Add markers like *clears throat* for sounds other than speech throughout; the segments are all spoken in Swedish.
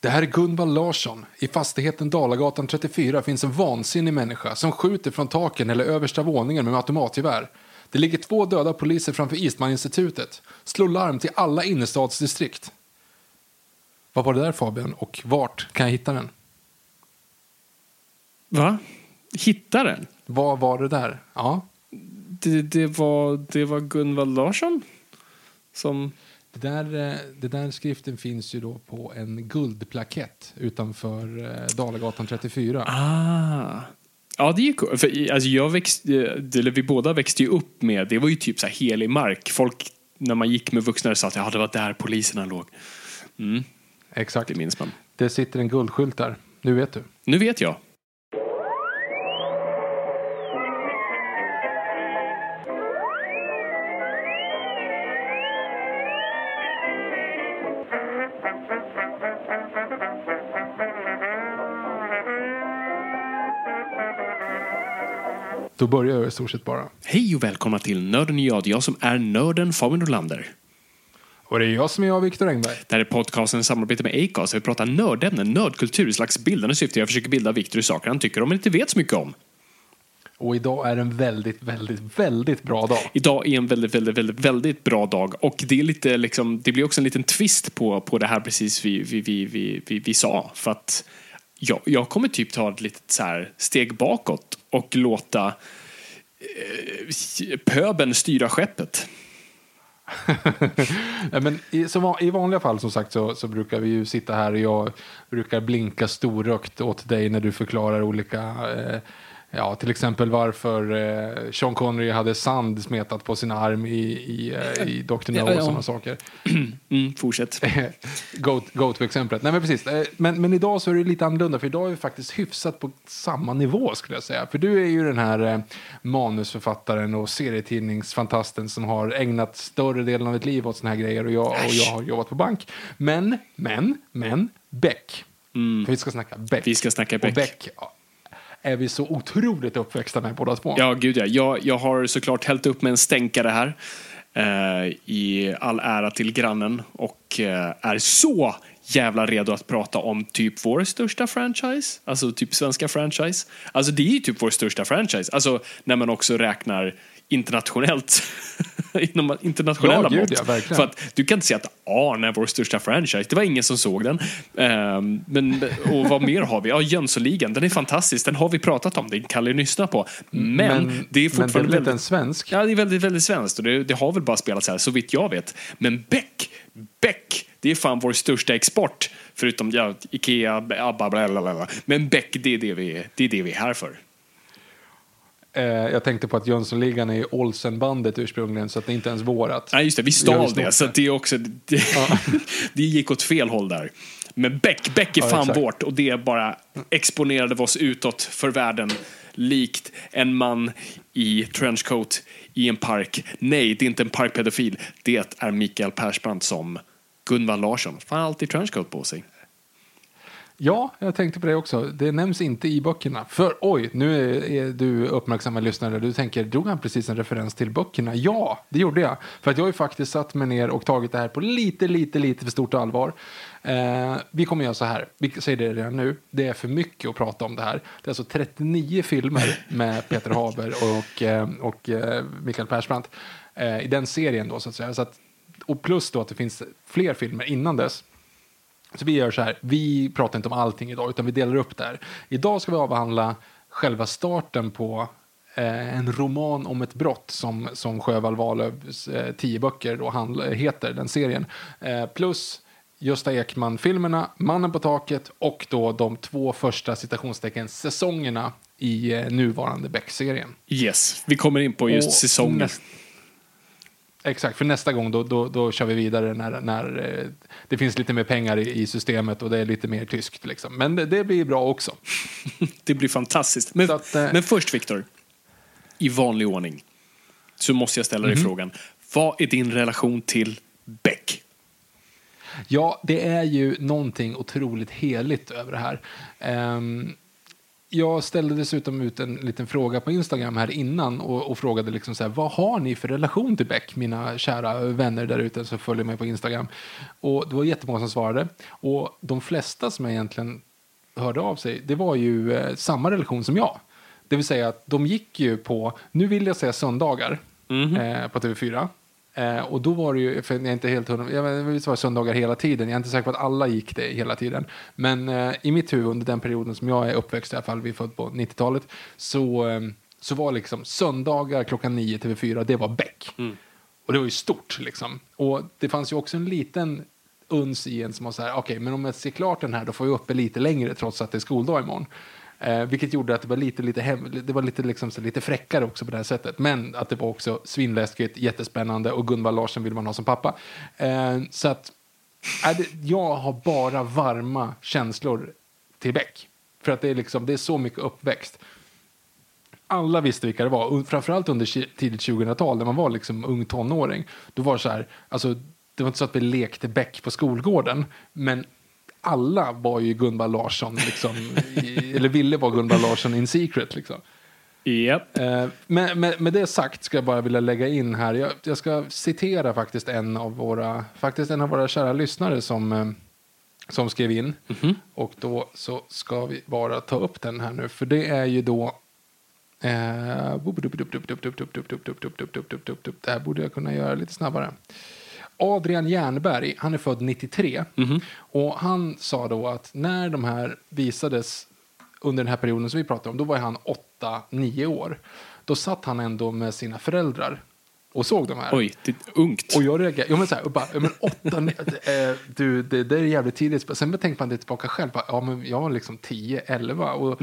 Det här är Gunvald Larsson. I fastigheten Dalagatan 34 finns en vansinnig människa som skjuter från taken eller översta våningen med automatgevär. Det ligger två döda poliser framför Eastman-institutet. Slå larm till alla innerstadsdistrikt. Vad var det där Fabian och vart kan jag hitta den? Va? Hitta den? Vad var det där? Ja, Det, det, var, det var Gunvald Larsson som... det där, eh, det där skriften finns ju då på en guldplakett utanför eh, Dalagatan 34. Ah. Ja, det är ju. För, i- alltså, jag växte, eller vi båda växte ju upp med, det var ju typ så här helig mark. Folk, när man gick med vuxna, sa att ja, det var där poliserna låg. Mm, Exakt. det minns man. Det sitter en guldskylt där. Nu vet du. Nu vet jag. Då börjar jag i stort sett bara. Hej och välkomna till Nörden och jag. Jag som är nörden Fabian Nordlander. Och det är jag som är jag, Viktor Engberg. Det här är podcasten i samarbete med Acast. Vi pratar nördämnen, nördkultur, i slags bildande syfte. Jag försöker bilda Viktor i saker han tycker om men inte vet så mycket om. Och idag är en väldigt, väldigt, väldigt bra dag. Idag är en väldigt, väldigt, väldigt, väldigt bra dag och det är lite liksom, det blir också en liten twist på, på det här precis vi, vi, vi, vi, vi, vi sa. För att jag, jag kommer typ ta ett litet så här steg bakåt och låta eh, pöben styra skeppet. *laughs* Men i, som, I vanliga fall som sagt så, så brukar vi ju sitta här och jag brukar blinka storrökt åt dig när du förklarar olika eh, Ja, till exempel varför eh, Sean Connery hade sand smetat på sin arm i, i, eh, i Dr. No Ja, och ja. sådana saker. *clears throat* Mm, fortsätt. *laughs* Go, go to exemplet. Nej men precis. Eh, Men, men idag så är det lite annorlunda för idag är vi faktiskt hyfsat på samma nivå skulle jag säga. För du är ju den här eh, manusförfattaren och serietidningsfantasten som har ägnat större delen av ett liv åt såna här grejer och jag, och jag har jobbat på bank. Men, men, men, Beck. För vi ska snacka Beck. Mm. Vi ska snacka Och Beck. Är vi så otroligt uppväxta med båda två. Ja, gud ja. Jag, jag har såklart hällt upp med en stänkare här. Eh, I all ära till grannen. Och eh, är så jävla redo att prata om typ vår största franchise. Alltså typ svenska franchise. Alltså det är ju typ vår största franchise. Alltså när man också räknar internationellt. *laughs* Inom internationella Ja, mått. ja. För att du kan inte säga att Arn är vår största franchise. Det var ingen som såg den. Ehm, men, och vad mer har vi? Ja, Jönssonligan. Den är fantastisk. Den har vi pratat om. Den kan ni lyssna på. Men, Men- det är men fortfarande det är väldigt... en svensk? Ja, det är väldigt, väldigt svenskt. Och det, det har väl bara spelats här, så vitt jag vet. Men Beck, Beck, det är fan vår största export. Förutom ja, Ikea, Abba, bla, bla, bla. Men Beck, det är det, vi, det är det vi är här för. Eh, jag tänkte på att Jönssonligan är Olsenbandet ursprungligen så att det inte ens vårat. Nej, just det. Vi stal det. Så det. är också... Det, *laughs* det gick åt fel håll där. Men Beck, Beck är Ja, fan exakt. vårt och det bara exponerade oss utåt för världen. Likt en man i trenchcoat i en park. Nej, det är inte en parkpedofil. Det är Mikael Persbrandt som Gunvald Larsson. Fan, alltid trenchcoat på sig. Ja, jag tänkte på det också. Det nämns inte i böckerna. För oj, nu är, du uppmärksamma lyssnare. Du tänker, drog han precis en referens till böckerna? Ja, det gjorde jag. För att jag har ju faktiskt satt mig ner och tagit det här på lite, lite, lite för stort allvar. Eh, vi kommer göra så här, vi säger det redan nu. Det är för mycket att prata om det här. Det är alltså 39 filmer med *laughs* Peter Haber och, eh, och eh, Mikael Persbrandt. Eh, I den serien då, så att säga. Så att och plus då att det finns fler filmer innan dess. Så vi gör så här, vi pratar inte om allting idag utan vi delar upp det här. Idag ska vi avhandla själva starten på eh, en roman om ett brott som, som Sjöwall Wahlöös eh, tio böcker då handla, heter, den serien. Eh, plus Gösta Ekman-filmerna, Mannen på taket och då de två första citationstecken säsongerna i eh, nuvarande Beck-serien. Yes, vi kommer in på just Och säsongen. näst- Exakt, för nästa gång då, då, då kör vi vidare när, när eh, det finns lite mer pengar i, i systemet och det är lite mer tyskt. Liksom. Men det, det blir bra också. *laughs* Det blir fantastiskt. Men, att, eh, men först, Viktor, i vanlig ordning, så måste jag ställa dig Mhm. frågan. Vad är din relation till Beck? Ja, det är ju någonting otroligt heligt över det här. Ehm, jag ställde dessutom ut en liten fråga på Instagram här innan och, och frågade liksom så här, vad har ni för relation till Beck, mina kära vänner där ute som följer mig på Instagram? Och det var jättemånga som svarade. Och de flesta som egentligen hörde av sig, det var ju eh, samma relation som jag. Det vill säga att de gick ju på, nu vill jag säga söndagar eh, på TV4. Eh, och då var det ju, för jag är inte helt hundra, jag vet, visst var det söndagar hela tiden, jag är inte säker på att alla gick det hela tiden. Men eh, i mitt huvud under den perioden som jag är uppväxt, i alla fall vi är född på 90-talet, så, eh, så var liksom söndagar klockan 9 TV4, det var Beck. Och det var ju stort liksom. Och det fanns ju också en liten uns i en som var så här, okej, men om jag ser klart den här då får jag uppe lite längre trots att det är skoldag imorgon. Eh, vilket gjorde att det var lite, lite, hem, det var lite, liksom, så lite fräckare också på det här sättet. Men att det var också svinläskigt, jättespännande och Gunvald Larsson vill man ha som pappa. Eh, så att äh, det, jag har bara varma känslor till Beck. För att det är, liksom, det är så mycket uppväxt alla visste vilka det var. Och framförallt under tidigt 2000-tal när man var liksom ung tonåring. Då var det så här, alltså, det var inte så att vi lekte Beck på skolgården. Men alla var ju Gunvald Larsson, liksom, i, eller ville vara Gunvald Larsson in secret. Liksom. Eh, med, med, med det sagt ska jag bara vilja lägga in här. Jag, jag ska citera faktiskt en av våra, faktiskt en av våra kära lyssnare som, eh, som skrev in. Och då så ska vi bara ta upp den här nu. För det är ju då Eh, det här borde jag kunna göra lite snabbare. Adrian Jernberg, han är född 93. Och han sa då att när de här visades under den här perioden som vi pratar om, då var han 8-9 år. Då satt han ändå med sina föräldrar och såg de här. Oj, det är ungt. Och jag reagerade, ja men så här, och bara, ja, men åtta, *laughs* eh, du, det, det är jävligt tidigt. Sen tänkte man det tillbaka själv, bara, ja men jag var liksom 10, 11 och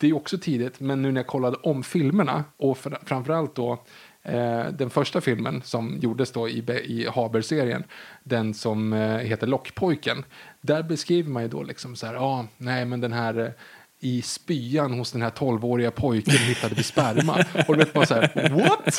det är också tidigt, men nu när jag kollade om filmerna och fr- framförallt då Eh, den första filmen som gjordes då i, i Haber-serien, den som eh, heter Lockpojken, där beskriver man ju då liksom så här, ja, nej men den här eh, i spyan hos den här 12-åriga pojken hittade vi sperma. Och då vet man så här, what?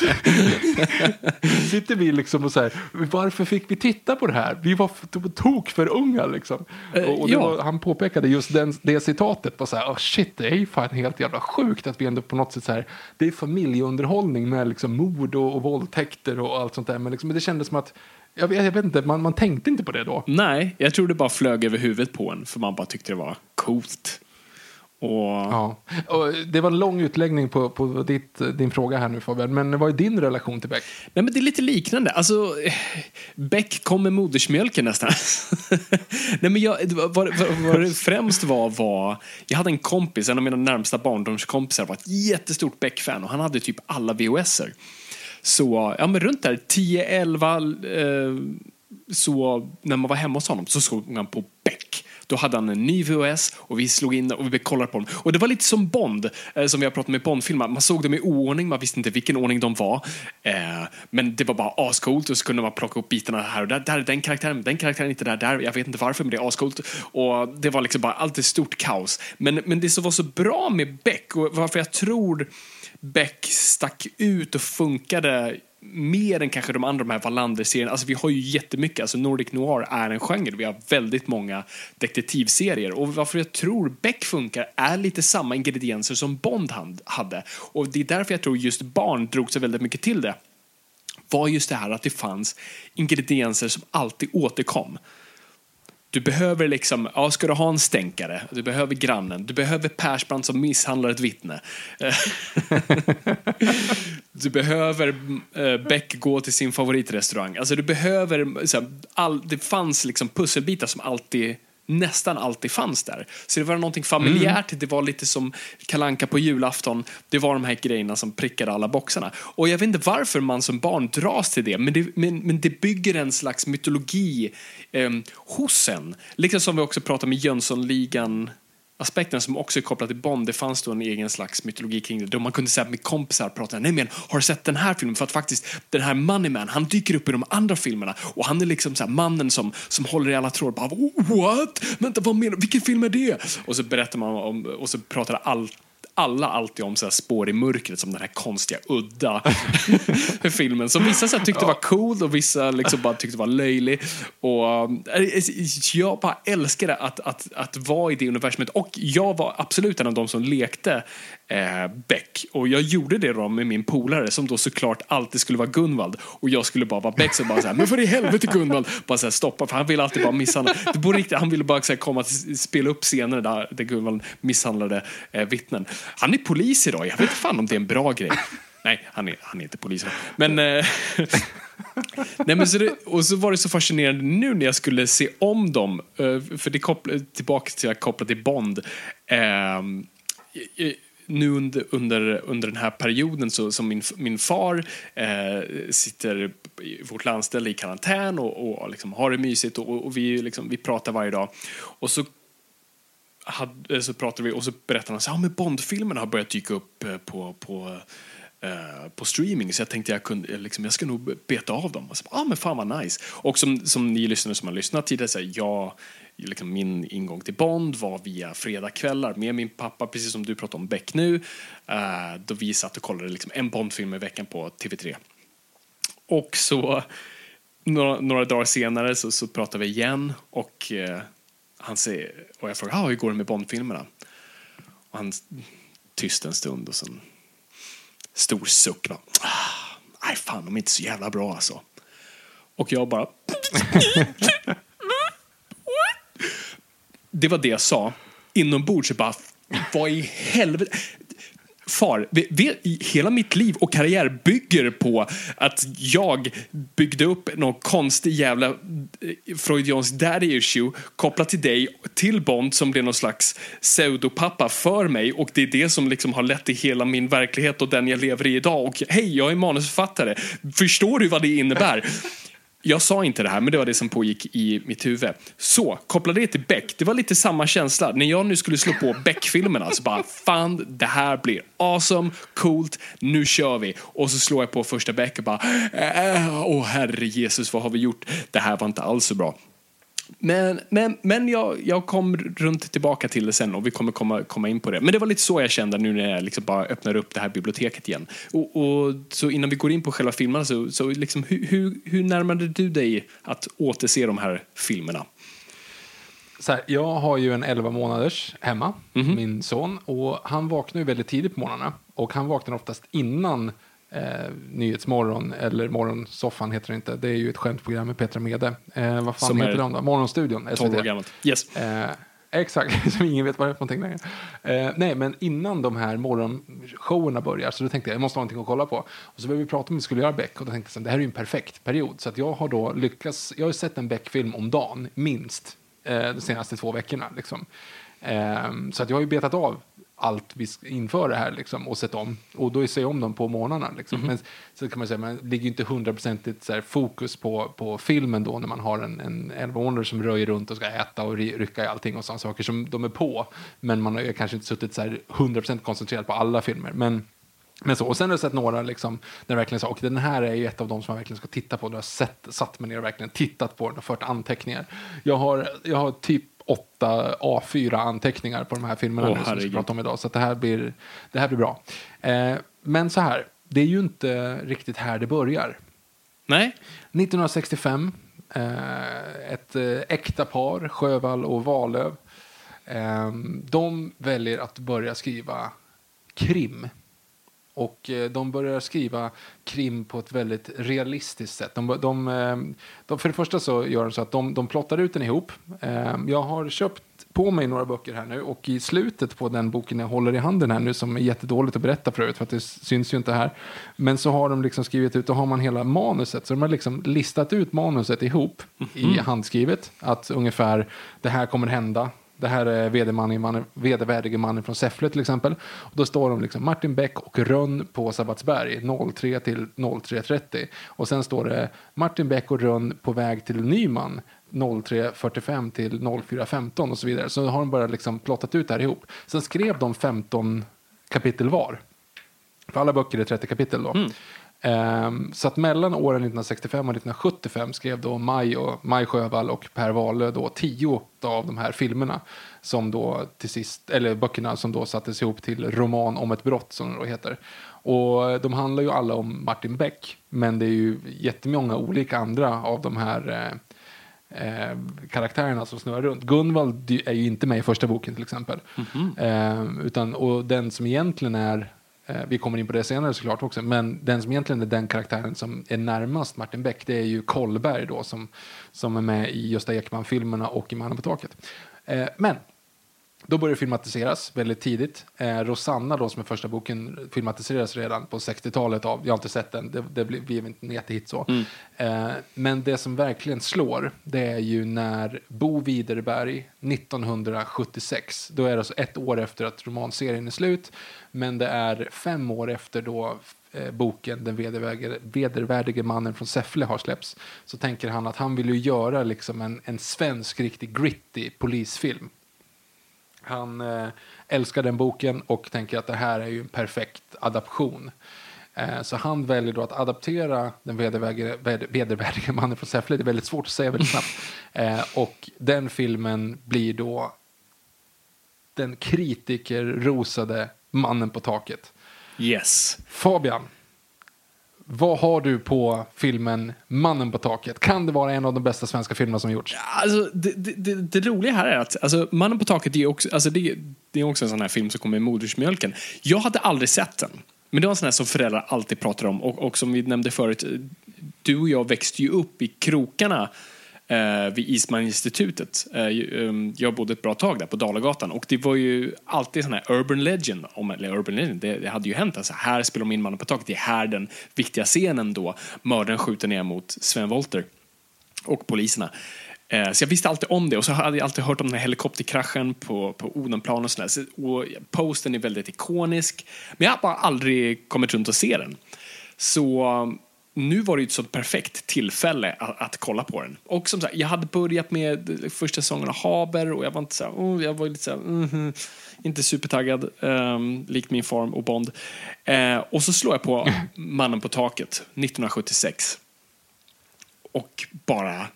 Sitter vi liksom och så här, varför fick vi titta på det här? Vi var tok för unga liksom. Eh, och och ja. var, han påpekade just den, det citatet, var så här, oh shit, det är ju fan helt jävla sjukt att vi ändå på något sätt så här, det är familjeunderhållning med liksom mord och, och våldtäkter och allt sånt där. Men, liksom, men det kändes som att, jag vet, jag vet inte, man, man tänkte inte på det då. Nej, jag tror det bara flög över huvudet på en för man bara tyckte det var coolt. Och Ja. Och det var en lång utläggning på, på ditt, din fråga här nu Fabian, men vad är din relation till Beck? Nej, men det är lite liknande. Alltså, Beck kom med modersmjölken nästan. *laughs* Nej, men jag, vad, vad, vad det främst var, var... Jag hade en kompis, en av mina närmsta barndomskompisar, var ett jättestort Beck-fan och han hade typ alla VHS-er. Så ja, men runt där 10-11, eh, så när man var hemma hos honom så såg man på Beck. Då hade han en ny VHS och vi slog in och vi kollade på dem. Och det var lite som Bond, eh, som vi har pratat med Bondfilmer. Man såg dem i oordning, man visste inte vilken ordning de var. Eh, men det var bara ascoolt och så kunde man plocka upp bitarna här och där. Där är den karaktären, den karaktären är inte där, där. Jag vet inte varför, men det är ascoolt. Och det var liksom bara alltid stort kaos. Men, men det som var så bra med Beck och varför jag tror Beck stack ut och funkade mer än kanske de andra de här Wallander-serierna. Alltså vi har ju jättemycket, alltså Nordic Noir är en genre. Vi har väldigt många detektivserier. Och varför jag tror Beck funkar är lite samma ingredienser som Bond hade. Och det är därför jag tror just barn drog sig väldigt mycket till det. Var just det här att det fanns ingredienser som alltid återkom. Du behöver liksom, ja, ska du ha en stänkare, du behöver grannen, du behöver Persbrandt som misshandlar ett vittne. Eh, *laughs* du behöver eh, Beck gå till sin favoritrestaurang. Alltså du behöver, så här, all, det fanns liksom pusselbitar som alltid nästan alltid fanns där. Så det var någonting familjärt, det var lite som kalanka på julafton. Det var de här grejerna som prickade alla boxarna. Och jag vet inte varför man som barn dras till det, men det, men, men det bygger en slags mytologi eh, hos en. Liksom som vi också pratade med Jönssonligan aspekten som också är kopplad till Bond, det fanns då en egen slags mytologi kring det. Då man kunde säga med kompisar prata, nej men har du sett den här filmen? För att faktiskt den här Moneyman, han dyker upp i de andra filmerna och han är liksom så mannen som, som håller i alla trådar. Bara, What? Vänta, vad menar du? Vilken film är det? Och så berättar man om, och så pratar allt alla alltid om så här spår i mörkret som den här konstiga, udda *laughs* filmen som vissa så tyckte var cool och vissa liksom bara tyckte var löjlig. Och, äh, jag bara älskade att, att, att vara i det universumet och jag var absolut en av de som lekte eh, Beck. Och jag gjorde det då med min polare som då såklart alltid skulle vara Gunvald. Och jag skulle bara vara Beck så bara såhär, men för i helvete Gunvald! Bara såhär stoppa, för han ville alltid bara misshandla. Det riktigt, han ville bara såhär, komma till, spela upp scener där, där Gunvald misshandlade eh, vittnen. Han är polis idag, jag vet fan om det är en bra grej. Nej, han är, han är inte polis. Men... Eh, *laughs* Nej, men så det, och så var det så fascinerande nu när jag skulle se om dem, eh, för det kopplar tillbaka till att koppla till Bond. Eh, nu under, under, under den här perioden så som min, min far eh, sitter i vårt landställe i karantän och, och liksom har det mysigt och, och vi, liksom, vi pratar varje dag. Och så hade, eh, så pratade vi och så berättade han att ja, Bondfilmerna har börjat dyka upp eh, på, på, eh, på streaming så jag tänkte jag kunde, eh, liksom, jag ska nog beta av dem. Och så, ah, men fan vad nice. Och som, som ni lyssnare som har lyssnat tidigare, så här, jag liksom min ingång till Bond var via fredagskvällar med min pappa, precis som du pratade om Beck nu, uh, då vi satt och kollade liksom en Bondfilm i veckan på TV3. Och så några, några dagar senare så, så pratade vi igen och, uh, han säger, och jag frågar ah, hur går det med Bondfilmerna? Och han tyst en stund och sen stor suck. Bara, ah, nej fan, de är inte så jävla bra alltså. Och jag bara *laughs* det var det jag sa. Inombords så bara, vad i helvete? Far, vi, vi, hela mitt liv och karriär bygger på att jag byggde upp någon konstig jävla Freudians freudiansk daddy issue kopplat till dig, till Bond som blev någon slags pseudopappa för mig och det är det som liksom har lett till hela min verklighet och den jag lever i idag. Och hej, jag är manusförfattare. Förstår du vad det innebär? Jag sa inte det här, men det var det som pågick i mitt huvud. Så, koppla det till Beck. Det var lite samma känsla. När jag nu skulle slå på Beck-filmerna så bara, fan, det här blir awesome, coolt, nu kör vi. Och så slår jag på första Beck och bara, äh, åh herre Jesus, vad har vi gjort? Det här var inte alls så bra. Men, men, men jag, jag kom runt tillbaka till det sen och vi kommer komma, komma in på det. Men det var lite så jag kände nu när jag liksom bara öppnar upp det här biblioteket igen. Och, och så innan vi går in på själva filmerna så, så liksom, hur, hur, hur närmade du dig att återse de här filmerna? Så här, jag har ju en 11 månaders hemma, mm -hmm. min son, och han vaknar ju väldigt tidigt på morgnarna. Och han vaknar oftast innan eh, Nyhetsmorgon, eller Morgonsoffan heter det inte. Det är ju ett skämtprogram med Petra Mede. Eh, vad fan Som heter de då? Morgonstudion, SVT. 12 år gammalt. Yes. Eh, Exakt, *laughs* som ingen vet vad det är för någonting längre. Eh, nej, men innan de här morgonshowerna börjar så då tänkte jag jag måste ha någonting att kolla på. Och så började vi prata om att vi skulle göra Beck och då tänkte jag att det här är ju en perfekt period. Så att jag har då lyckats, jag har sett en Beck-film om dagen, minst, eh, de senaste två veckorna. Liksom. Eh, så att jag har ju betat av allt vi inför det här liksom, och sett om. Och då ser jag om dem på morgnarna. Liksom. Mm. Men så kan man säga, man ligger inte hundraprocentigt fokus på, på filmen då när man har en, en 11 som röjer runt och ska äta och rycka i allting och sådana saker som de är på. Men man har kanske inte suttit så här 100% koncentrerad på alla filmer. Men men så, och sen har jag sett några liksom, där verkligen så, och den här är ju ett av de som jag verkligen ska titta på. Där jag har sett, satt mig ner och verkligen tittat på den och fört anteckningar. Jag har, jag har typ åtta A4-anteckningar på de här filmerna oh, nu, som vi ska prata om idag. Så det, här blir, det här blir bra. Eh, men så här, det är ju inte riktigt här det börjar. Nej. 1965, eh, ett eh, äkta par, Sjövall och Valöv, eh, de väljer att börja skriva krim Och eh, de börjar skriva krim på ett väldigt realistiskt sätt. De, de, eh, de, för det första så gör de så att de, de plottar ut den ihop. Eh, jag har köpt på mig några böcker här nu och i slutet på den boken jag håller i handen här nu som är jättedåligt att berätta för övrigt för att det syns ju inte här. Men så har de liksom skrivit ut, då har man hela manuset så de har liksom listat ut manuset ihop i handskrivet att ungefär det här kommer hända. Det här är vedermannen- vedervärdige mannen från Säffle till exempel. Och då står de liksom Martin Beck och Rönn på Sabbatsberg 03 till 03.30. Och sen står det Martin Beck och Rönn på väg till Nyman 03.45 till 04.15 och så vidare. Så har de bara liksom plottat ut det här ihop. Sen skrev de 15 kapitel var. För alla böcker är 30 kapitel då. Mm så att mellan åren 1965 och 1975 skrev då Maj, och, Maj Sjövall och Per Wahlöö då 10 av de här filmerna. Som då till sist, eller böckerna som då sattes ihop till roman om ett brott som det då heter. Och de handlar ju alla om Martin Beck. Men det är ju jättemånga olika andra av de här eh, eh, karaktärerna som snurrar runt. Gunvald är ju inte med i första boken till exempel. Eh, utan, och den som egentligen är, Eh, vi kommer in på det senare såklart också, men den som egentligen är den karaktären som är närmast Martin Beck, det är ju Kollberg då som, som är med i Gösta Ekman-filmerna och i Mannen på taket. Eh, men då började det filmatiseras väldigt tidigt. Eh, Rosanna då, som är första boken, filmatiseras redan på 60-talet av, jag har inte sett den, det, det blev inte en jättehit så. Eh, men det som verkligen slår, det är ju när Bo Widerberg 1976, då är det alltså ett år efter att romanserien är slut, men det är fem år efter då eh, boken Den vedervärdige, vedervärdige mannen från Säffle har släppts, så tänker han att han vill ju göra liksom en, en svensk riktig gritty polisfilm. Han eh, älskar den boken och tänker att det här är ju en perfekt adaption. Eh, så han väljer då att adaptera den vedervärdige, ved- vedervärdige *laughs* mannen från Säffle. Det är väldigt svårt att säga väldigt snabbt. Eh, och den filmen blir då den kritikerrosade mannen på taket. Yes. Fabian, vad har du på filmen Mannen på taket? Kan det vara en av de bästa svenska filmerna som gjorts? Alltså, det, det, det, det roliga här är att alltså, Mannen på taket är också, alltså, det, det är också en sån här film som kommer i modersmjölken. Jag hade aldrig sett den. Men det var en sån här som föräldrar alltid pratar om och, och som vi nämnde förut, du och jag växte ju upp i krokarna eh, vid Eastman-institutet. Eh, ehm, jag bodde ett bra tag där på Dalagatan och det var ju alltid sån här urban legend, om, eller urban legend, det, det hade ju hänt. Alltså, här spelar de in Mannen på taket, det är här den viktiga scenen då mördaren skjuter ner mot Sven Volter och poliserna. Eh, så jag visste alltid om det och så hade jag alltid hört om den här helikopterkraschen på, på Odenplan och sådär. Så, och posten är väldigt ikonisk. Men jag har bara aldrig kommit runt och se den. Så nu var det ett sånt perfekt tillfälle att, att kolla på den. Och som sagt, jag hade börjat med första säsongen av Haber och jag var inte så här, oh, jag var lite så här, mhm, inte supertaggad, um, likt min farm och Bond. Eh, och så slår jag på Mannen på taket, 1976 och bara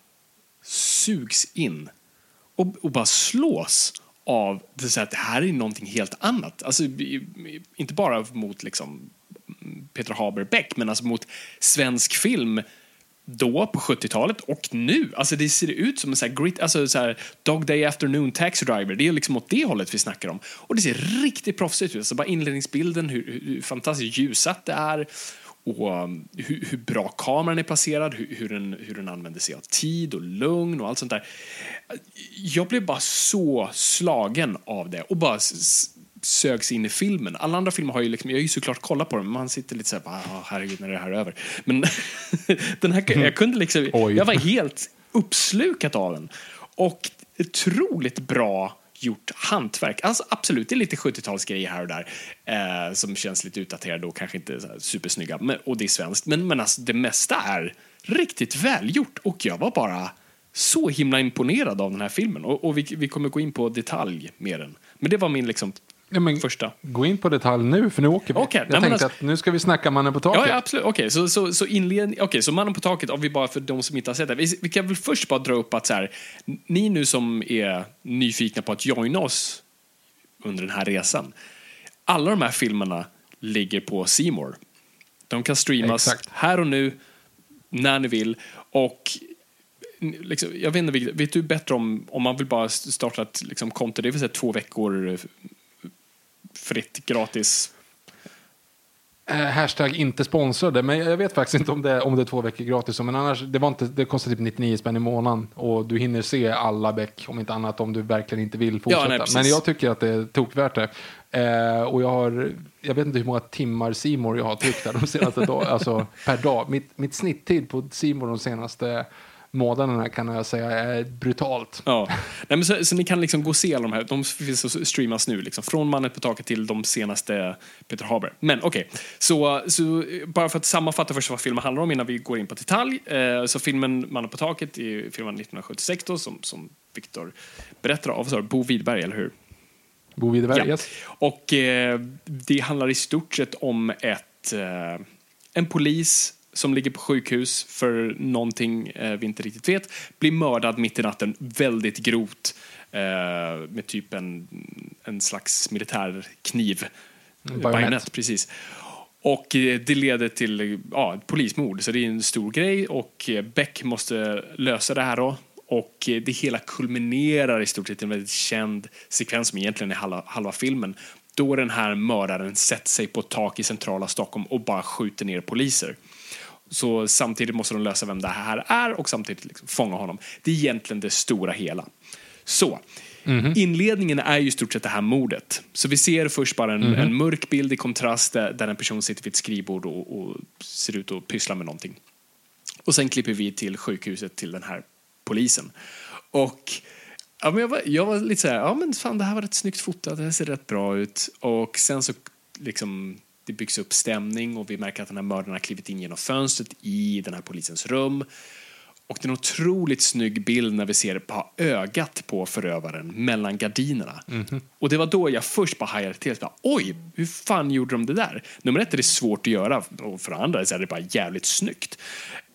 sugs in och, och bara slås av det, så här, att det här är någonting helt annat. Alltså, inte bara mot liksom, Peter Haber Beck, men alltså mot svensk film då på 70-talet och nu. Alltså det ser ut som en så här grit, alltså så här Dog Day Afternoon Taxi Driver. Det är liksom åt det hållet vi snackar om. Och det ser riktigt proffsigt ut. Alltså bara inledningsbilden, hur, hur, fantastiskt ljusat det är och um, hur, hur bra kameran är placerad, hur, hur, den, hur den använder sig av tid och lugn och allt sånt där. Jag blev bara så slagen av det och bara s- sögs in i filmen. Alla andra filmer har ju liksom, jag har ju såklart kollat på dem, men man sitter lite så här, "Ah, herregud när är det här är över. Men *laughs* den här, jag kunde liksom, *laughs* Oj. jag var helt uppslukat av den. Och otroligt bra gjort hantverk. Alltså absolut, det är lite 70-talsgrejer här och där eh, som känns lite utdaterade och kanske inte så här supersnygga. Men, och det är svenskt. Men, men alltså, det mesta är riktigt välgjort och jag var bara så himla imponerad av den här filmen. Och, och vi, vi kommer gå in på detalj med den. Men det var min liksom Ja, men, första. Gå in på detalj nu, för nu åker vi. Okej, jag tänkte alltså- att nu ska vi snacka Mannen på taket. Ja, ja absolut. Okej, så, så, så inledning, okej, så Mannen på taket, om vi bara för de som inte har sett det. Vi, vi kan väl först bara dra upp att så här, ni nu som är nyfikna på att joina oss under den här resan. Alla de här filmerna ligger på More. De kan streamas Exakt. här och nu, när ni vill. Och liksom, jag vet inte, vet du bättre om, om man vill bara starta ett liksom, konto, det vill säga två veckor fritt, gratis. Eh, hashtag inte sponsrade, men jag vet faktiskt inte om det, om det är två veckor gratis. Men annars, det, var inte, det kostar typ 99 spänn i månaden och du hinner se alla Beck, om inte annat om du verkligen inte vill fortsätta. nej, precis. men jag tycker att det är tokvärt det. Eh, och jag har, jag vet inte hur många timmar Simor jag har tryckt där de senaste dag, alltså per dag. Mitt, mitt snitttid på Simor de senaste månaderna kan jag säga är brutalt. Ja. Nej, men så, så ni kan liksom gå och se alla de här. De finns att streamas nu. Liksom, från Mannen på taket till de senaste Peter Haber. Men okej, så, så bara för att sammanfatta först vad filmen handlar om innan vi går in på detalj. Eh, så filmen Mannen på taket är filmen 1976 då, som, som Viktor berättar av. Så, Bo Widberg, eller hur? Bo Widerberg, Ja. yes. Och eh, det handlar i stort sett om ett, eh, en polis som ligger på sjukhus för någonting eh, vi inte riktigt vet, blir mördad mitt i natten väldigt grovt eh, med typ en, en slags militärkniv. bajonett. Bajonett, precis. Och eh, det leder till ja, polismord, så det är en stor grej och eh, Beck måste lösa det här då. Och eh, det hela kulminerar i stort sett i en väldigt känd sekvens som egentligen är halva, halva filmen. Då den här mördaren sätter sig på ett tak i centrala Stockholm och bara skjuter ner poliser. Så samtidigt måste de lösa vem det här är och samtidigt liksom fånga honom. Det är egentligen det stora hela. Så, inledningen är ju stort sett det här mordet. Så vi ser först bara en, en mörk bild i kontrast där, där en person sitter vid ett skrivbord och, och ser ut att pyssla med någonting. Och sen klipper vi till sjukhuset till den här polisen. Och ja, men jag, var, jag var lite så här, ja men fan det här var rätt snyggt fotat, det här ser rätt bra ut. Och sen så liksom det byggs upp stämning och vi märker att den här mördaren har klivit in genom fönstret i den här polisens rum. Och det är en otroligt snygg bild när vi ser på ögat på förövaren mellan gardinerna. Och det var då jag först bara hajade till. Bara, Oj, hur fan gjorde de det där? Nummer ett är det svårt att göra och för det andra är det bara jävligt snyggt.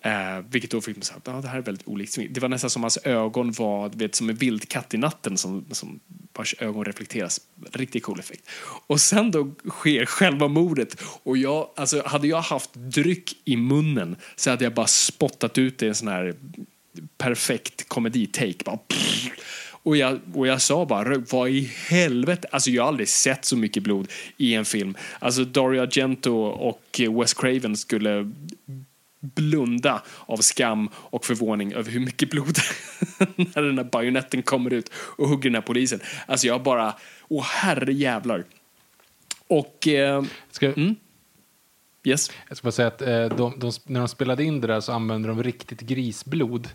Eh, vilket då fick mig säga, ah, det här är väldigt olikt. Det var nästan som hans ögon var, vet, som en vildkatt i natten som, som vars ögon reflekteras. Riktigt cool effekt. Och sen då sker själva mordet. Och jag, alltså, hade jag haft dryck i munnen så hade jag bara spottat ut det i en sån här perfekt komeditake. Bara, pff. och, jag, och jag sa bara, vad i helvete? Alltså jag har aldrig sett så mycket blod i en film. Alltså Dario Argento och Wes Craven skulle blunda av skam och förvåning över hur mycket blod *laughs* när den här bajonetten kommer ut och hugger den här polisen. Alltså jag bara, åh herre jävlar. Och, eh, Ska, yes. Jag ska bara säga att eh, de, de, när de spelade in det där så använde de riktigt grisblod.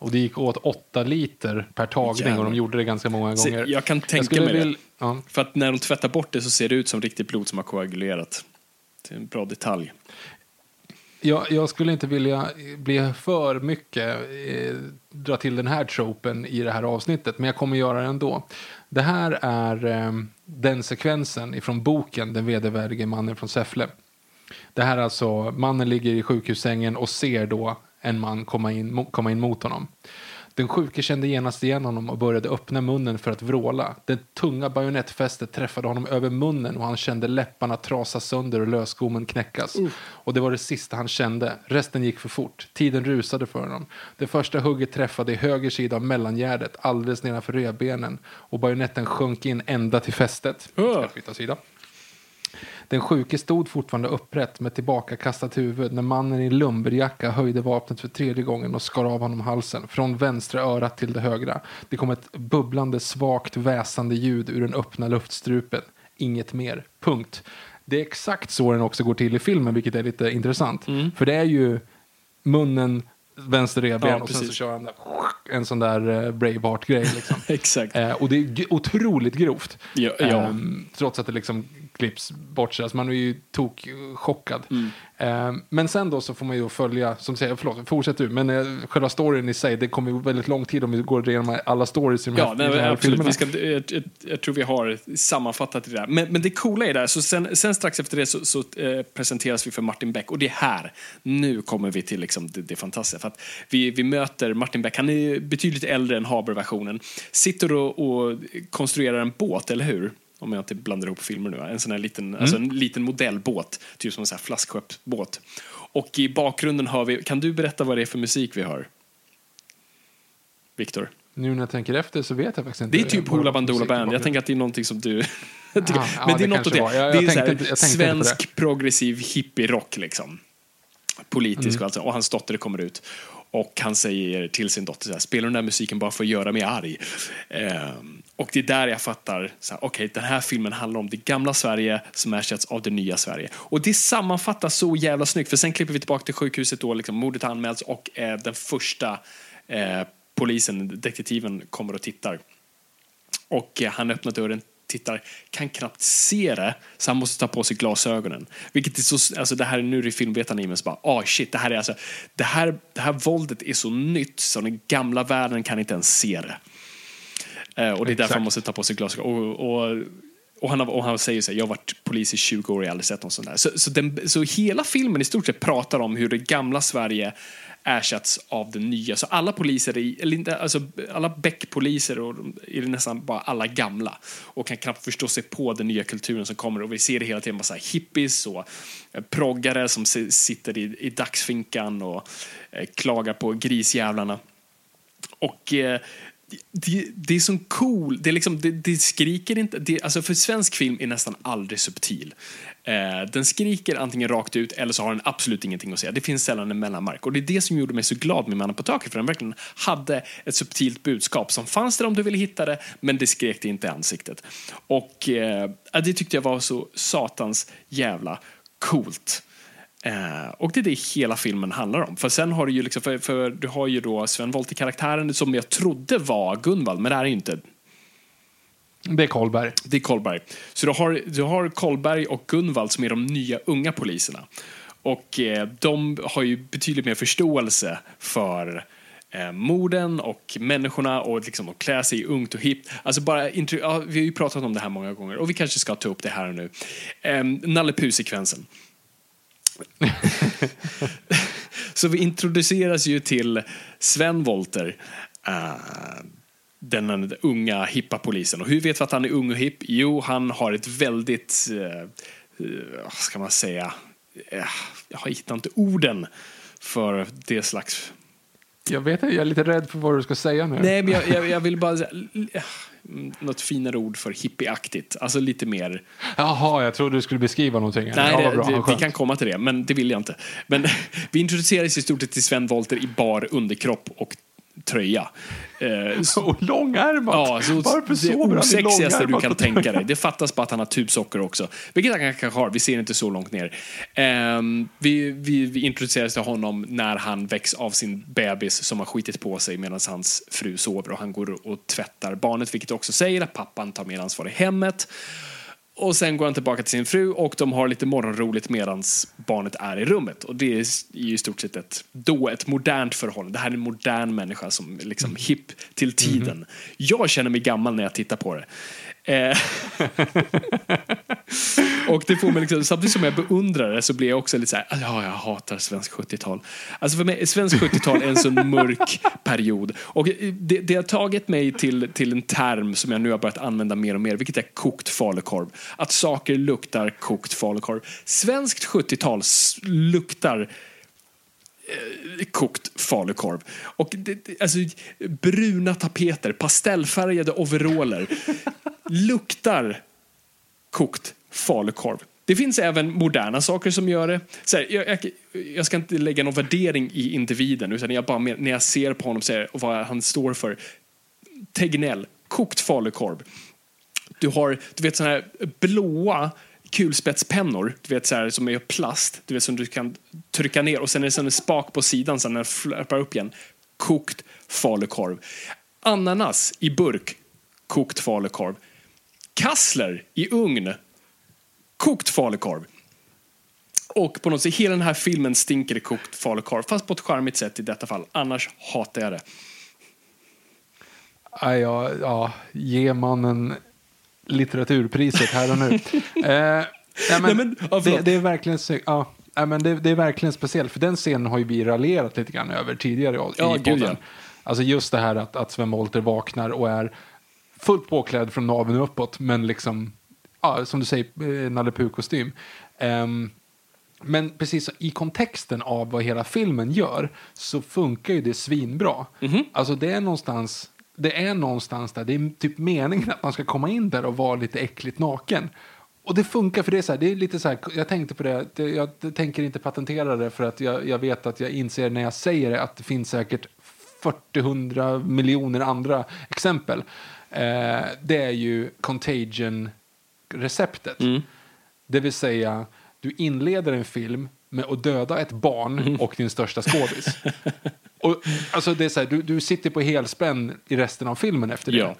Och det gick åt åtta liter per tagning Jävlar. och de gjorde det ganska många gånger. jag kan tänka skulle mig det. Ja. För att när de tvättar bort det så ser det ut som riktigt blod som har koagulerat. Det är en bra detalj. Jag, jag skulle inte vilja bli för mycket eh, dra till den här tropen i det här avsnittet, men jag kommer göra det ändå. Det här är eh, den sekvensen ifrån boken Den vedervärdige mannen från Säffle. Det här är alltså, mannen ligger i sjukhussängen och ser då en man komma in, komma in mot honom. Den sjuke kände genast igen honom och började öppna munnen för att vråla. Det tunga bajonettfästet träffade honom över munnen och han kände läpparna trasas sönder och lösgommen knäckas. Och det var det sista han kände. Resten gick för fort. Tiden rusade för honom. Det första hugget träffade i höger sida av mellangärdet alldeles nedanför revbenen och bajonetten sjönk in ända till fästet. Ska jag flytta sida? Den sjuke stod fortfarande upprätt med tillbakakastat huvud när mannen i lumberjacka höjde vapnet för tredje gången och skar av honom halsen från vänstra örat till det högra. Det kom ett bubblande, svagt, väsande ljud ur den öppna luftstrupen. Inget mer. Punkt. Det är exakt så den också går till i filmen, vilket är lite intressant. För det är ju munnen, vänster revben Ja, och sen så kör han en sån där eh, Braveheart-grej. Liksom. *laughs* Exakt. Eh, och det är otroligt grovt. Ja, ja. Ehm, trots att det liksom klipps bort sig. Alltså man är ju tok chockad. Mm. Ehm, men sen då så får man ju följa, som säger, förlåt, fortsätt du. Men eh, själva storyn i sig, det kommer ju väldigt lång tid om vi går igenom alla stories i de här, Ja, nej, de här absolut. Vi ska, jag, jag, jag tror vi har sammanfattat det där. Men, men det coola är där, så sen, sen strax efter det så, så eh, presenteras vi för Martin Beck. Och det är här, nu kommer vi till liksom det, det fantastiska. För att vi, vi möter Martin Beck, han är betydligt äldre än Haber-versionen. Sitter och, och konstruerar en båt, eller hur? Om jag inte blandar ihop filmer nu. En sån här liten, alltså en liten modellbåt, typ som en sån här flaskskeppsbåt. Och i bakgrunden har vi, kan du berätta vad det är för musik vi hör? Viktor? Nu när jag tänker efter så vet jag faktiskt inte. Det är typ Hoola Bandoola Band. Jag tänker att det är någonting som du *laughs* Tycker- Ja, ja, men det är något åt kanske det. Jag- jag det är tänkte inte- svensk progressiv hippie-rock liksom. Politisk Mm. och alltså. Och hans dotter kommer ut. Och han säger till sin dotter så här, spelar den där musiken bara för att göra mig arg? Ehm, och det är där jag fattar, okej, okay, den här filmen handlar om det gamla Sverige som ersätts av det nya Sverige. Och det sammanfattas så jävla snyggt, för sen klipper vi tillbaka till sjukhuset då liksom, mordet anmäls och eh, den första eh, polisen, detektiven, kommer och tittar. Och eh, han öppnar dörren, tittar, kan knappt se det, så han måste ta på sig glasögonen. Vilket är så, alltså det här är nu är det filmvetaren i mig som bara, ah oh shit, det här är alltså, det här, det här våldet är så nytt så den gamla världen kan inte ens se det. Eh, och det är därför han måste ta på sig glasögon. Och, och, och, han, och han säger så här, jag har varit polis i 20 år och jag har aldrig sett något sånt där. Så, så, den, så hela filmen i stort sett pratar om hur det gamla Sverige ersätts av det nya. Så alla poliser, är, eller inte, alltså alla Beck-poliser och är nästan bara alla gamla och kan knappt förstå sig på den nya kulturen som kommer. Och vi ser det hela tiden, massa hippies och eh, proggare som si- sitter i, i dagsfinkan och eh, klagar på grisjävlarna. Och eh, det, det är så cool, det, är liksom, det, det skriker inte, det, alltså för svensk film är nästan aldrig subtil. Eh, den skriker antingen rakt ut eller så har den absolut ingenting att säga. Det finns sällan en mellanmark. Och det är det som gjorde mig så glad med Mannen på taket, för den verkligen hade ett subtilt budskap som fanns där om du ville hitta det, men det skrek det inte i ansiktet. Och eh, det tyckte jag var så satans jävla coolt. Eh, och det är det hela filmen handlar om. För sen har du ju liksom, för, för du har ju då Sven Wollter-karaktären som jag trodde var Gunvald, men det är ju inte. Det är Karlberg. Det är Karlberg. Så du har, du har Karlberg och Gunvald som är de nya unga poliserna. Och eh, de har ju betydligt mer förståelse för eh, morden och människorna och liksom att klä sig ungt och hippt. Alltså bara, ja, vi har ju pratat om det här många gånger och vi kanske ska ta upp det här nu. Eh, Nalle Puh-sekvensen. *laughs* Så vi introduceras ju till Sven Wollter, eh, den unga hippa polisen. Och hur vet vi att han är ung och hipp? Jo, han har ett väldigt, eh, vad ska man säga, eh, jag hittar inte orden för det slags Jag vet inte, jag är lite rädd för vad du ska säga nu. Nej, men jag, jag, jag vill bara säga, något finare ord för hippieaktigt. Alltså lite mer Jaha, jag trodde du skulle beskriva någonting. Nej, ja, bra, det, vi kan komma till det, men det vill jag inte. Men *laughs* vi introduceras i stort sett till Sven Wollter i bar underkropp och tröja. Eh, *laughs* Och långärmat! Ja, så Varför sover han i osexigaste du kan tänka dig. *laughs* Det fattas bara att han har tubsockor också. Vilket han kanske har, vi ser inte så långt ner. Ehm, vi, vi, vi introduceras till honom när han väcks av sin bebis som har skitit på sig medan hans fru sover och han går och tvättar barnet, vilket också säger att pappan tar mer ansvar i hemmet. Och sen går han tillbaka till sin fru och de har lite morgonroligt medan barnet är i rummet. Och det är ju i stort sett ett, då ett modernt förhållande. Det här är en modern människa som är liksom hipp till tiden. Jag känner mig gammal när jag tittar på det. Eh, *laughs* och det får mig liksom, samtidigt som jag beundrar det så blir jag också lite så här, ah, ja, jag hatar svensk 70-tal. Alltså för mig, svensk 70-tal är en sån mörk period. Och det, det har tagit mig till, till en term som jag nu har börjat använda mer och mer, vilket är kokt falukorv. Att saker luktar kokt falukorv. Svenskt 70-tal luktar kokt falukorv. Och det, alltså, bruna tapeter, pastellfärgade overaller *laughs* luktar kokt falukorv. Det finns även moderna saker som gör det. Så här, jag, jag, jag ska inte lägga någon värdering i individen, utan jag bara, när jag ser på honom och vad han står för. Tegnell, kokt falukorv. Du har, du vet sådana här blåa kulspetspennor, du vet så här, som är av plast, du vet som du kan trycka ner och sen är det som en spak på sidan sen när den flöpar upp igen. Kokt falukorv. Ananas i burk, kokt falukorv. Kassler i ugn, kokt falukorv. Och på något sätt, hela den här filmen stinker det kokt falukorv, fast på ett charmigt sätt i detta fall. Annars hatar jag det. Ja, ja, ja, ge mannen litteraturpriset här och nu. *laughs* eh, nej, men, Nej, men, ja, det, det är verkligen ja, nej, men det, det är verkligen speciellt, för den scenen har ju vi raljerat lite grann över tidigare i, Ja, podden. ja. Alltså just det här att, att Sven Wollter vaknar och är fullt påklädd från naveln uppåt, men liksom, ja, som du säger, eh, Nalle Puh-kostym. Ehm, men precis i kontexten av vad hela filmen gör så funkar ju det svinbra. Alltså det är någonstans det är någonstans där, det är typ meningen att man ska komma in där och vara lite äckligt naken. Och det funkar för det är så här, det är lite så här, jag tänkte på det, jag tänker inte patentera det för att jag, jag vet att jag inser när jag säger det att det finns säkert 40-100 miljoner andra exempel. Eh, det är ju contagion-receptet. Det vill säga, du inleder en film med att döda ett barn och din största skådis. *laughs* och, alltså det är så här, du, du sitter på helspänn i resten av filmen efter det. Ja.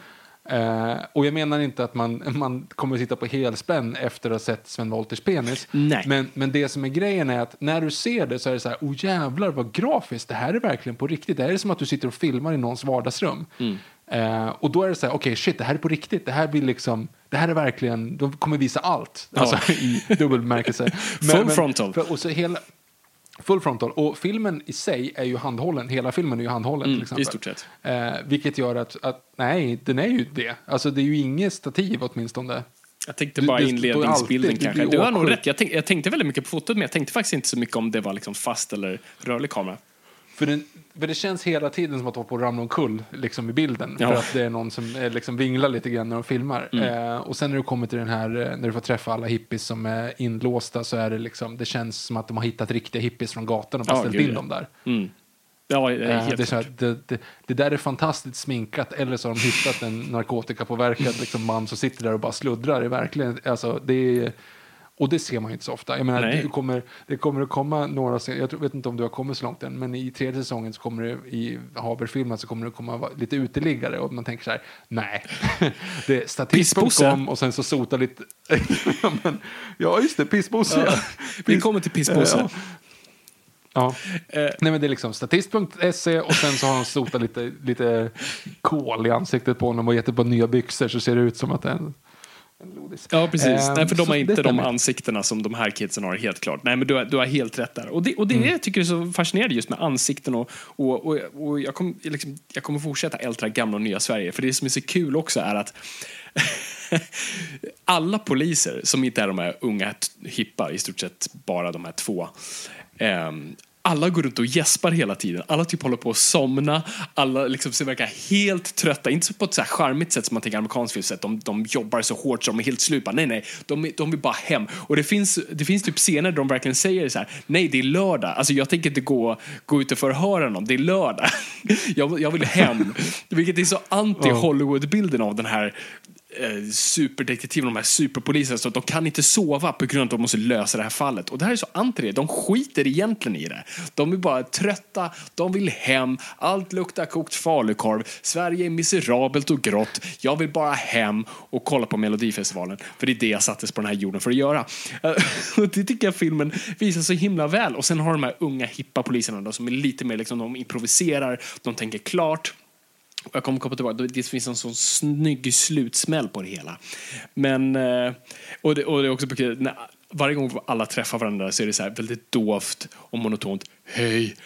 Eh, och jag menar inte att man, man kommer att sitta på helspänn efter att ha sett Sven Wolters penis. Nej. Men, men det som är grejen är att när du ser det så är det så här, oh jävlar vad grafiskt, det här är verkligen på riktigt. Det här är som att du sitter och filmar i någons vardagsrum. Eh, och då är det så här, okej shit, det här är på riktigt. Det här blir liksom, det här är verkligen, de kommer visa allt. Alltså i dubbel bemärkelse. *laughs* Full men- frontal. För, och så hela, full frontal. Och filmen i sig är ju handhållen. Hela filmen är ju handhållen till exempel. i stort sett. Eh, vilket gör att, att, nej, den är ju det. Alltså det är ju inget stativ åtminstone. Jag tänkte bara du- inledningsbilden alltid- kanske. du har nog rätt. Jag, tänk, jag tänkte väldigt mycket på fotot, men jag tänkte faktiskt inte så mycket om det var liksom fast eller rörlig kamera. För, den, för det känns hela tiden som att hålla på att ramla omkull liksom, i bilden. Ja. För att det är någon som eh, liksom vinglar lite grann när de filmar. Mm. Eh, och sen när du kommer till den här, eh, när du får träffa alla hippies som är inlåsta så är det liksom, det känns som att de har hittat riktiga hippies från gatan och bara Ja, ställt in ja. dem där. Mm. Ja, det är Eh, helt det, är här, det, det, det där är fantastiskt sminkat eller så har de hittat en narkotikapåverkad liksom, man som sitter där och bara sluddrar. Det är verkligen, alltså, det är, och det ser man ju inte så ofta. Jag menar, det, kommer, det kommer att komma några, jag vet inte om du har kommit så långt än, men i tredje säsongen så kommer det, i Haber-filmen så kommer det komma lite uteliggare och man tänker så här, nej, *laughs* det är statist.com och sen så sota lite, *laughs* ja, men, ja just det, pissbosse. Ja. vi kommer till pissbosse. Ja. Ja. Eh. Nej men det är liksom statist.se och sen så har han sotat lite, lite kol i ansiktet på honom och gett ett par nya byxor så ser det ut som att det är en, en lodis. Ja, precis. Eh, Nej, för de har inte de ansiktena som de här kidsen har, helt klart. Nej, men du har, du har helt rätt där. Och det, och det Mm. jag tycker är så fascinerande just med ansikten och, och, och, och jag, kom, liksom, jag kommer fortsätta älta gamla och nya Sverige. För det som är så kul också är att *laughs* alla poliser som inte är de här unga hippa, i stort sett bara de här två, ehm, alla går runt och gäspar hela tiden. Alla typ håller på att somna. Alla liksom ser verkar helt trötta. Inte så på ett så här charmigt sätt som man tänker amerikansk film. De, de jobbar så hårt så de är helt slupa. Nej, nej. De, de vill bara hem. Och det finns, det finns typ scener där de verkligen säger så här. Nej, det är lördag. Alltså jag tänker inte gå, gå ut och förhöra någon. Det är lördag. *laughs* Jag, jag vill hem. Vilket är så anti-Hollywood-bilden av den här eh, superdetektiven, de här superpoliserna, så att de kan inte sova på grund av att de måste lösa det här fallet. Och det här är så anti det. De skiter egentligen i det. De är bara trötta, de vill hem, allt luktar kokt falukorv, Sverige är miserabelt och grått, jag vill bara hem och kolla på Melodifestivalen. För det är det jag sattes på den här jorden för att göra. Eh, *laughs* och det tycker jag filmen visar så himla väl. Och sen har de här unga hippa poliserna då, som är lite mer liksom, de improviserar, de tänker klart. Jag kommer komma tillbaka, det finns en sån snygg slutsmäll på det hela. Men, eh, och det, och det är också mycket, när, varje gång alla träffar varandra så är det så här väldigt dovt och monotont. Hej!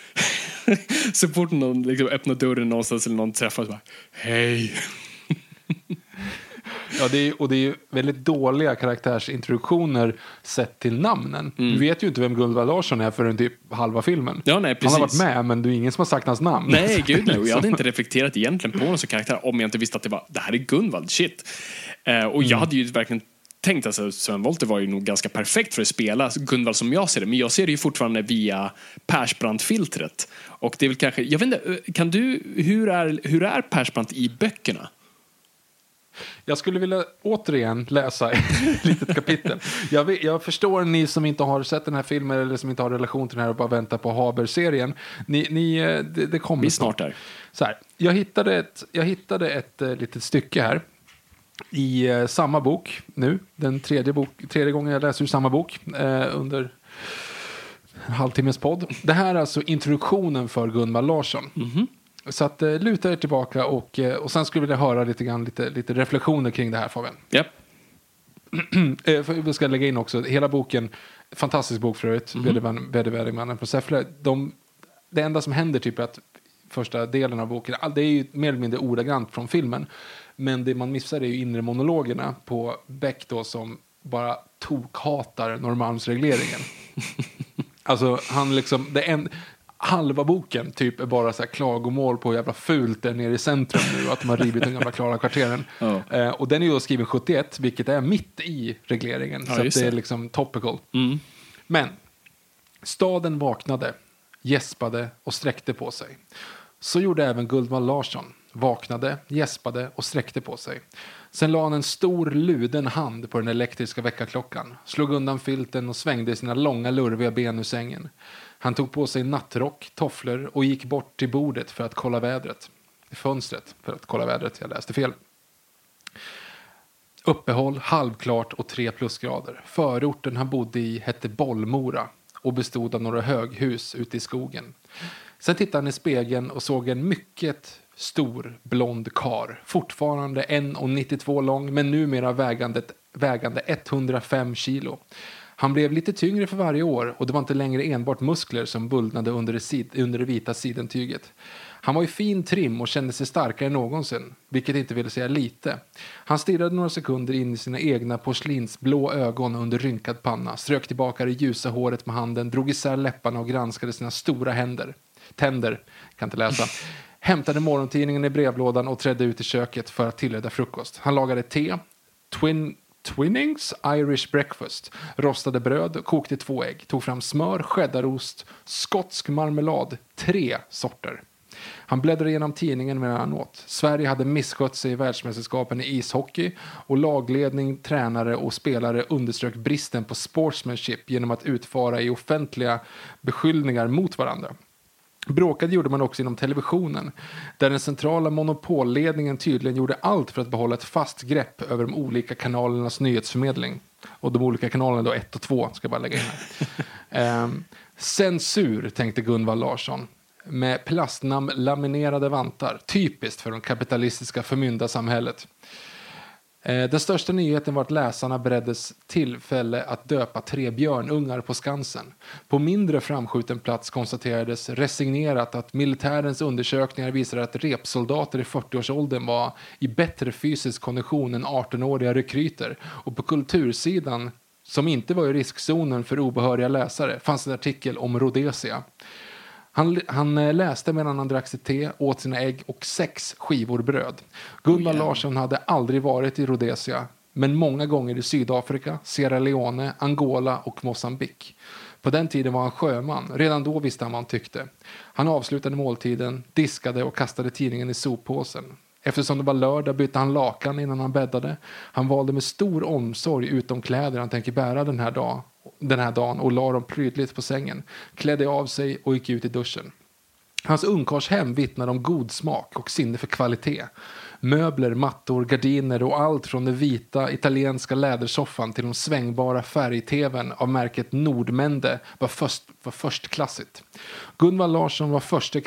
*laughs* så fort någon liksom öppnar dörren någonstans eller någon träffar så bara hej! *laughs* Ja, det är, och det är väldigt dåliga karaktärsintroduktioner sett till namnen. Mm. Du vet ju inte vem Gunvald Larsson är förrän typ halva filmen. Ja, nej, Han har varit med, men det är ingen som har sagt hans namn. Nej, gud nej. Jag hade inte *laughs* reflekterat egentligen på någon sån karaktär om jag inte visste att det var, det här är Gunvald, shit. Eh, och jag hade ju verkligen tänkt, alltså Sven Wollter var ju nog ganska perfekt för att spela Gunvald som jag ser det, men jag ser det ju fortfarande via Persbrandt-filtret. Och det är väl kanske, jag vet inte, eh, kan du, hur är, hur är Persbrandt i böckerna? Jag skulle vilja återigen läsa *laughs* ett litet kapitel. Jag, vet, jag förstår ni som inte har sett den här filmen eller som inte har relation till den här och bara väntar på Haber-serien. Ni, ni, eh, det, det kommer Vi snart där. Så här, jag hittade ett, jag hittade ett uh, litet stycke här i eh, samma bok nu. Den tredje, bok, tredje gången jag läser ur samma bok eh, under en halvtimmes podd. Det här är alltså introduktionen för Gunvald Larsson. Så att eh, luta er tillbaka och, eh, och sen skulle vilja höra lite, grann, lite, lite reflektioner kring det här Fabian. Japp. *clears throat* Eh, Vi ska lägga in också, hela boken, fantastisk bok för övrigt, mm. Vedervärdigmannen på Säffle. De, det enda som händer typ är att första delen av boken, det är ju mer eller mindre ordagrant från filmen. Men det man missar är ju inre monologerna på Beck då som bara tokhatar Norrmalmsregleringen. *laughs* alltså han liksom, det en, halva boken typ är bara så här klagomål på hur jävla fult det är nere i centrum nu, att de har rivit de gamla Klara-kvarteren. *laughs* Ja. Eh, och den är ju då skriven 71, vilket är mitt i regleringen. Ja, så det är liksom topical. Mm. Men staden vaknade, gäspade och sträckte på sig. Så gjorde även Guldvall Larsson. Vaknade, gäspade och sträckte på sig. Sen la han en stor luden hand på den elektriska väckarklockan, slog undan filten och svängde sina långa lurviga ben ur sängen. Han tog på sig nattrock, tofflor och gick bort till bordet för att kolla vädret. Fönstret för att kolla vädret, jag läste fel. Uppehåll, halvklart och tre plusgrader. Förorten han bodde i hette Bollmora och bestod av några höghus ute i skogen. Sen tittade han i spegeln och såg en mycket stor blond kar. Fortfarande 1,92 lång men numera vägande, vägande 105 kilo. Han blev lite tyngre för varje år och det var inte längre enbart muskler som bullnade under det, under det vita sidentyget. Han var i fin trim och kände sig starkare än någonsin, vilket inte ville säga lite. Han stirrade några sekunder in i sina egna porslinsblå ögon under rynkad panna, strök tillbaka det ljusa håret med handen, drog isär läpparna och granskade sina stora händer. Tänder, kan inte läsa. *laughs* Hämtade morgontidningen i brevlådan och trädde ut i köket för att tillreda frukost. Han lagade te, twin, Twinnings Irish Breakfast, rostade bröd, kokte två ägg, tog fram smör, cheddarost, skotsk marmelad, tre sorter. Han bläddrade igenom tidningen medan han åt. Sverige hade misskött sig i världsmästerskapen i ishockey och lagledning, tränare och spelare underströk bristen på sportsmanship genom att utfara i offentliga beskyllningar mot varandra. Bråkade gjorde man också inom televisionen, där den centrala monopolledningen tydligen gjorde allt för att behålla ett fast grepp över de olika kanalernas nyhetsförmedling. Och de olika kanalerna då, ett och två, ska jag bara lägga in här. *laughs* Ehm, censur, tänkte Gunvald Larsson. Med plastnam-laminerade vantar, typiskt för det kapitalistiska förmyndarsamhället. Eh, den största nyheten var att läsarna bereddes tillfälle att döpa tre björnungar på Skansen. På mindre framskjuten plats konstaterades resignerat att militärens undersökningar visade att repsoldater i 40-årsåldern var i bättre fysisk kondition än 18-åriga rekryter. Och på kultursidan, som inte var i riskzonen för obehöriga läsare, fanns en artikel om Rhodesia. Han, han eh, läste medan han drack sitt te, åt sina ägg och sex skivor bröd. Gunnar Larsson hade aldrig varit i Rhodesia, men många gånger i Sydafrika, Sierra Leone, Angola och Mosambik. På den tiden var han sjöman. Redan då visste han vad han tyckte. Han avslutade måltiden, diskade och kastade tidningen i soppåsen. Eftersom det var lördag bytte han lakan innan han bäddade. Han valde med stor omsorg ut de kläder han tänker bära den här, dag, den här dagen och la dem prydligt på sängen. Klädde av sig och gick ut i duschen. Hans ungkarlshem vittnar om god smak och sinne för kvalitet. Möbler, mattor, gardiner och allt från den vita italienska lädersoffan till de svängbara färg-tvn av märket Nordmende var, först, var förstklassigt. Gunvald Larsson var första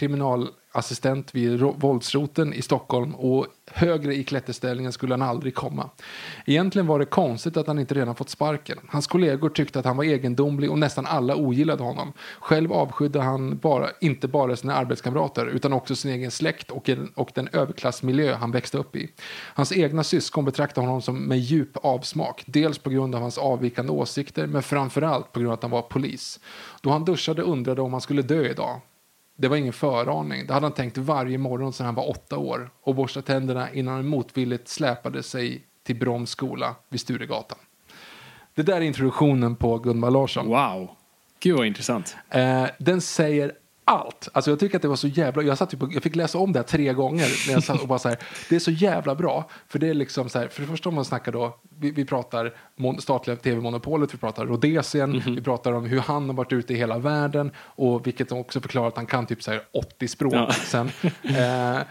assistent vid våldsroten i Stockholm och högre i klätterställningen skulle han aldrig komma. Egentligen var det konstigt att han inte redan fått sparken. Hans kollegor tyckte att han var egendomlig och nästan alla ogillade honom. Själv avskydde han bara, inte bara sina arbetskamrater utan också sin egen släkt och, en, och den överklassmiljö han växte upp i. Hans egna syskon betraktade honom som med djup avsmak. Dels på grund av hans avvikande åsikter men framförallt på grund av att han var polis. Då han duschade undrade om han skulle dö idag. Det var ingen föraning. Det hade han tänkt varje morgon sedan han var åtta år och borstade tänderna innan han motvilligt släpade sig till Broms skola vid Sturegatan. Det där är introduktionen på Gunvald Larsson. Wow. Gud vad intressant. Eh, den säger allt. Alltså jag tycker att det var så jävla... Jag, satt typ, och- jag fick läsa om det här tre gånger. När jag satt och bara så här, *laughs* det är så jävla bra. För det är liksom så här, för det första om man snackar då, vi, vi pratar mon, statliga tv-monopolet, vi pratar Rhodesien, vi pratar om hur han har varit ute i hela världen och vilket också förklarar att han kan typ så här 80 språk Ja. *laughs* sen. *laughs* Eh,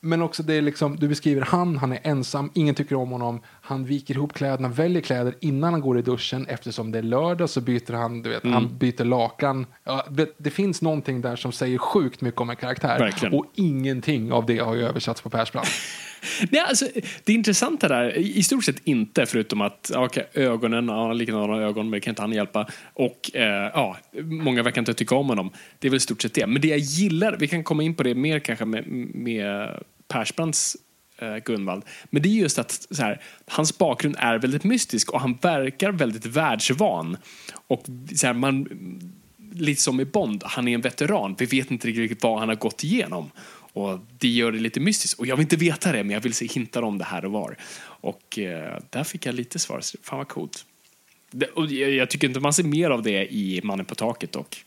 men också det är liksom, du beskriver han, han är ensam, ingen tycker om honom. Han viker ihop kläderna, väljer kläder innan han går i duschen. Eftersom det är lördag så byter han, du vet, han byter lakan. Ja, det, det finns någonting där som säger sjukt mycket om en karaktär. Verkligen. Och ingenting av det har ju översatts på Persbrandt. *laughs* Nej, alltså, det intressanta där, i stort sett inte, förutom att okej, ögonen, han har likadana ögon, men det kan inte han hjälpa. Och eh, ja, många verkar inte tycka om honom. Det är väl i stort sett det. Men det jag gillar, vi kan komma in på det mer kanske med, med Persbrandts eh, Gunvald. Men det är just att så här, hans bakgrund är väldigt mystisk och han verkar väldigt världsvan. Och så här, man lite som i Bond, han är en veteran. Vi vet inte riktigt vad han har gått igenom. Och det gör det lite mystiskt. Och jag vill inte veta det, men jag vill se hintar om det här och var. Och eh, där fick jag lite svar. Fan vad coolt. Det, och jag, jag tycker inte man ser mer av det i Mannen på taket dock.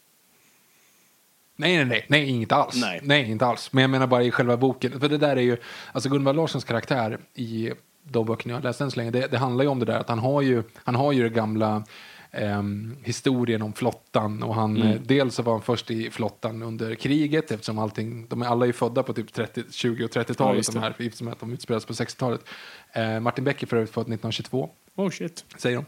Nej, nej, nej, nej, inget alls. Nej. nej, inte alls. Men jag menar bara i själva boken. För det där är ju, alltså Gunvald Larssons karaktär i de böckerna jag läst än så länge, det, det handlar ju om det där att han har ju, han har ju det gamla ehm, historien om flottan och han, Mm. eh, dels så var han först i flottan under kriget eftersom allting, de är alla är födda på typ 30, 20 och Ja, 30-talet just de här, med att de utspelas på 60-talet. Eh, Martin Beck är för övrigt född 1922 Oh shit. säger de.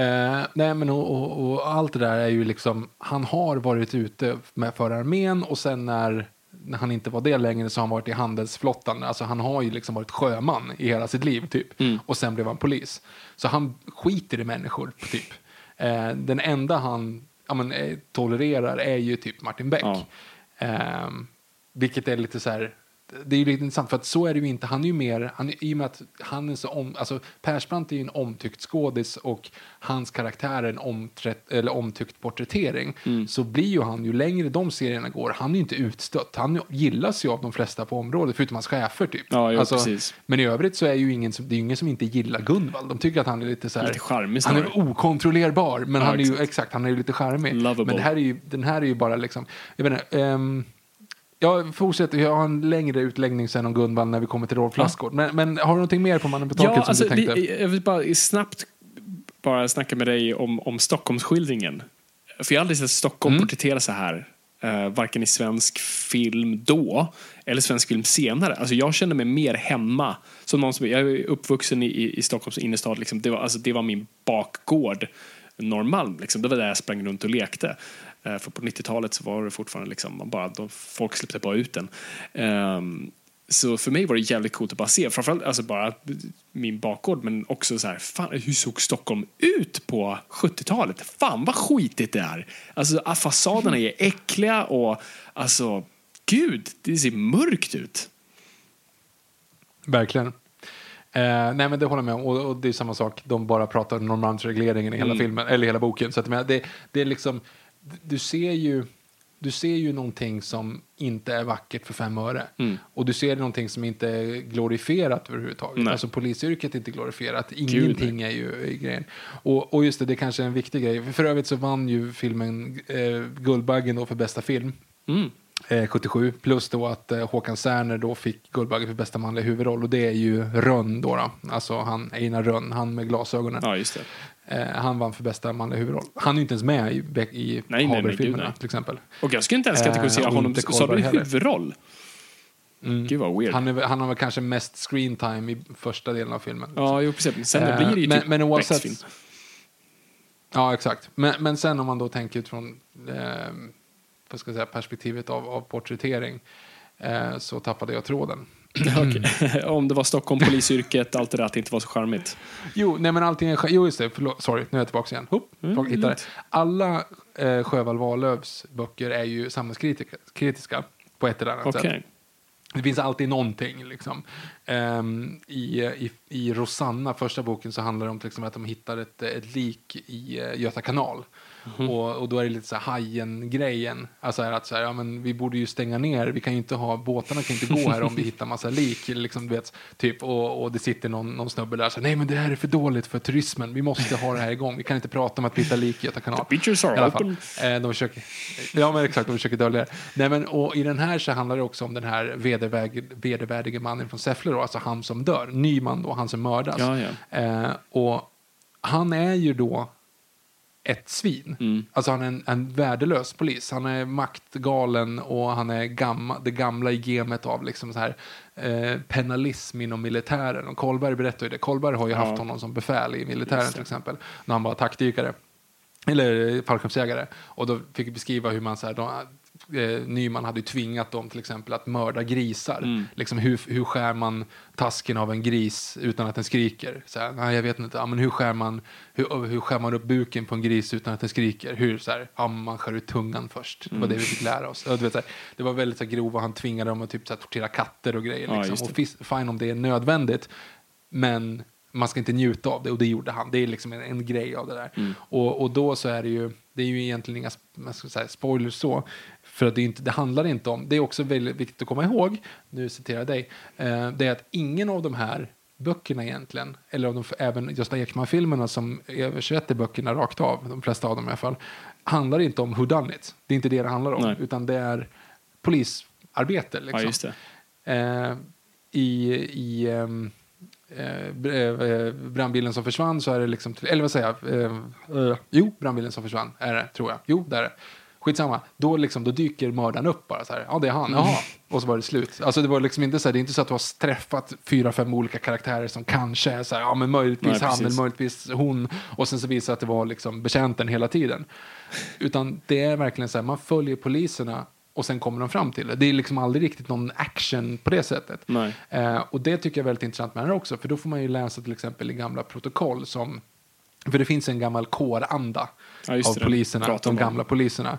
Eh, nej, men och, och, och allt det där är ju liksom, han har varit ute med för armén och sen när, när han inte var det längre så har han varit i handelsflottan. Alltså han har ju liksom varit sjöman i hela sitt liv typ. Och sen blev han polis. Så han skiter i människor typ. Eh, den enda han ja, men, eh, tolererar är ju typ Martin Beck. Ja. Ehm, vilket är lite så här, det är ju lite intressant för att så är det ju inte. Han är ju mer, han, i och med att han är så om, alltså Persbrandt är ju en omtyckt skådis och hans karaktär är en omträtt, eller omtyckt porträttering. Mm. Så blir ju han, ju längre de serierna går, han är ju inte utstött. Han gillas ju av de flesta på området, förutom hans chefer typ. Ja, jo, precis. Men i övrigt så är ju ingen det är ju ingen som inte gillar Gunvald. De tycker att han är lite så här, Lite charmig Han är okontrollerbar, men Ja, han är ju, exakt. han är ju lite charmig. Lovable. Men det här är ju, den här är ju bara liksom, jag vet inte, ehm, jag fortsätter, jag har en längre utläggning sen om Gunvald när vi kommer till Rolf Lassgård. Men, men har du någonting mer på Mannen på taket Ja, som alltså, du tänkte? vi, jag vill bara snabbt bara snacka med dig om, om Stockholmsskildringen. För jag har aldrig sett Stockholm Mm. porträtteras så här. Uh, varken i svensk film då eller svensk film senare. Alltså jag känner mig mer hemma. Som någon som, jag är uppvuxen i, i, i Stockholms innerstad. Liksom. Det, var, alltså, det var min bakgård. Norrmalm, liksom. det var där jag sprang runt och lekte. Eh, för på 90-talet så var det fortfarande liksom, man bara, de, folk släppte bara ut den. Ehm, så för mig var det jävligt coolt att bara se, framförallt alltså bara min bakgård, men också så här, fan, hur såg Stockholm ut på 70-talet? Fan vad skitigt det är! Alltså ah, fasaderna är äckliga och alltså, gud, det ser mörkt ut. Verkligen. Eh, nej men det håller jag med om. Och, och det är samma sak, de bara pratar om Norrmalmsregleringen i hela Mm. filmen, eller hela boken. Så att, men, det, det är liksom, du ser ju du ser ju någonting som inte är vackert för fem öre. Mm. Och du ser någonting som inte är glorifierat överhuvudtaget. Nej. Alltså polisyrket är inte glorifierat. Gud, Ingenting är ju grejen. Och, och just det, det kanske är en viktig grej. För, övrigt så vann ju filmen eh, Guldbaggen då för bästa film. Mm. Eh, 77. Plus då att eh, Håkan Särner då fick Guldbaggen för bästa manliga huvudroll. Och det är ju Rönn då. då. Alltså han, Einar Rönn, han med glasögonen. Ja, just det. Eh, han vann för bästa manliga huvudroll. Han är ju inte ens med i, i nej, Haber-filmerna nej. till exempel. Och jag skulle inte ens kategorisera Eh, honom, sa du huvudroll? Gud vad weird. Han, är, han har väl kanske mest screen time i första delen av filmen. Ja, jo precis. Sen Eh, blir det ju men- typ men oavsett- film. Ja, exakt. Men, men sen om man då tänker utifrån eh, vad ska jag säga, perspektivet av, av porträttering eh, så tappade jag tråden. *clears throat* Okej. *laughs* Om det var Stockholm, polisyrket, allt det där, att det inte var så charmigt. Jo, nej men allting är... Jo, just det. Förlåt, sorry, nu är jag tillbaka igen. Hopp, Mm, mm, hittade. Alla eh, Sjöwall Wahlöös böcker är ju samhällskritiska på ett eller annat Okej. sätt. Det finns alltid någonting. Liksom. Ehm, i, i, I Rosanna, första boken, så handlar det om till exempel att de hittar ett, ett lik i uh, Göta kanal. Mhm. Och, och då är det lite så här Hajen-grejen. Alltså att så här, ja, men vi borde ju stänga ner. Vi kan ju inte ha, båtarna kan inte gå här om vi *laughs* hittar massa lik. Liksom, du vet, typ, och, och det sitter någon, någon snubbe där och säger nej men det här är för dåligt för turismen. Vi måste ha det här igång. Vi kan inte prata om att vi hittar lik i Göta kanal. The beaches are open. Eh, de försöker, ja men exakt, de försöker dölja det. Nej, men, och I den här så handlar det också om den här vederväg, vedervärdige mannen från Säffle, då, alltså han som dör. Nyman då, han som mördas. Ja, ja. Eh, och han är ju då ett svin. Mm. Alltså han är en, en värdelös polis. Han är maktgalen och han är gamma, det gamla i gemet av liksom så här, eh, penalism inom militären. Och Kolberg berättar ju det. Kolberg har ju haft honom som befäl i militären till exempel. När han var taktikare. Eller fallskärmsjägare. Och då fick vi beskriva hur man så här, de, eh, Nyman hade tvingat dem till exempel att mörda grisar. Mm. Liksom hur, hur skär man tasken av en gris utan att den skriker? Så här, nej, jag vet inte. Ja, men hur, skär man, hur, hur skär man upp buken på en gris utan att den skriker? Hur, så här, ja, man skär ut tungan först. Det var det vi fick lära oss. Du vet, här, det var väldigt så här, grova. Han tvingade dem att typ, så här, tortera katter och grejer. Ja, Liksom. just och fis- fine om det är nödvändigt. Men man ska inte njuta av det och det gjorde han. Det är liksom en, en grej av det där. Och, och då så är det ju, det är ju egentligen inga man ska säga, spoilers så. För att det, inte, det handlar inte om, det är också väldigt viktigt att komma ihåg, nu citerar jag dig, eh, det är att ingen av de här böckerna egentligen, eller av de, även Gösta Ekman-filmerna som översätter böckerna rakt av, de flesta av dem i alla fall, handlar inte om who it. Det är inte det det handlar om, Nej. utan det är polisarbete. Liksom. Ja. Eh, I i ehm, eh, br- eh, brandbilen som försvann så är det liksom, eller vad säger jag, eh, eh, jo, brandbilen som försvann är det, tror jag. Jo, det är det. Skitsamma, då, liksom, då dyker mördaren upp bara så här, ja det är han, jaha, och så var det slut. Alltså det var liksom inte så här, det är inte så att du har träffat fyra, fem olika karaktärer som kanske är så här, ja men möjligtvis Nej, han precis. eller möjligtvis hon, och sen så visar det att det var liksom betjänten hela tiden. Utan det är verkligen så här, man följer poliserna och sen kommer de fram till det. Det är liksom aldrig riktigt någon action på det sättet. Eh, och det tycker jag är väldigt intressant med den här också, för då får man ju läsa till exempel i gamla protokoll som, för det finns en gammal kåranda Ja, av det. poliserna, de gamla poliserna.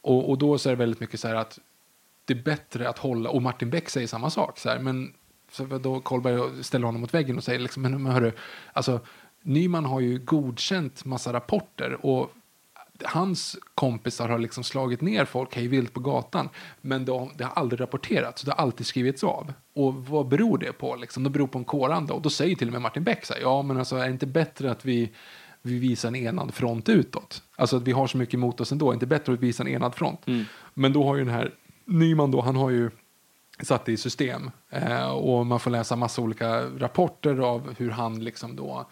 Och, och då så är det väldigt mycket så här att det är bättre att hålla, och Martin Beck säger samma sak, så här, men så då Kolberg ställer honom mot väggen och säger liksom, men, hörru, alltså Nyman har ju godkänt massa rapporter och hans kompisar har liksom slagit ner folk hej vilt på gatan, men de, det har aldrig rapporterats, det har alltid skrivits av. Och vad beror det på? Liksom? Det beror på en kåranda. Och då säger till och med Martin Beck så här, ja men alltså är det inte bättre att vi, vi visar en enad front utåt? Alltså att vi har så mycket emot oss ändå, inte bättre att visa en enad front? Men då har ju den här Nyman då, han har ju satt det i system. Eh, och man får läsa massa olika rapporter av hur han liksom då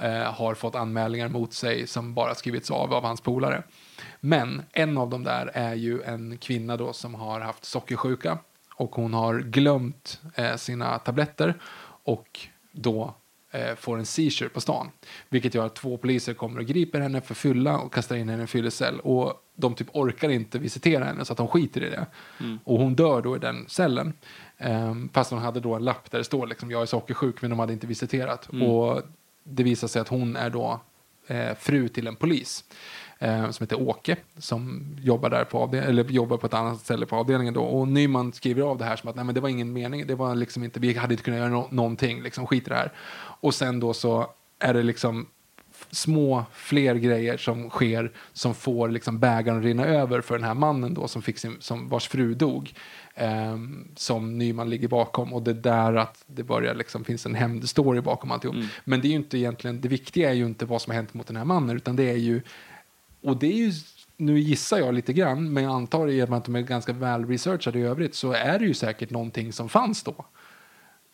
eh, har fått anmälningar mot sig som bara skrivits av av hans polare. Men en av dem där är ju en kvinna då som har haft sockersjuka och hon har glömt eh, sina tabletter och då får en seizure på stan. Vilket gör att två poliser kommer och griper henne för fylla och kastar in henne i en fyllecell. Och de typ orkar inte visitera henne så att de skiter i det. Och hon dör då i den cellen. Um, fast hon hade då en lapp där det står liksom jag är sockersjuk men de hade inte visiterat. Och det visar sig att hon är då eh, fru till en polis. Eh, som heter Åke, som jobbar, där på avdel- eller jobbar på ett annat ställe på avdelningen. Då. Och Nyman skriver av det här som att Nej, men det var ingen mening, det var liksom inte, vi hade inte kunnat göra nå- någonting, liksom, skit i det här. Och sen då så är det liksom små fler grejer som sker som får liksom bägaren att rinna över för den här mannen då som fick sin, som vars fru dog. ehm, som Nyman ligger bakom och det är där att det börjar liksom finns en hämndstory bakom alltihop. Men det är ju inte egentligen, det viktiga är ju inte vad som har hänt mot den här mannen utan det är ju och det är ju, nu gissar jag lite grann, men jag antar i och med att de är ganska väl researchade i övrigt så är det ju säkert någonting som fanns då.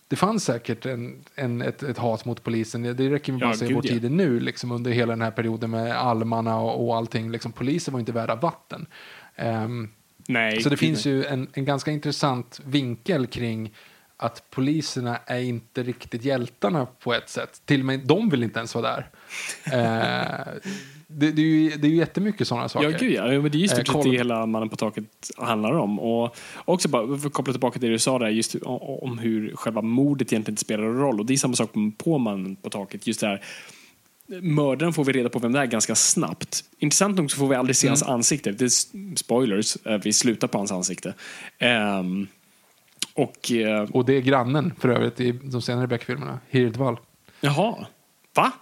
Det fanns säkert en, en, ett, ett hat mot polisen. Det räcker med Ja, att se gud, på ja. tiden nu, liksom under hela den här perioden med almarna och, och allting. Liksom, poliser var inte värda vatten. Ehm, Nej. så det finns ju en, en ganska intressant vinkel kring att poliserna är inte riktigt hjältarna på ett sätt. Till och med de vill inte ens vara där. *laughs* Eh, det, det, är ju, det är ju jättemycket sådana saker. Ja, gud ja. Men Det är ju Eh, stort sett koll- det hela Mannen på taket handlar om. Och också bara för att koppla tillbaka till det du sa där, just om hur själva mordet egentligen inte spelar någon roll. Och det är samma sak på Mannen på taket. Just det här, mördaren får vi reda på vem det är ganska snabbt. Intressant nog så får vi aldrig se hans ansikte. Det är spoilers, eh, vi slutar på hans ansikte. Ehm, och, eh, Och det är grannen för övrigt i de senare Beck-filmerna. Hirdwall. jaha, va?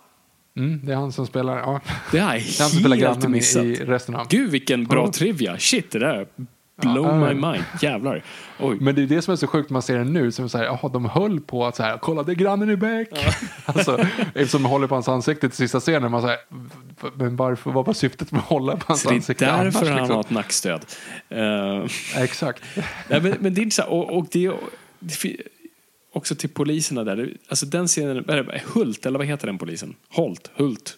Mm, det är han som spelar, ja, Det har jag det *laughs* är han som spelar helt grannen missat. i resten av. Gud vilken bra Ja. trivia. Shit, det där blow Ja, my mind. Jävlar. Oj. Men det är det som är så sjukt man ser den nu. Som så här, jaha, de höll på att så här, kolla det är grannen i Beck. *laughs* alltså, eftersom de håller på hans ansikte till sista scenen. Man säger, men varför, vad var syftet med att hålla på hans Så det är ansikte därför annars? han liksom? har ett nackstöd. Uh, Exakt. nej, men, men det är inte så här, och, och det, det fi- också till poliserna där. Alltså den scenen, är det, Hult, eller vad heter den polisen? Holt, Hult.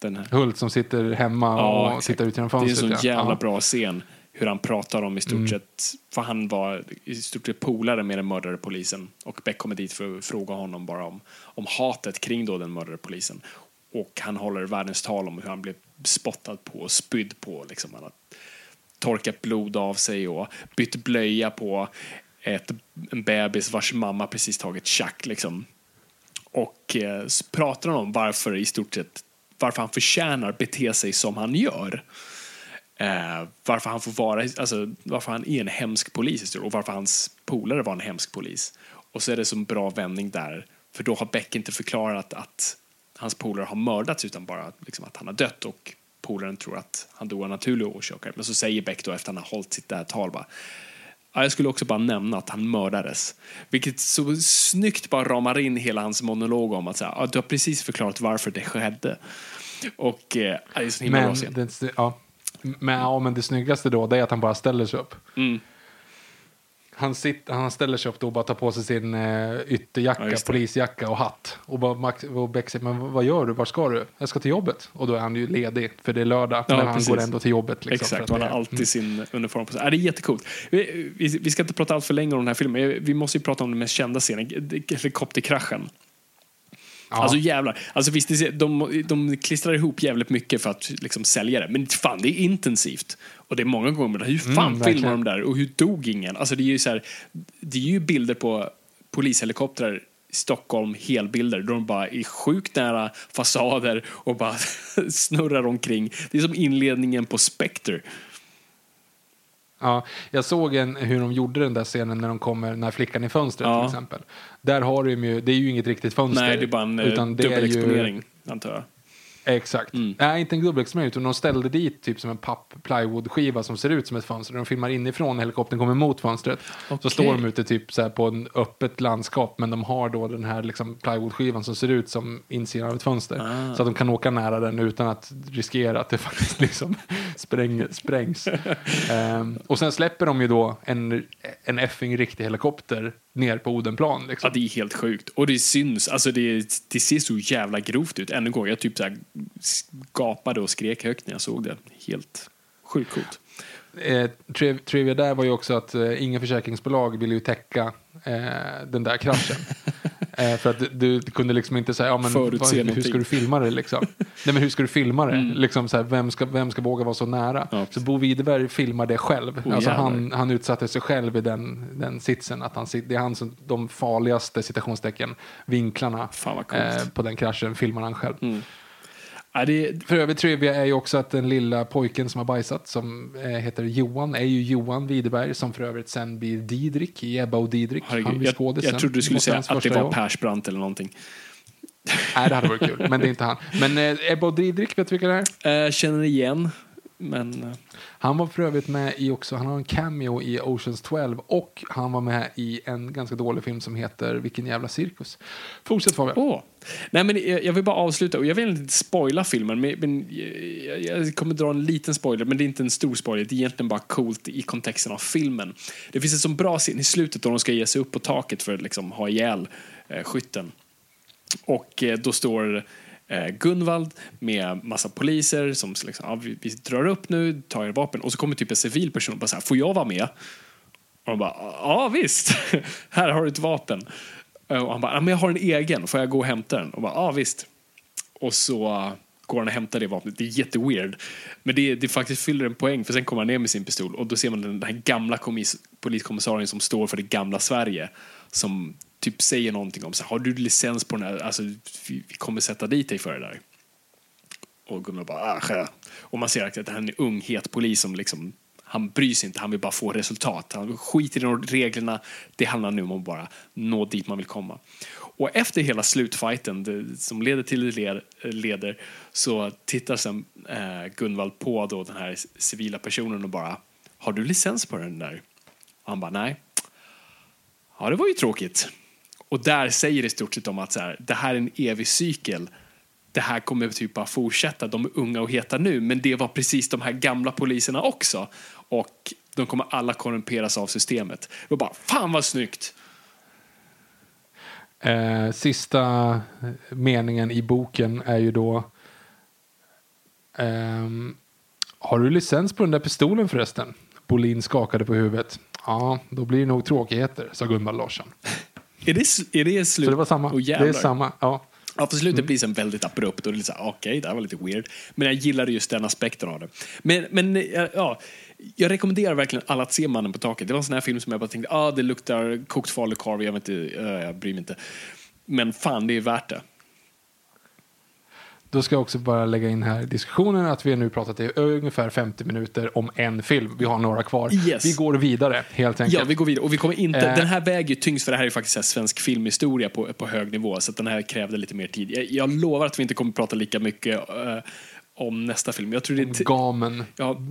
Den här. Hult som sitter hemma och exakt. tittar ut genom Det är en fönstret. så ja. jävla Ja. bra scen. Hur han pratar om i stort Mm. sett, för han var i stort sett polare med den mördade polisen. Och Beck kommer dit för att fråga honom bara om, om hatet kring då den mördade polisen. Och han håller världens tal om hur han blev spottad på och spydd på. Liksom. Han har torkat blod av sig och bytt blöja på ett, en bebis vars mamma precis tagit tjack. Liksom. Och eh, pratar om varför i stort sett varför han förtjänar bete sig som han gör. Eh, varför han får vara, alltså varför han är en hemsk polis och varför hans polare var en hemsk polis. Och så är det som bra vändning där. För då har Beck inte förklarat att hans polare har mördats utan bara liksom, att han har dött och polaren tror att han dog av naturliga orsaker. Men så säger Beck då efter han har hållit sitt där tal bara Ja, jag skulle också bara nämna att han mördades. Vilket så snyggt bara ramar in hela hans monolog om att ja, du har precis förklarat varför det skedde. Och eh, det är så himla bra Men scen. det, ja. Men, ja, men det snyggaste då det är att han bara ställer sig upp. Mm. Han, sitter, han ställer sig upp då och bara tar på sig sin uh, ytterjacka, Ja, polisjacka och hatt. Och, bara, Max, och Beck säger, men vad gör du? Var ska du? Jag ska till jobbet. Och då är han ju ledig, för det är lördag. Ja, men han precis. går ändå till jobbet. Liksom, Exakt, han har alltid sin uniform på sig. Ja, det är jättecoolt. Vi, vi, vi ska inte prata allt för länge om den här filmen. Vi måste ju prata om den mest kända scenen, helikopterkraschen. Ja. Alltså jävlar. Alltså visst, de, de klistrar ihop jävligt mycket för att liksom, sälja det. Men fan, det är intensivt. Och det är många gånger, hur fan Mm, filmar de där? Och hur dog ingen? Alltså det är ju så här, det är ju bilder på polishelikoptrar i Stockholm, helbilder, då de bara är sjukt nära fasader och bara *laughs* snurrar omkring. Det är som inledningen på Spectre. Ja, jag såg en, hur de gjorde den där scenen när de kommer, när flickan i fönstret Ja. till exempel. Där har de ju, det är ju inget riktigt fönster. Nej, det är bara en eh, utan är ju- dubbelexponering, antar jag. Exakt. Mm. Nej, inte en dubbelexponering, utan de ställde dit typ som en papp plywoodskiva som ser ut som ett fönster. De filmar inifrån när helikoptern kommer mot fönstret. Så Okej. står de ute typ så här på en öppet landskap, men de har då den här liksom plywoodskivan som ser ut som insidan av ett fönster. Ah. Så att de kan åka nära den utan att riskera att det *laughs* faktiskt liksom spräng, sprängs. *laughs* Ehm, och sen släpper de ju då en, en effing riktig helikopter ner på Odenplan. Liksom. Ja, det är helt sjukt. Och det syns. Alltså det, det ser så jävla grovt ut. Ännu en gång, jag typ så här gapade och skrek högt när jag såg det. Helt sjukt coolt. Eh, triv- trivia där var ju också att eh, inga försäkringsbolag ville ju täcka eh, den där kraschen. *laughs* eh, för att du, du kunde liksom inte säga, ja, men, vad, hur ska du filma det liksom? Nej men hur ska du filma det? Liksom så här, vem, ska, vem ska våga vara så nära? Mm. Ja, så Bo Widerberg filmar det själv. Oh, alltså, han, han utsatte sig själv i den, den sitsen. Att han, det är han som, de farligaste citationstecken, vinklarna. Mm. eh, på den kraschen filmar han själv. Ja, det, För övrigt trivia är ju också att den lilla pojken som har bajsat, som eh, heter Johan, är ju Johan Widerberg, som för övrigt sen blir Didrik i Ebba och Didrik. han herregud, blir jag, jag trodde du skulle säga att det var. Persbrandt eller någonting. Nej, det hade varit kul, men det är inte han. Men eh, Ebba och Didrik, vet du vilka det är? Eh, känner igen, men... Han var för övrigt med i också, han har en cameo i Oceans 12 och han var med i en ganska dålig film som heter Vilken jävla cirkus. Fortsätt Fabian. Oh. Nej, men jag vill bara avsluta, och jag vill inte spoila filmen, men, jag, jag kommer dra en liten spoiler, men det är inte en stor spoiler, det är egentligen bara coolt i kontexten av filmen. Det finns en sån bra scen i slutet då de ska ge sig upp på taket för att liksom ha ihjäl eh, skytten. Och eh, då står eh, Gunvald med massa poliser som liksom, ja, vi, vi drar upp nu, tar er vapen, och så kommer typ en civil person och bara så här, får jag vara med? Och de bara, ja visst, *laughs* här har du ett vapen. Eh, och han bara, ja, men jag har en egen, får jag gå och hämta den? Och bara, ja visst. Och så går han och hämtar det vapnet. Det är jätteweird. Men det, det faktiskt fyller en poäng, för sen kommer han ner med sin pistol och då ser man den, här gamla komis, poliskommissarien som står för det gamla Sverige. Som typ säger någonting om, så har du licens på den här? Alltså, vi, vi kommer sätta dit dig för det där. Och Gunnar bara, ah. Och man ser att det här är en ung, het polis som liksom, han bryr sig inte, han vill bara få resultat. Han skiter i reglerna, det handlar nu om att bara nå dit man vill komma. Och efter hela slutfighten det, som leder till det led- leder så tittar sen eh, Gunvald på då den här civila personen och bara, har du licens på den där? Och han bara, nej. Ja, det var ju tråkigt. Och där säger det i stort sett om att så här, det här är en evig cykel. Det här kommer typ bara fortsätta. De är unga och heta nu, men det var precis de här gamla poliserna också. Och de kommer alla korrumperas av systemet. Det var bara, fan vad snyggt! Eh, sista meningen i boken är ju då Eh, Har du licens på den där pistolen förresten? Bolin skakade på huvudet. Ja, då blir det nog tråkigheter, sa Gunvald Larsson. Är det, är det slut? Så det var samma. Åh, det är samma, ja. Ja, på slutet blir det sen väldigt abrupt och lite så här, okej, det här var lite weird. Men jag gillade just den aspekten av det. Men, men ja, jag rekommenderar verkligen alla att se Mannen på taket. Det var en sån här film som jag bara tänkte, ah, det luktar kokt falukorv, jag vet inte, eh, jag bryr mig inte. Men fan, det är värt det. Då ska jag också bara lägga in här i diskussionen att vi har nu pratat i ungefär 50 minuter om en film. Vi har några kvar. Yes. Vi går vidare helt enkelt. Ja, vi går vidare. Och vi kommer inte, Eh. Den här väger ju tyngst för det här är faktiskt här svensk filmhistoria på, på hög nivå. Så att den här krävde lite mer tid. Jag, jag lovar att vi inte kommer prata lika mycket eh, om nästa film. Jag tror det är Gamen. har, *laughs*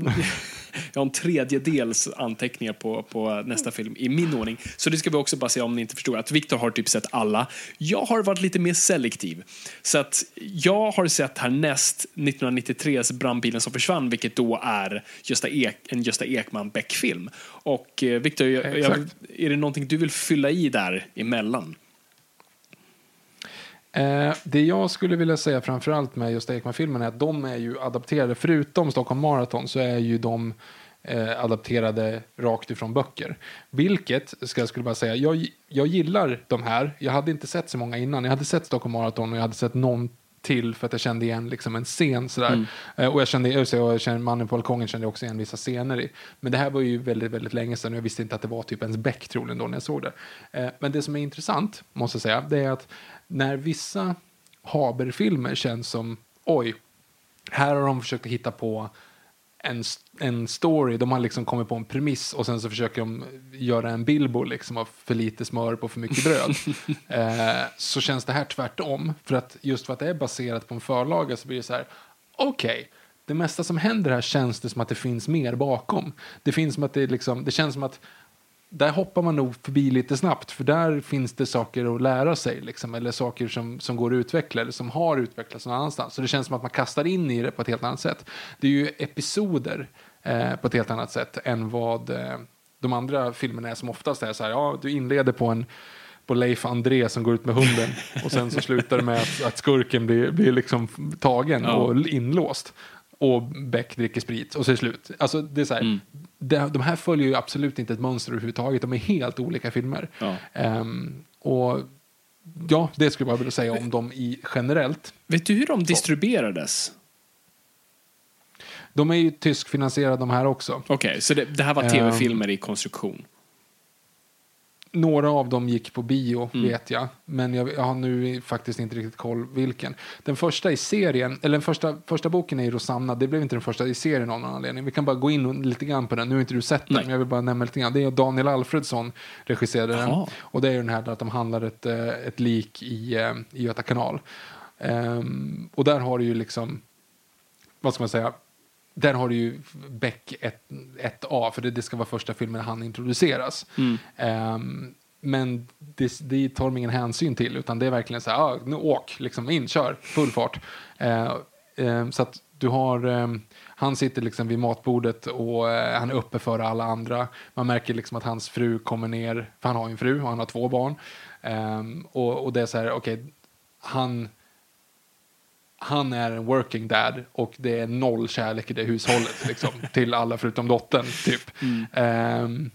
jag har en tredjedels anteckningar på, på nästa film i min ordning. Så det ska vi också bara säga om ni inte förstår. Att Viktor har typ sett alla. Jag har varit lite mer selektiv. Så att jag har sett härnäst 1993s Brandbilen som försvann, vilket då är Gösta Ek, en Gösta Ekman Beck-film. Och eh, Viktor, är det någonting du vill fylla i där emellan? Eh, det jag skulle vilja säga framförallt med just Ekman-filmerna är att de är ju adapterade, förutom Stockholm Marathon så är ju de eh, adapterade rakt ifrån böcker. Vilket, ska jag skulle bara säga, jag, jag gillar de här. Jag hade inte sett så många innan. Jag hade sett Stockholm Marathon och jag hade sett någon till för att jag kände igen liksom en scen sådär. Eh, och jag kände, jag kände Mannen på balkongen kände jag också igen vissa scener i. Men det här var ju väldigt, väldigt länge sedan och jag visste inte att det var typ ens Beck troligen då när jag såg det. Eh, men det som är intressant, måste jag säga, det är att när vissa Haber-filmer känns som, oj, här har de försökt hitta på en, en story, de har liksom kommit på en premiss och sen så försöker de göra en Bilbo liksom av för lite smör på för mycket bröd. *laughs* eh, så känns det här tvärtom, för att just för att det är baserat på en förlaga så blir det så här, okej, det mesta som händer här känns det som att det finns mer bakom. Det finns som att det liksom, det känns som att där hoppar man nog förbi lite snabbt för där finns det saker att lära sig liksom, eller saker som, som går att utveckla eller som har utvecklats någon annanstans. Så det känns som att man kastar in i det på ett helt annat sätt. Det är ju episoder eh, på ett helt annat sätt än vad eh, de andra filmerna är som oftast är så här, ja du inleder på en på Leif André som går ut med hunden och sen så slutar det med att, att skurken blir, blir liksom tagen Ja. och inlåst. Och Beck dricker sprit och så är det slut. Alltså det är så här, Mm. det, de här följer ju absolut inte ett mönster överhuvudtaget. De är helt olika filmer. Ja. Ehm, och ja, det skulle jag vilja säga om dem i generellt. Vet du hur de distribuerades? De är ju tyskfinansierade de här också. Okej, så det, det här var Ehm. tv-filmer i konstruktion? Några av dem gick på bio, Mm. vet jag. Men jag, jag har nu faktiskt inte riktigt koll vilken. Den första i serien, eller den första, första boken är ju Rosanna. Det blev inte den första i serien av någon anledning. Vi kan bara gå in lite grann på den. Nu har inte du sett den, Nej. men jag vill bara nämna lite grann. Det är Daniel Alfredsson regisserade den. Jaha. Och det är ju den här att de handlar ett, eh, ett lik i, eh, i Göta kanal. Ehm, och där har du ju liksom, vad ska man säga, där har du ju Beck 1A, för det, det ska vara första filmen han introduceras. Ehm, men det, det tar de ingen hänsyn till, utan det är verkligen så här, ah, nu åk, liksom in, kör, full fart. Eh, ehm, så att du har, ehm, han sitter liksom vid matbordet och eh, han är uppe för alla andra. Man märker liksom att hans fru kommer ner, för han har ju en fru och han har två barn. Och, och det är så här, okej, han han är en working dad och det är noll kärlek i det hushållet liksom, *laughs* till alla förutom dottern. Typ. Ehm,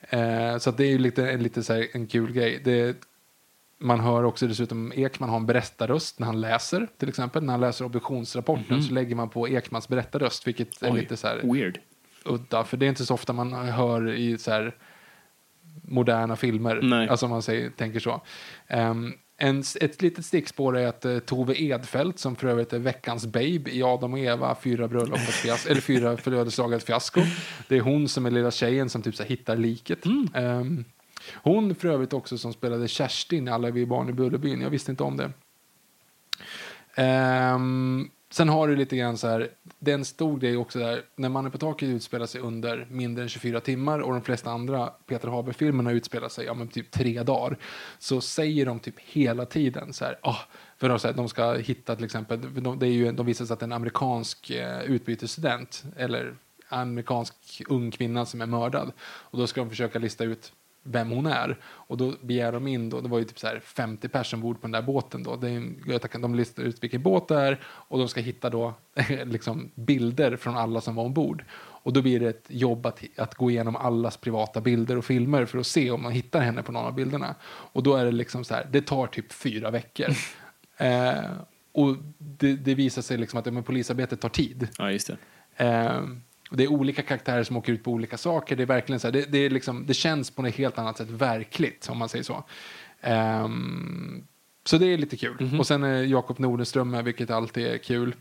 eh, så att det är ju lite, en, lite så här, en kul grej. Det, man hör också dessutom Ekman ha en berättarröst när han läser, till exempel. När han läser obduktionsrapporten så lägger man på Ekmans berättarröst, vilket är Oj, lite så här weird. udda. För det är inte så ofta man hör i så här moderna filmer. Nej. Alltså om man säger, tänker så. Ehm, en, ett litet stickspår är att uh, Tove Edfeldt, som för övrigt är veckans babe i Adam och Eva, fyra bröllop fiasko, eller fyra födelsedagar ett fiasko. Det är hon som är lilla tjejen som typ så här, hittar liket. Ehm, hon för övrigt också som spelade Kerstin i Alla vi barn i Bullerbyn. Jag visste inte om det. Ehm, sen har du lite grann så här, det är en stor grej också där, när Mannen på taket utspelar sig under mindre än 24 timmar och de flesta andra Peter Haber-filmerna utspelar sig ja, men typ tre dagar, så säger de typ hela tiden så här, oh, för de, så här, de ska hitta till exempel, de, det är ju, de visar sig att det är en amerikansk eh, utbytesstudent, eller amerikansk ung kvinna som är mördad, och då ska de försöka lista ut vem hon är. Och då begär de in, då, det var ju typ så här 50 personer ombord på den där båten. Då. Det är en, de listar ut vilken båt det är och de ska hitta då *laughs* liksom bilder från alla som var ombord. Och då blir det ett jobb att, att gå igenom allas privata bilder och filmer för att se om man hittar henne på någon av bilderna. Och då är det liksom så här, det tar typ fyra veckor. *laughs* eh, och det, det visar sig liksom att ja, polisarbetet tar tid. Ja, just det. Ehm, och det är olika karaktärer som åker ut på olika saker. Det, är verkligen så här, det, det, är liksom, det känns på ett helt annat sätt verkligt, om man säger så. Ehm, så det är lite kul. Och sen är Jakob Nordenström med, vilket alltid är kul.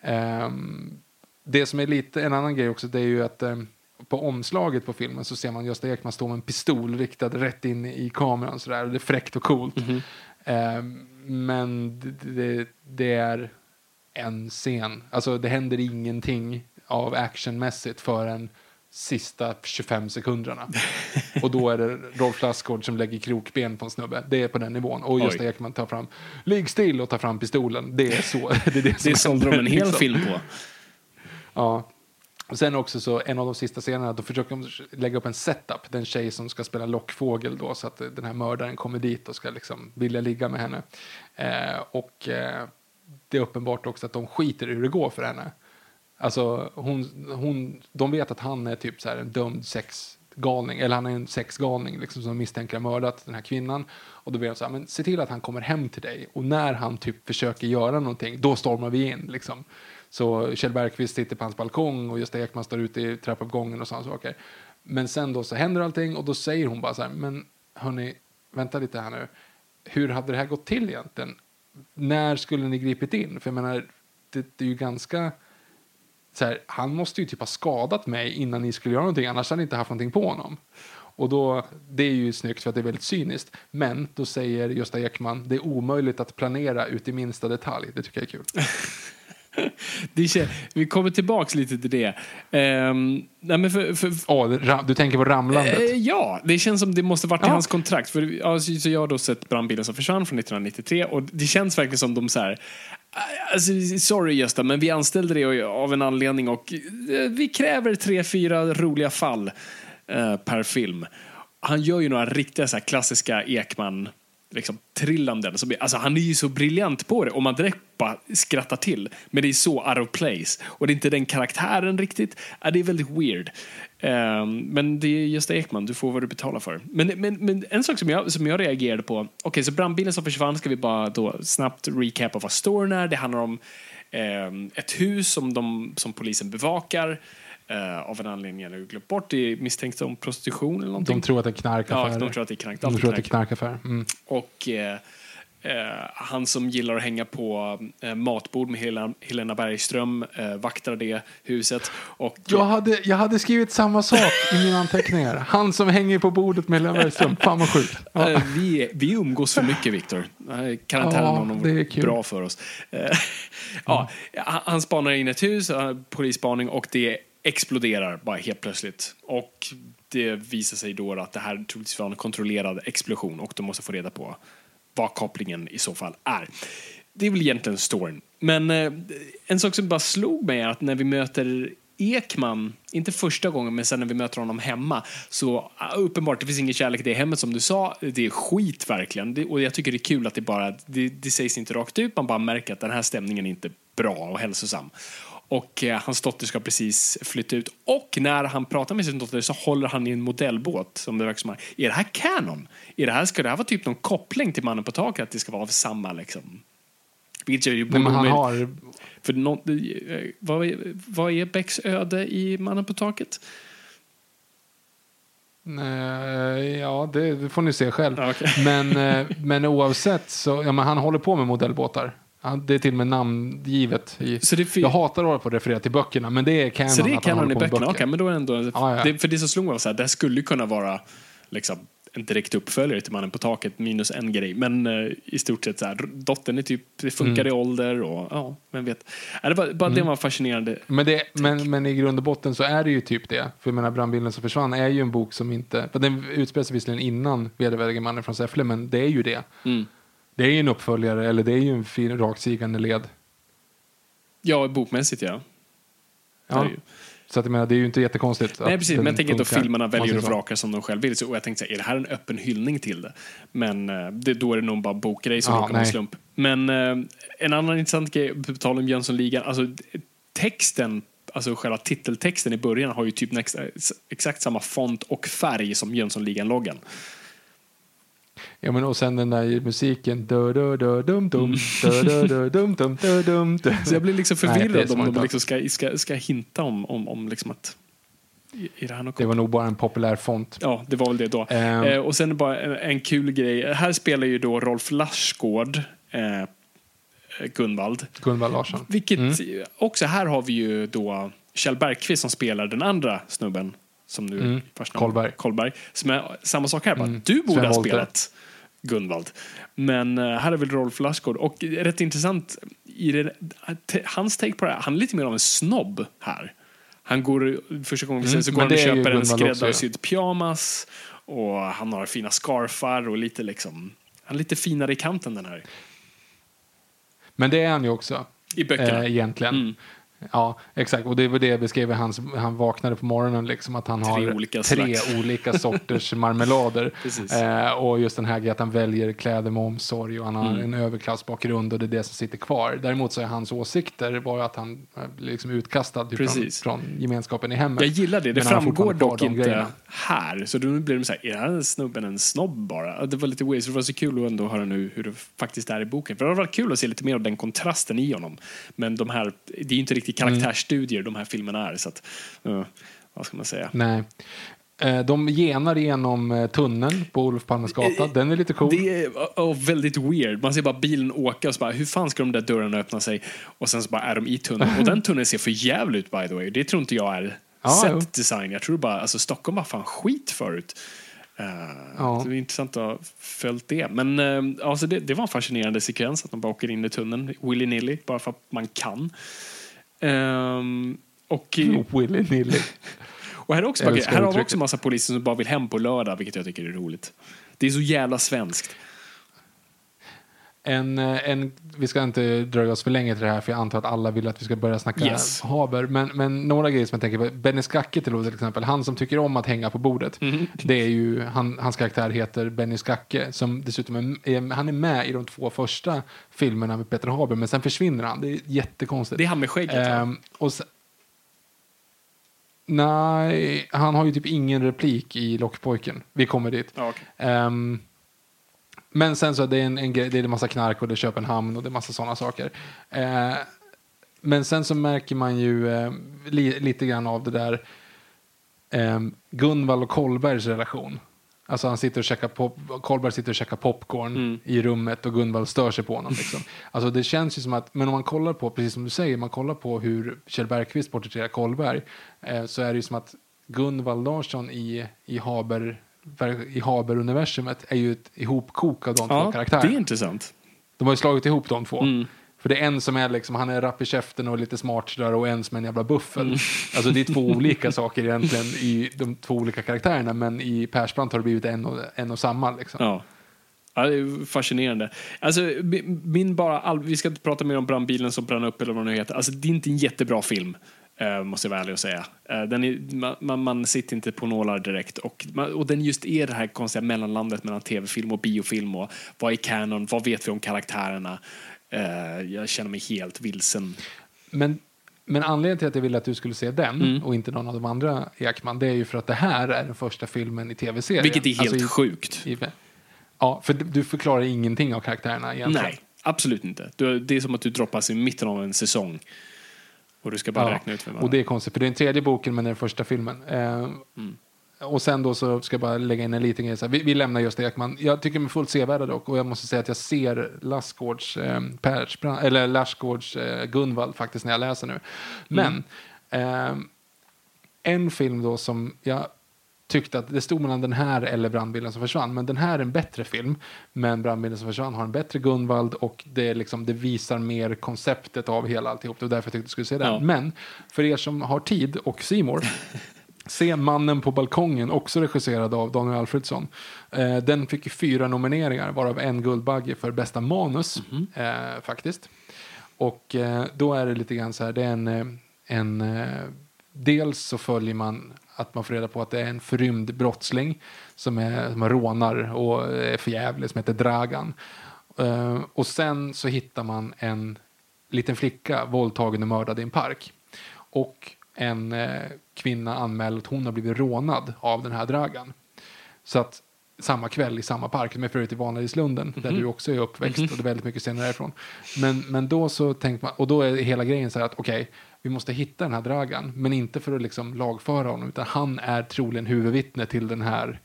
Ehm, det som är lite, en annan grej också, det är ju att ehm, på omslaget på filmen så ser man Gösta Ekman stå med en pistol riktad rätt in i kameran sådär. Och det är fräckt och coolt. Ehm, men det, det, det är en scen. Alltså det händer ingenting av actionmässigt förrän sista 25 sekunderna. *laughs* och då är det Rolf Lassgård som lägger krokben på en snubbe. Det är på den nivån. Och Gösta Oj. Ekman tar fram, ligg still och tar fram pistolen. Det är så. *laughs* Det är det som Det sålde de en hel liksom. film på. Ja. Och sen också så, en av de sista scenerna, då försöker de lägga upp en setup. Den tjej som ska spela lockfågel då, så att den här mördaren kommer dit och ska liksom vilja ligga med henne. Eh, och eh, det är uppenbart också att de skiter i hur det går för henne. Alltså, hon, hon, de vet att han är typ så här en dömd sexgalning, eller han är en sexgalning liksom, som misstänker har mördat den här kvinnan. Och då ber de så här, men se till att han kommer hem till dig. Och när han typ försöker göra någonting, då stormar vi in. Liksom. Så Kjell Bergqvist sitter på hans balkong och Gösta Ekman står ute i trappuppgången och sådana saker. Men sen då så händer allting och då säger hon bara så här, men hörni, vänta lite här nu. Hur hade det här gått till egentligen? När skulle ni gripit in? För jag menar, det, det är ju ganska... Här, han måste ju typ ha skadat mig innan ni skulle göra någonting, annars hade ni inte haft någonting på honom. Och då, det är ju snyggt för att det är väldigt cyniskt. Men då säger Gösta Ekman, det är omöjligt att planera ut i minsta detalj. Det tycker jag är kul. *laughs* Det kän- vi kommer tillbaks lite till det. Ehm, nej men för, för, ra- du tänker på ramlandet? Eh, ja, det känns som det måste varit i Ja. hans kontrakt. För, ja, så så jag har då sett brandbilen som försvann från 1993 och det känns verkligen som de så här. Alltså, sorry Gösta, men vi anställde dig av en anledning och eh, vi kräver tre, fyra roliga fall eh, per film. Han gör ju några riktiga så här, klassiska Ekman liksom, trillanden. Alltså, som, alltså, han är ju så briljant på det och man direkt bara skrattar till. Men det är så out of place. Och det är inte den karaktären riktigt. Ja, det är väldigt weird. Um, men det är Gösta Ekman, du får vad du betalar för. Men, men, men en sak som jag, som jag reagerade på. Okej, okay, så brandbilen som försvann ska vi bara då snabbt recapa vad storyn är. Det handlar om um, ett hus som, de, som polisen bevakar eh, av en anledning jag nu glömt bort. Det är misstänkt om prostitution eller någonting. De tror att det är knarkaffärer. Ja, de tror att det är knark. De tror att det är knark. knarkaffärer. Mm. Och eh, eh, han som gillar att hänga på matbord med Helena, Helena Bergström vaktar det huset. Och, Jag hade, jag hade skrivit samma sak i mina anteckningar. Han som hänger på bordet med Helena Bergström. Fan vad sjukt. Ja. Vi, vi umgås för mycket, Viktor. Karantänen Ja, har nog är varit bra för oss. *laughs* Ja, han- han spanar in ett hus, polisspaning, och det exploderar bara helt plötsligt. Och det visar sig då att det här troligtvis var en kontrollerad explosion och de måste få reda på vad kopplingen i så fall är. Det är väl egentligen storyn. Men eh, en sak som bara slog mig är att när vi möter Ekman, inte första gången men sen när vi möter honom hemma, så ah, uppenbart, det finns ingen kärlek i det hemmet som du sa, det är skit verkligen. Det, och jag tycker det är kul att det bara, det, det sägs inte rakt ut, man bara märker att den här stämningen är inte bra och hälsosam. Och eh, hans dotter ska precis flytta ut. Och när han pratar med sin dotter så håller han i en modellbåt. Som det verkar som. Är det här kanon? Är det här, ska det här vara typ någon koppling till Mannen på taket? Att det ska vara av samma liksom... Vilket ju Nej, men han har... För nå- eh, vad, är, vad är Becks öde i Mannen på taket? Nej, ja, det, får ni se själv. Okej. Men, eh, men oavsett så, ja, men han håller på med modellbåtar. Han, det är till och med namngivet. I, Så det fi- jag hatar att hålla på att referera till böckerna, men det är canon. Så det är håller i böckerna? böcker. Okej, men då är det ändå... Ja, ja. Det, för det som slog mig var så här, det här skulle kunna vara liksom, en direkt uppföljare till Mannen på taket minus en grej. Men eh, i stort sett så här, dottern är typ, det funkar Mm. i ålder och ja, vem vet. Ja, det var, bara det var fascinerande. Men, det, men, men i grund och botten så är det ju typ det. För jag menar, Brandbilen som försvann är ju en bok som inte... För den utspelar sig visserligen innan Vedervärdige mannen från Säffle, men det är ju det. Mm. Det är ju en uppföljare, eller det är ju en fin, rakstigande led. Ja, bokmässigt ja. Ja. Så att jag menar, det är ju inte jättekonstigt. Nej, precis. Men jag tänker att filmerna väljer att vraka som de själv vill. Så, och jag tänkte så här, är det här en öppen hyllning till det? Men eh, det, då är det nog bara bokgrej som Ja, råkar vara slump. Men eh, en annan intressant grej, på tal om Jönssonligan, alltså texten, alltså själva titeltexten i början har ju typ nästa, exakt samma font och färg som Jönssonligan-loggan. Ja, men och sen den där musiken. Dum, dum, dum, dum, dum. *laughs* Så jag blir liksom Nej, förvirrad som om de liksom ska, ska, ska hinta om, om, om liksom att det Det var nog bara en populär font. Ja, det var väl det då. Ehm. Eh, och sen bara en, en kul grej. Här spelar ju då Rolf Lassgård eh, Gunvald. Gunvald Larsson. Vilket, Mm. också här har vi ju då Kjell Bergqvist som spelar den andra snubben. Som nu Mm. Kolberg. Kolberg. Som är samma sak här. Bara, Mm. Du borde ha spelat Gunvald. Men eh, här är väl Rolf Lassgård. Och rätt intressant, i det, hans take på det här, han är lite mer av en snobb här. Han går, första gången vi ser Mm, så går han och köper en skräddarsydd pyjamas. Och han har fina scarfar och lite liksom, han är lite finare i kanten den här. Men det är han ju också. I böckerna. Eh, egentligen. Mm. Ja, exakt. Och det var det jag beskrev hans, han vaknade på morgonen, liksom, att han Tre har olika tre slags. olika sorters *laughs* marmelader. Eh, och just den här grejen att han väljer kläder med omsorg och han har Mm. en överklassbakgrund och det är det som sitter kvar. Däremot så är hans åsikter var ju att han är liksom utkastad från, Precis. från gemenskapen i hemmet. Jag gillar det. Det Men framgår dock inte grejerna. här. Så då blir de så här, är den här snubben en snobb bara? Det var lite weird, så det var så kul att ändå höra nu hur det faktiskt är i boken. För det har varit kul att se lite mer av den kontrasten i honom. Men de här, det är ju inte riktigt Mm. karaktärsstudier de här filmerna är. Så att, eh, vad ska man säga? Nej. Eh, de genar igenom eh, tunneln på Olof Palmes gata. Den är lite cool. Det är oh, väldigt weird. Man ser bara bilen åka och så bara, hur fan ska de där dörrarna öppna sig? Och sen så bara är de i tunneln. Och den tunneln ser för jävligt ut by the way. Det tror inte jag är Ja, set design. Jag tror bara, alltså Stockholm var fan skit förut. Eh, Ja. Det är intressant att ha följt det. Men uh, alltså det, det var en fascinerande sekvens att de bara åker in i tunneln willy-nilly, bara för att man kan. Ehm, och, *laughs* Willy nilly. *laughs* och här, är också, här har vi också massa poliser som bara vill hem på lördag, vilket jag tycker är roligt. Det är så jävla svenskt. En, eh, en, vi ska inte dröja oss för länge till det här för jag antar att alla vill att vi ska börja snacka Yes. Haber. Men, men några grejer som jag tänker på. Benny Skacke till exempel, han som tycker om att hänga på bordet. Mm. Det är ju, han, hans karaktär heter Benny Skacke som dessutom är, han är med i de två första filmerna med Peter Haber men sen försvinner han. Det är jättekonstigt. Det är han med skägget? Ehm, och sen, Nej, han har ju typ ingen replik i Lockpojken. Vi kommer dit. Ja, okej. Ehm, men sen så är det en, en grej, det är en massa knark och det är Köpenhamn och det är massa sådana saker. Eh, men sen så märker man ju eh, li, lite grann av det där eh, Gunvald och Kolbergs relation. Alltså han sitter och käkar pop, Kolberg sitter och käkar popcorn Mm. i rummet och Gunvald stör sig på honom. Liksom. Alltså det känns ju som att, men om man kollar på, precis som du säger, man kollar på hur Kjell Bergqvist porträtterar Kolberg eh, så är det ju som att Gunvald Larsson i, i Haber i Haber-universumet är ju ett ihopkok av de två Ja, det karaktärerna. är intressant. De har ju slagit ihop de två. Mm. För det är en som är liksom, han är rapp i käften och lite smart sådär och en som är en jävla buffel. Mm. Alltså det är två *laughs* olika saker egentligen i de två olika karaktärerna men i Persbrandt har det blivit en och, en och samma liksom. Ja. Ja, det är fascinerande. Alltså, mi- min bara, all, vi ska inte prata mer om brandbilen som brann upp eller vad det nu heter. Alltså, det är inte en jättebra film, eh, måste jag vara ärlig och säga. Eh, den är, man, man, man sitter inte på nålar direkt. Och, man, och den just är det här konstiga mellanlandet mellan tv-film och biofilm. Och vad är canon? Vad vet vi om karaktärerna? Eh, jag känner mig helt vilsen. Men, men anledningen till att jag ville att du skulle se den Mm. och inte någon av de andra Ekman det är ju för att det här är den första filmen i tv-serien. Vilket är helt Alltså i- sjukt. i- ja, för du- du förklarar ingenting av karaktärerna egentligen. Nej, absolut inte. Du, det är som att du droppas i mitten av en säsong. Och du ska bara Ja, räkna ut vem man och det är konstigt, för det är den tredje boken men det är den första filmen. Eh, Mm. Och sen då så ska jag bara lägga in en liten grej. Så här, vi, vi lämnar just Ekman. Jag tycker de är fullt sevärda dock. Och jag måste säga att jag ser Lassgårds, eh, Persbrandt, eller Lassgårds eh, Gunvald faktiskt när jag läser nu. Men eh, en film då som jag tyckte att det stod mellan den här eller Brandbilen som försvann. Men den här är en bättre film. Men Brandbilen som försvann har en bättre Gunvald och det, liksom, det visar mer konceptet av hela alltihop. Det var därför jag tyckte du skulle se den. Ja. Men för er som har tid och Simor *laughs* Se Mannen på balkongen, också regisserad av Daniel Alfredsson. Eh, den fick fyra nomineringar, varav en Guldbagge för bästa manus, eh, faktiskt. Och eh, då är det lite grann så här, det är en, eh, en eh, dels så följer man att man får reda på att det är en förrymd brottsling som, är, som rånar och är förjävlig, som heter Dragan. Eh, och sen så hittar man en liten flicka våldtagen och mördad i en park. Och en eh, kvinna anmäler att hon har blivit rånad av den här Dragan. Så att samma kväll i samma park. De är för övrigt i Vanadislunden där du också är uppväxt och det är väldigt mycket scener därifrån. Men, men då så tänkte man, och då är hela grejen så här att okej, vi måste hitta den här Dragan, men inte för att liksom lagföra honom, utan han är troligen huvudvittne till, den här,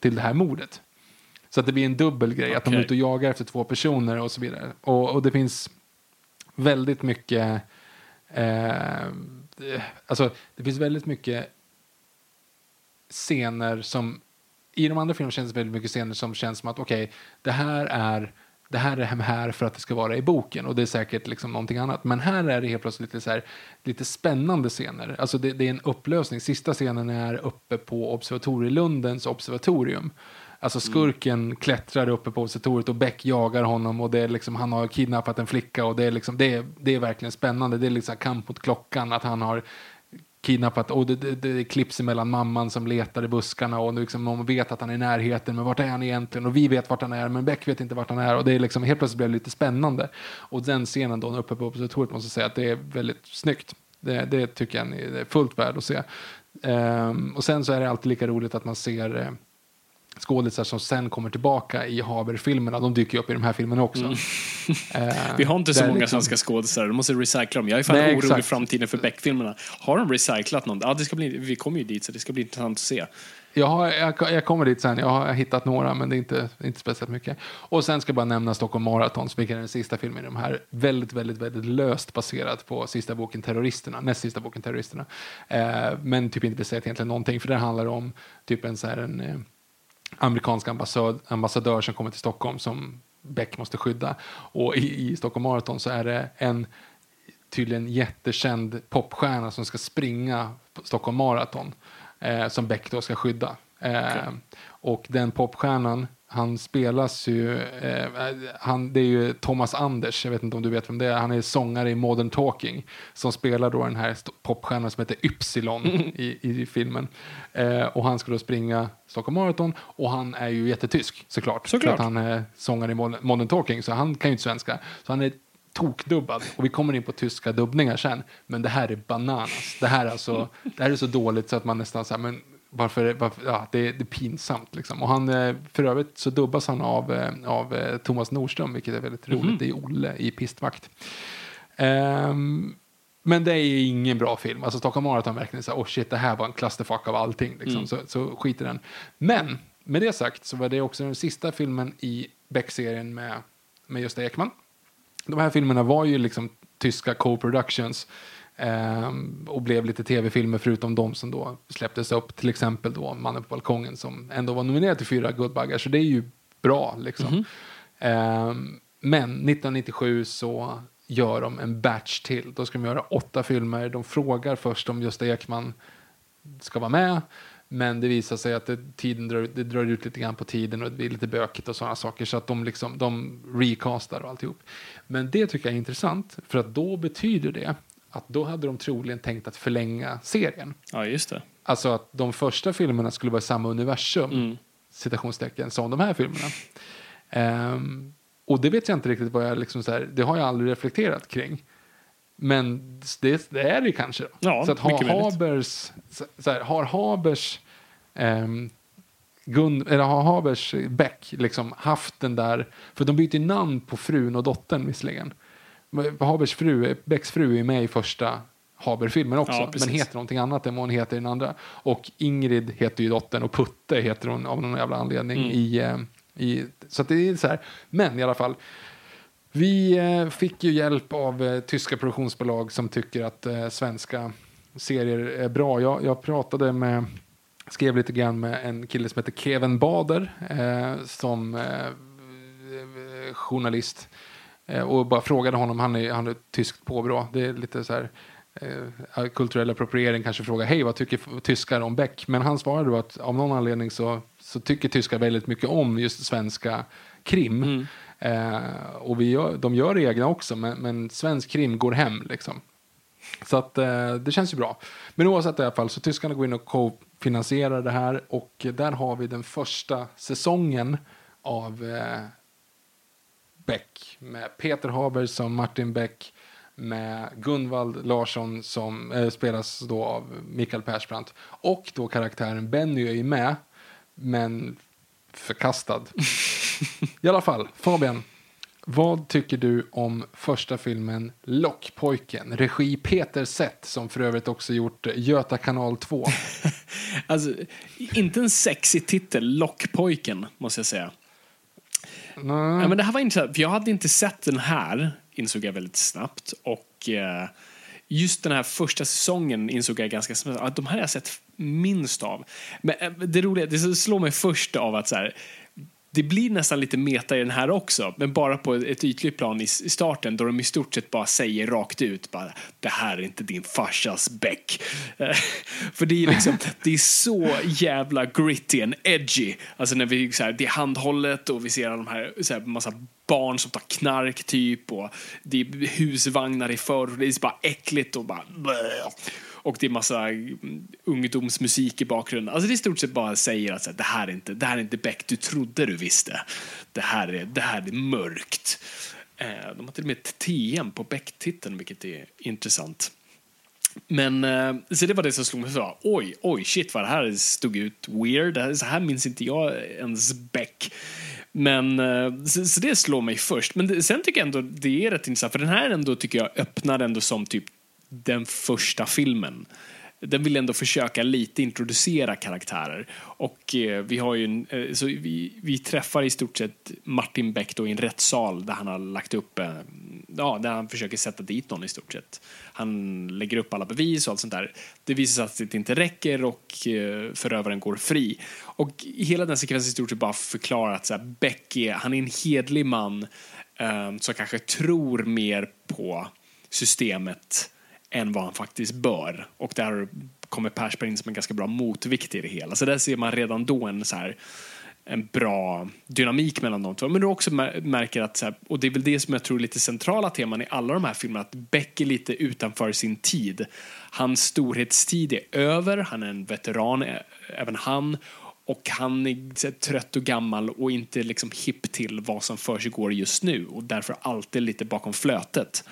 till det här mordet. Så att det blir en dubbel grej, att de är ute och jagar efter två personer och så vidare. Och, och det finns väldigt mycket, eh, alltså det finns väldigt mycket scener som, i de andra filmerna känns det väldigt mycket scener som känns som att okej, det här är det här är här för att det ska vara i boken och det är säkert liksom någonting annat. Men här är det helt plötsligt lite, så här, lite spännande scener. Alltså det, det är en upplösning. Sista scenen är uppe på Observatorielundens observatorium. Alltså skurken klättrar uppe på observatoriet och Beck jagar honom och det är liksom, han har kidnappat en flicka och det är, liksom, det är, det är verkligen spännande. Det är liksom kamp mot klockan att han har kidnappat och det, det, det klipps mellan mamman som letar i buskarna och liksom, någon vet att han är i närheten men vart är han egentligen? Och vi vet vart han är men Beck vet inte vart han är och det är liksom helt plötsligt blir det lite spännande. Och den scenen då uppe på observatoriet måste jag säga att det är väldigt snyggt. Det, det tycker jag är fullt värd att se. Um, och sen så är det alltid lika roligt att man ser eh, skådisar som sen kommer tillbaka i Haber-filmerna. De dyker ju upp i de här filmerna också. Mm. *laughs* Vi har inte så många liksom- svenska skådespelare, de måste recycla dem. Jag är fan Nej, orolig i framtiden för Beck-filmerna. Har de recyclat någon? Ja, det ska bli, vi kommer ju dit så det ska bli intressant att se. Jag, har, jag, jag kommer dit sen. Jag har hittat några, men det är inte, inte speciellt mycket. Och sen ska jag bara nämna Stockholm Marathon, vilket är den sista filmen i de här. Väldigt, väldigt, väldigt löst baserat på sista boken Terroristerna, näst sista boken Terroristerna. Eh, men typ inte baserat egentligen någonting, för det handlar om typ en så här en eh, amerikansk ambassad, ambassadör som kommer till Stockholm som Beck måste skydda. Och i, i Stockholm Marathon så är det en tydligen jättekänd popstjärna som ska springa på Stockholm Marathon eh, som Beck då ska skydda. Eh, Och den popstjärnan, han spelas ju, eh, han, det är ju Thomas Anders, jag vet inte om du vet vem det är, han är sångare i Modern Talking som spelar då den här st- popstjärnan som heter Ypsilon *laughs* i, i filmen. Eh, och han ska då springa Stockholm Marathon och han är ju jättetysk såklart. Såklart. För att han är sångare i Modern, Modern Talking så han kan ju inte svenska. Så han är tokdubbad och vi kommer in på tyska dubbningar sen. Men det här är bananas. Det här är, alltså, det här är så dåligt så att man nästan säger men varför, varför ja, det, det är pinsamt liksom. Och han, eh, för övrigt så dubbas han av, eh, av eh, Thomas Nordström, vilket är väldigt roligt. Det är Olle i Pistvakt. Ehm, men det är ingen bra film. Alltså Stockholm Marathon verkligen så här, oh shit, det här var en clusterfuck av allting. Liksom. Så, så skit i den. Men med det sagt så var det också den sista filmen i Beck-serien med, med Gösta Ekman. De här filmerna var ju liksom tyska co-productions och blev lite tv-filmer förutom de som då släpptes upp. Till exempel då Mannen på balkongen som ändå var nominerad till fyra Guldbaggar. Så det är ju bra liksom. Ehm, men 1997 så gör de en batch till. Då ska de göra åtta filmer. De frågar först om Gösta Ekman ska vara med. Men det visar sig att det, tiden drar, det drar ut lite grann på tiden och det blir lite bökigt och sådana saker. Så att de, liksom, de recastar och alltihop. Men det tycker jag är intressant. För att då betyder det att då hade de troligen tänkt att förlänga serien. Ja, just det. Alltså att de första filmerna skulle vara i samma universum, citationstecken, som de här filmerna. Ehm, och det vet jag inte riktigt vad jag liksom så här, det har jag aldrig reflekterat kring. Men det, det är det kanske. Då. Ja, så att har. Habers, så, här, har Habers ehm, Gun, eller har Habers Beck liksom haft den där, för de byter namn på frun och dottern visserligen. Habers fru, Becks fru är med i första Haber-filmen också, Ja, men heter någonting annat än vad hon heter i den andra. Och Ingrid heter ju dottern och Putte heter hon av någon jävla anledning Mm. i, eh, i... Så det är så här. Men i alla fall. Vi eh, fick ju hjälp av eh, tyska produktionsbolag som tycker att svenska serier är bra. Jag, jag pratade med, skrev lite grann med en kille som heter Kevin Bader eh, som eh, journalist. Eh, och bara frågade honom, han är, han är tyskt påbrå. Det är lite så här eh, kulturell appropriering kanske fråga hej vad tycker tyskar om Beck? Men han svarade då att av någon anledning så, så tycker tyskar väldigt mycket om just svenska krim. Eh, och vi gör, de gör egna också men, men svensk krim går hem liksom. Så att eh, det känns ju bra. Men oavsett i alla fall så tyskarna går in och co-finansierar det här och där har vi den första säsongen av eh, Beck med Peter Haber som Martin Beck med Gunvald Larsson som eh, spelas då av Mikael Persbrandt och då karaktären Benny är ju med men förkastad. *laughs* I alla fall, Fabian. Vad tycker du om första filmen Lockpojken? Regi Peter Sett som för övrigt också gjort Göta kanal 2. *laughs* Alltså, inte en sexig titel, Lockpojken, måste jag säga. Mm. Ja, men det här var intressant, för jag hade inte sett den här, insåg jag väldigt snabbt. Och eh, just den här första säsongen insåg jag ganska snabbt att de här har jag sett minst av. Men eh, det roliga, det slår mig först av att så här, det blir nästan lite meta i den här också, men bara på ett ytligt plan i starten då de i stort sett bara säger rakt ut bara det här är inte din farsas bäck. *laughs* För det är liksom, *laughs* det är så jävla gritty and edgy. Alltså när vi så här, det är handhållet och vi ser de här, så här massa barn som tar knark typ och det är husvagnar i förr och det är bara äckligt och bara bleh och det är massa mm, ungdomsmusik i bakgrunden. Alltså det är i stort sett bara säger att så här, det här är inte, det här är inte Beck du trodde du visste. Det här är, det här är mörkt. Eh, De har till och med ett TM på Beck-titeln vilket är intressant. Men eh, så det var det som slog mig. Så, oj, oj, shit vad det här stod ut weird. Så här minns inte jag ens Beck. Men eh, så, så det slår mig först. Men det, sen tycker jag ändå det är rätt intressant. För den här ändå tycker jag öppnar ändå som typ den första filmen. Den vill ändå försöka lite introducera karaktärer. Och eh, vi har ju en, eh, så vi, vi träffar i stort sett Martin Beck då i en rättssal där han har lagt upp, eh, ja, där han försöker sätta dit någon i stort sett. Han lägger upp alla bevis och allt sånt där. Det visar sig att det inte räcker och eh, förövaren går fri. Och hela den sekvensen i stort sett bara förklarar att så här, Beck är, han är en hedlig man eh, som kanske tror mer på systemet än vad han faktiskt bör. Och där kommer Persberg in som en ganska bra motvikt i det hela. Så där ser man redan då en så här en bra dynamik mellan de två. Men du också märker att, så här, och det är väl det som jag tror är lite centrala teman i alla de här filmerna, att Beck är lite utanför sin tid. Hans storhetstid är över, han är en veteran, även han. Och han är så här, trött och gammal och inte liksom hipp till vad som för just nu och därför alltid lite bakom flötet.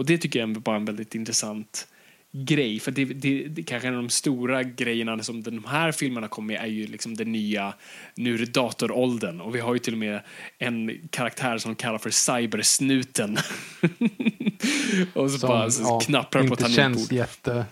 Och det tycker jag är bara en väldigt intressant grej. För det, det, det kanske en av de stora grejerna som de här filmerna kommer med är ju liksom den nya, nu är det datoråldern. Och vi har ju till och med en karaktär som kallar för cybersnuten. *laughs* och så Som, bara så ja, knapprar på inte känns jätte...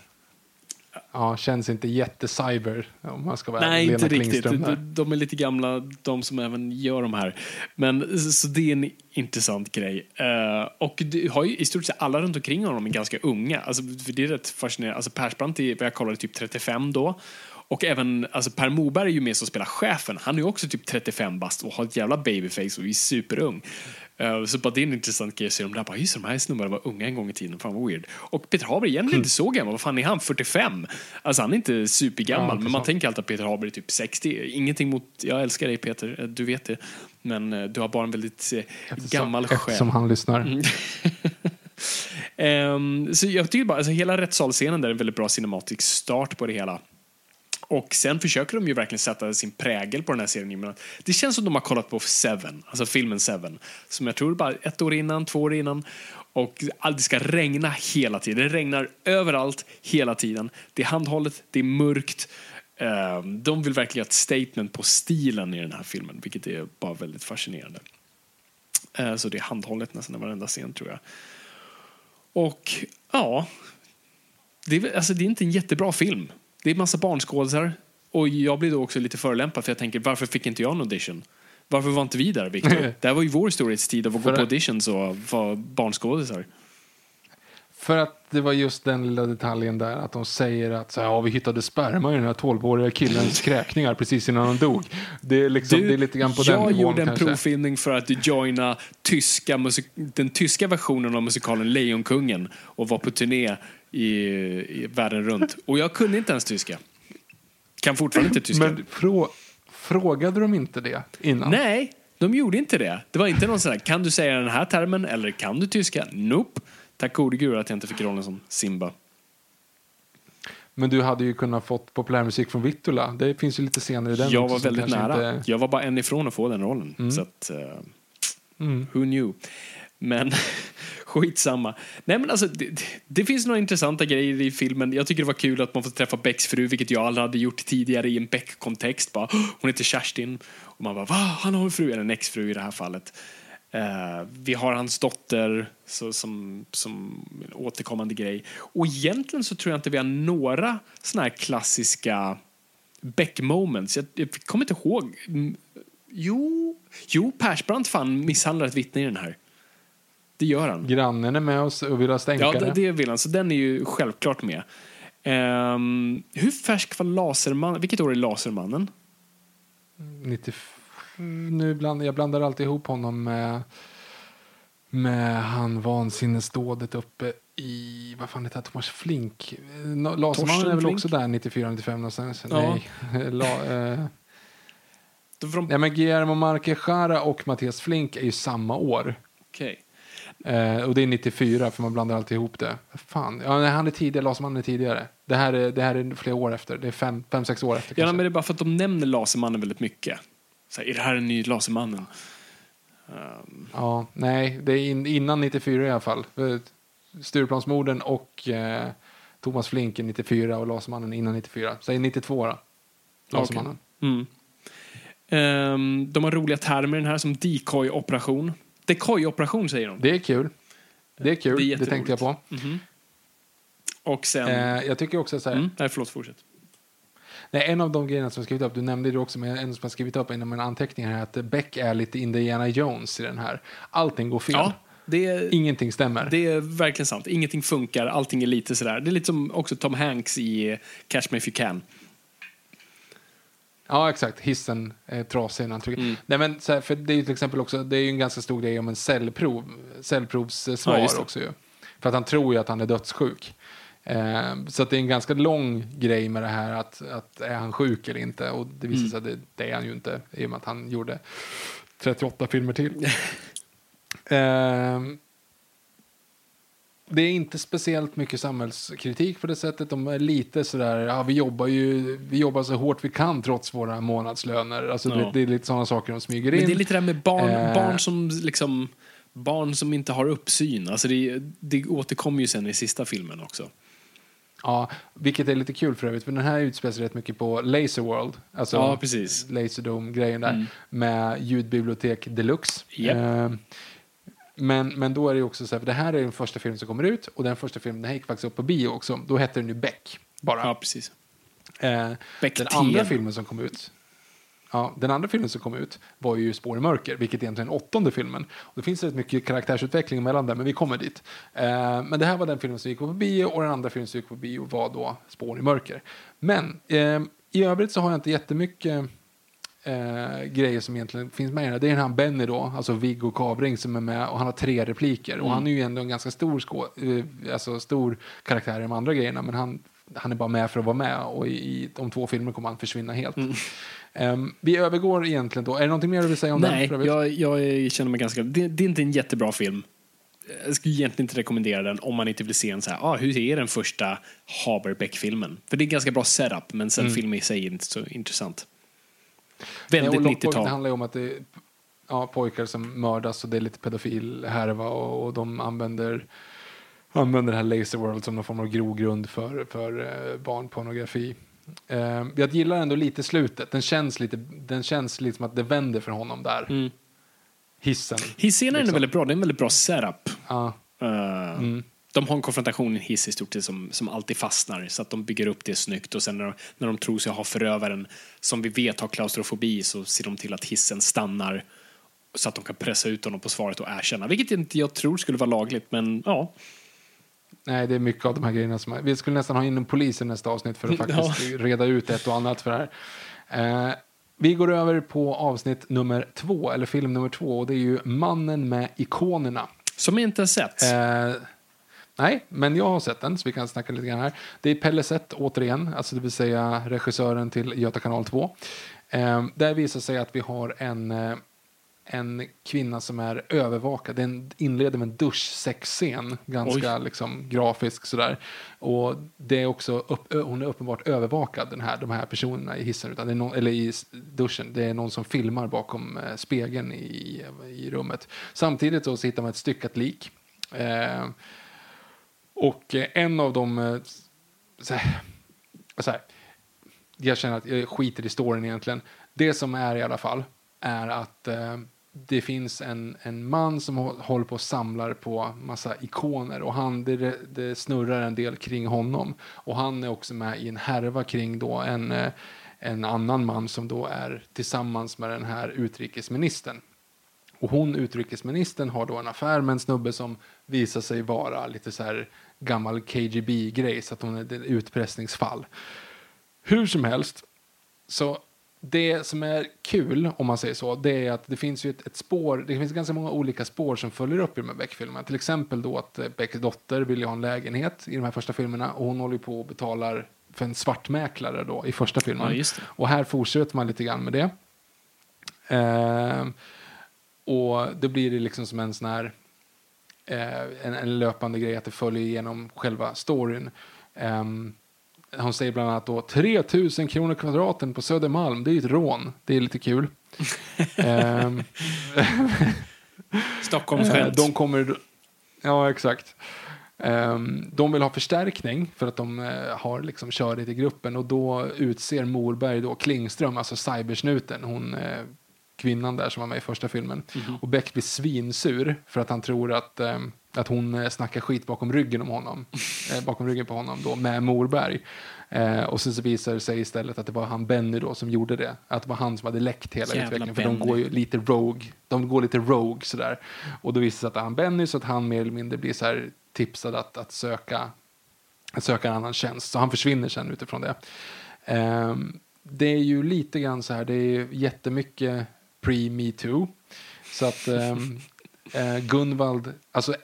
Ja, känns inte jätte-cyber om man ska vara Nej, Lena inte riktigt. Klingström De, där. de är lite gamla, de som även gör de här. Men så, det är en intressant grej. Eh, och du har ju i stort sett alla runt omkring honom är ganska unga. Alltså, för det är rätt fascinerande. Alltså Persbrandt är, jag kollade, typ 35 då. Och även alltså Per Moberg är ju med som spelar chefen. Han är ju också typ 35 bast och har ett jävla babyface och är superung. Eh, så bara det är en intressant grej att se de där. Bara, just de här snubbarna var unga en gång i tiden. Fan vad weird. Och Peter Haber är egentligen inte så gammal. Vad fan är han? 45? Alltså han är inte supergammal. Ja, men man tänker alltid att Peter Haber är typ 60. Ingenting mot, jag älskar dig Peter, eh, du vet det. Men eh, du har bara en väldigt eh, gammal själ. Eftersom han lyssnar. Mm. *laughs* Ehm, så jag tycker bara, alltså hela rättssalscenen där är en väldigt bra cinematisk start på det hela. Och sen försöker de ju verkligen sätta sin prägel på den här serien. Men Det känns som de har kollat på Seven, alltså filmen Seven. Som jag tror bara ett år innan, två år innan. Och det ska regna hela tiden. Det regnar överallt, hela tiden. Det är handhållet, det är mörkt. Ehm, de vill verkligen göra ett statement på stilen i den här filmen, vilket är bara väldigt fascinerande. Ehm, så det är handhållet nästan i varenda scen tror jag. Och ja, det är, alltså, det är inte en jättebra film. Det är massa barnskådisar. Och jag blir då också lite förolämpad för jag tänker, varför fick inte jag en audition? Varför var inte vi där, Victor? det här var ju vår storhetstid av att gå För på att- auditions och vara barnskådisar. För att det var just den lilla detaljen där att de säger att så här, ja, vi hittade sperma i den här 12-åriga killens *laughs* kräkningar precis innan han dog. Det är, liksom, det är lite grann på den jag nivån gjorde en kanske. provfilmning för att joina tyska musik- den tyska versionen av musikalen Lejonkungen och var på turné i, i världen runt. Och jag kunde inte ens tyska. Kan fortfarande inte tyska. Men frå, frågade de inte det innan? Nej, de gjorde inte det. Det var inte någon sån här, kan du säga den här termen eller kan du tyska? Nope. Tack gode gud att jag inte fick rollen som Simba. Men du hade ju kunnat fått populärmusik från Vittula. Det finns ju lite scener i den jag var väldigt nära. Inte... Jag var bara en ifrån att få den rollen. Så att, eh, Mm. who knew? Men *laughs* Skitsamma. Nej men alltså, det, det, finns några intressanta grejer i filmen. Jag tycker det var kul att man får träffa Becks fru, vilket jag aldrig hade gjort tidigare i en Beck-kontext. Bara, Hon heter Kerstin. Och man bara, va? Han har en fru, eller en exfru i det här fallet. Uh, vi har hans dotter så, som, som en återkommande grej. Och egentligen så tror jag inte vi har några såna här klassiska Beck-moments. Jag, jag kommer inte ihåg. Mm, jo, jo Persbrandt fan misshandlar ett vittne i den här. Det gör han. Grannen är med oss och vill ha Ja, stänkare. det, det vill han. Så den är ju självklart med. Ehm, hur färsk var Lasermannen? Vilket år är Lasermannen? 95 nu bland, jag blandar alltid ihop honom med, med han vansinnesdådet uppe i, vad fan heter Thomas Flink. Lasermannen Torsten är väl Flink? också där 94-95 någonstans? Ja. Nej. La, eh, de- nej men Guillermo Marquechara och Mattias Flink är ju samma år. Okej. Eh, och det är 94 för man blandar alltid ihop det. Fan, ja, han är tidigare, Lasermannen är tidigare. Det här är, det här är flera år efter, det är fem, fem sex år efter Ja, kanske. men det är bara för att de nämner Lasermannen väldigt mycket. Så här, är det här en ny Lasermannen? Ja, nej, det är in, innan 94 i alla fall. Eh, Stureplansmorden och eh, Thomas Flink är 94 och Lasermannen innan 94. Säg 92 då. Lasermannen. Mm. Ehm, de har roliga termer i den här som decoy-operation. Decoy-operation säger de. Det är kul. Det är kul, Det är det, tänkte jag på. Och sen... Eh, jag tycker också så här, mm, nej, förlåt, fortsätt. nej, en av de grejerna som jag skrivit upp, du nämnde det också, men en som jag skrivit upp inom mina anteckningar är att Beck är lite Indiana Jones i den här. Allting går fel. Ja, det är, Ingenting stämmer. det är verkligen sant. Ingenting funkar, allting är lite sådär. Det är lite som också Tom Hanks i Catch Me If You Can. Ja, exakt. Hissen är trasig när han trycker. Mm. Nej, men så här, för det är ju till exempel också, det är ju en ganska stor grej om en cellprov, cellprovssvar Ja, också ju. För att han tror ju att han är dödssjuk. Eh, så att det är en ganska lång grej med det här att, att är han sjuk eller inte. Och det visar Mm. sig att det, det är han ju inte i och med att han gjorde 38 filmer till. *laughs* Ehm, det är inte speciellt mycket samhällskritik på det sättet. De är lite sådär, ja vi jobbar ju, vi jobbar så hårt vi kan trots våra månadslöner. Alltså Ja. det, det är lite sådana saker de smyger in. Men det är lite det här med barn, Eh. barn som liksom barn som inte har uppsyn. Alltså det, det återkommer ju sen i sista filmen också. Ja, vilket är lite kul för övrigt, för den här utspelar sig rätt mycket på Laser World. Alltså Ja. Laserdome-grejen där. Mm. Med ljudbibliotek deluxe. Japp. Eh, men, men då är det också så här, för det här är den första filmen som kommer ut och den första filmen, den här gick faktiskt upp på bio också. Då hette den ju Beck, bara. Ja, precis. Eh, Beck den 10. andra filmen som kom ut Ja, den andra filmen som kom ut var ju Spår i mörker, vilket egentligen är den åttonde filmen. Och det finns rätt mycket karaktärsutveckling mellan där, men vi kommer dit. Eh, men det här var den filmen som gick på bio och den andra filmen som gick på bio var då Spår i mörker. Men eh, i övrigt så har jag inte jättemycket eh, grejer som egentligen finns med i här. Det är den här Benny då, alltså Viggo Kavring som är med och han har tre repliker. Och han är ju ändå en ganska stor, skå, eh, alltså stor karaktär i de andra grejerna, men han, han är bara med för att vara med och i, i de två filmerna kommer han försvinna helt. Ehm, vi övergår egentligen då, är det någonting mer du vill säga om Nej, den? övrigt? jag, jag känner mig ganska... Det, det är inte en jättebra film. Jag skulle egentligen inte rekommendera den om man inte vill se en så här, ah, hur är den första Haberbeck-filmen? För det är en ganska bra setup, men sen filmen i sig är inte så intressant. Väldigt och Lockboy, Det 90-tal. handlar ju om att det är ja, pojkar som mördas och det är lite pedofil härva och, och de använder, använder det här Laser World som någon form av grogrund för, för eh, barnpornografi. Eh, jag gillar ändå lite slutet. Den känns lite, den känns lite som att det vänder för honom där. Mm. Hissen. Hisscenen är liksom. väldigt bra, det är en väldigt bra setup. Ja. Eh, Mm. De har en konfrontation i en hiss i stort sett som, som alltid fastnar, så att de bygger upp det snyggt och sen när de, när de tror sig ha förövaren som vi vet har klaustrofobi så ser de till att hissen stannar så att de kan pressa ut honom på svaret och erkänna, vilket inte jag tror skulle vara lagligt, men ja. Nej, det är mycket av de här grejerna som... Vi skulle nästan ha in en polis i nästa avsnitt för att *laughs* faktiskt reda ut ett och annat för det här. Eh, vi går över på avsnitt nummer två, eller film nummer två, och det är ju Mannen med ikonerna. Som inte har sett. Eh, nej, men jag har sett den, så vi kan snacka lite grann här. Det är Pelle Sett, återigen, alltså det vill säga regissören till Göta kanal 2. Eh, där visar sig att vi har en, eh, en kvinna som är övervakad. Den inleder med en duschsexscen, ganska liksom, grafisk sådär. Och det är också upp, hon är uppenbart övervakad, den här, de här personerna i hissen, utan det är någon, eller i duschen. Det är någon som filmar bakom eh, spegeln i, i rummet. Samtidigt så, så hittar man ett styckat lik Eh, och eh, en av dem, eh, så här, så här, jag känner att jag skiter i storyn egentligen. Det som är i alla fall är att eh, det finns en, en man som håller på och samlar på massa ikoner och han, det, det snurrar en del kring honom. Och han är också med i en härva kring då en, eh, en annan man som då är tillsammans med den här utrikesministern. Och hon, utrikesministern, har då en affär med en snubbe som visar sig vara lite så här gammal KGB-grej, så att hon är ett utpressningsfall. Hur som helst, så det som är kul, om man säger så, det är att det finns ju ett, ett spår, det finns ganska många olika spår som följer upp i de här Beck-filmerna. Till exempel då att eh, Becks dotter vill ju ha en lägenhet i de här första filmerna och hon håller ju på och betalar för en svartmäklare då i första filmen. Ja. Och här fortsätter man lite grann med det. Ehm, och då blir det liksom som en sån här eh, en, en löpande grej att det följer igenom själva storyn. Ehm, hon säger bland annat då 3000 kronor kvadraten på Södermalm, det är ju ett rån. Det är lite kul. *laughs* Ehm, *laughs* Eh, skämt. De kommer... Ja, exakt. Ehm, de vill ha förstärkning för att de eh, har liksom körigt i gruppen och då utser Morberg då Klingström, alltså cybersnuten, hon eh, kvinnan där som var med i första filmen. Och Beck blir svinsur för att han tror att, ehm, att hon eh, snackar skit bakom ryggen om honom, *laughs* eh, bakom ryggen på honom då med Morberg. Eh, och sen så visar det sig istället att det var han Benny då som gjorde det. Att det var han som hade läckt hela Jävla utvecklingen. För de Benny. går ju lite rogue. De går lite rogue sådär. Och då visar det sig att det han Benny så att han mer eller mindre blir så här tipsad att, att söka att söka en annan tjänst. Så han försvinner sen utifrån det. Ehm, det är ju lite grann så här, det är jättemycket pre-me too. Så att ehm, *laughs* eh, Gunvald, alltså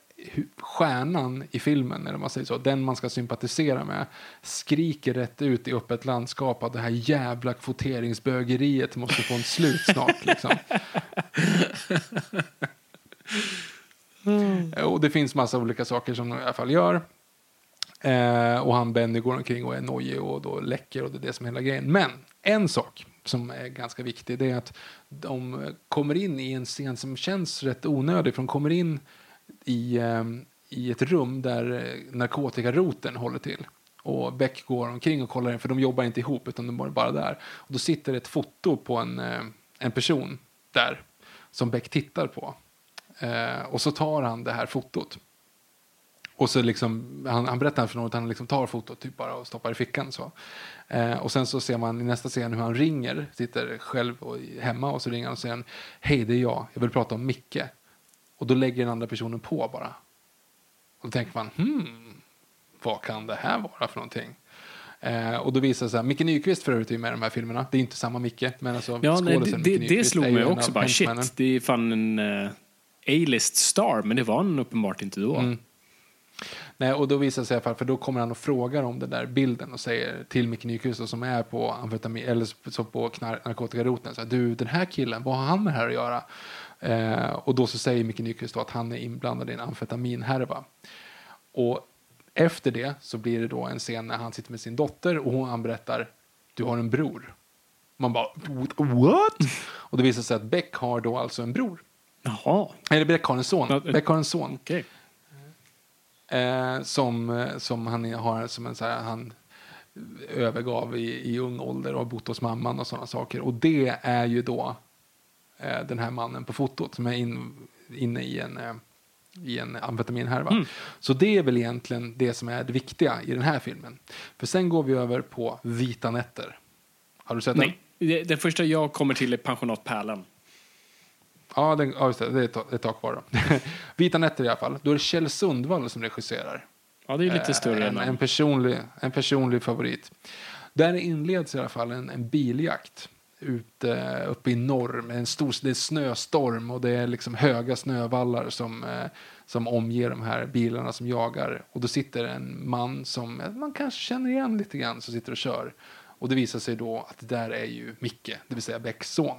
stjärnan i filmen, eller man säger så, den man ska sympatisera med, skriker rätt ut i öppet landskap att det här jävla kvoteringsbögeriet måste få en slut snart. Liksom. *laughs* Eh, Och det finns massa olika saker som de i alla fall gör. Eh, och han Benny går omkring och är nojig och då läcker och det är det som är hela grejen. Men en sak som är ganska viktig det är att de kommer in i en scen som känns rätt onödig för de kommer in i, ehm, i ett rum där eh, narkotikaroten håller till. Och Beck går omkring och kollar in, för de jobbar inte ihop utan de är bara där. Och då sitter ett foto på en, eh, en person där som Beck tittar på. Eh, och så tar han det här fotot. Och så liksom, han, han berättar för någon att han liksom tar fotot typ bara och stoppar i fickan. Så. Eh, och sen så ser man i nästa scen hur han ringer, sitter själv och, hemma och så ringer han och säger hej det är jag, jag vill prata om Micke. Och då lägger den andra personen på bara. Och då tänker man, hmm, vad kan det här vara för någonting? Eh, och då visar det sig, Micke Nyqvist för övrigt är med i de här filmerna. Det är inte samma Micke, men alltså Ja, nej, det, det, Micke det Nyqvist slog är ju mig också. Bara, shit, det är fan en uh, A-list star, men det var han uppenbart inte då. Mm. Nej, och då visar det sig i alla fall, för då kommer han och frågar om den där bilden och säger till Micke Nyqvist som är på amfetamin, eller så på knar- narkotikaroten, så här, du den här killen, vad har han med det här att göra? Eh, och då så säger Micke Nyqvist då att han är inblandad i en amfetaminhärva. Och efter det så blir det då en scen när han sitter med sin dotter och hon, han berättar, du har en bror. Man bara, what? Och det visar sig att Beck har då alltså en bror. Jaha, Eller Beck har en son. Beck har en son. okej. Eh, som, eh, som han har som en så här, han övergav i, i ung ålder och har bott hos mamman och sådana saker. Och det är ju då eh, den här mannen på fotot som är in, inne i en, eh, i en amfetaminhärva. Mm. Så det är väl egentligen det som är det viktiga i den här filmen. För sen går vi över på Vita nätter. Har du sett den? Nej, det, det första jag kommer till är pensionat Pärlan. Ja, den, ja just det, det är ett, tag- ett kvar då. *laughs* Vita nätter i alla fall. Då är det Kjell Sundvall som regisserar. Ja, det är lite Eh, större en, en, personlig, en personlig favorit. Där inleds i alla fall en, en biljakt ute, uppe i norr. Med en stor, det är snöstorm och det är liksom höga snövallar som, eh, som omger de här bilarna som jagar. Och då sitter en man som man kanske känner igen lite grann som sitter och kör. Och det visar sig då att det där är ju Micke, det vill säga Becks son.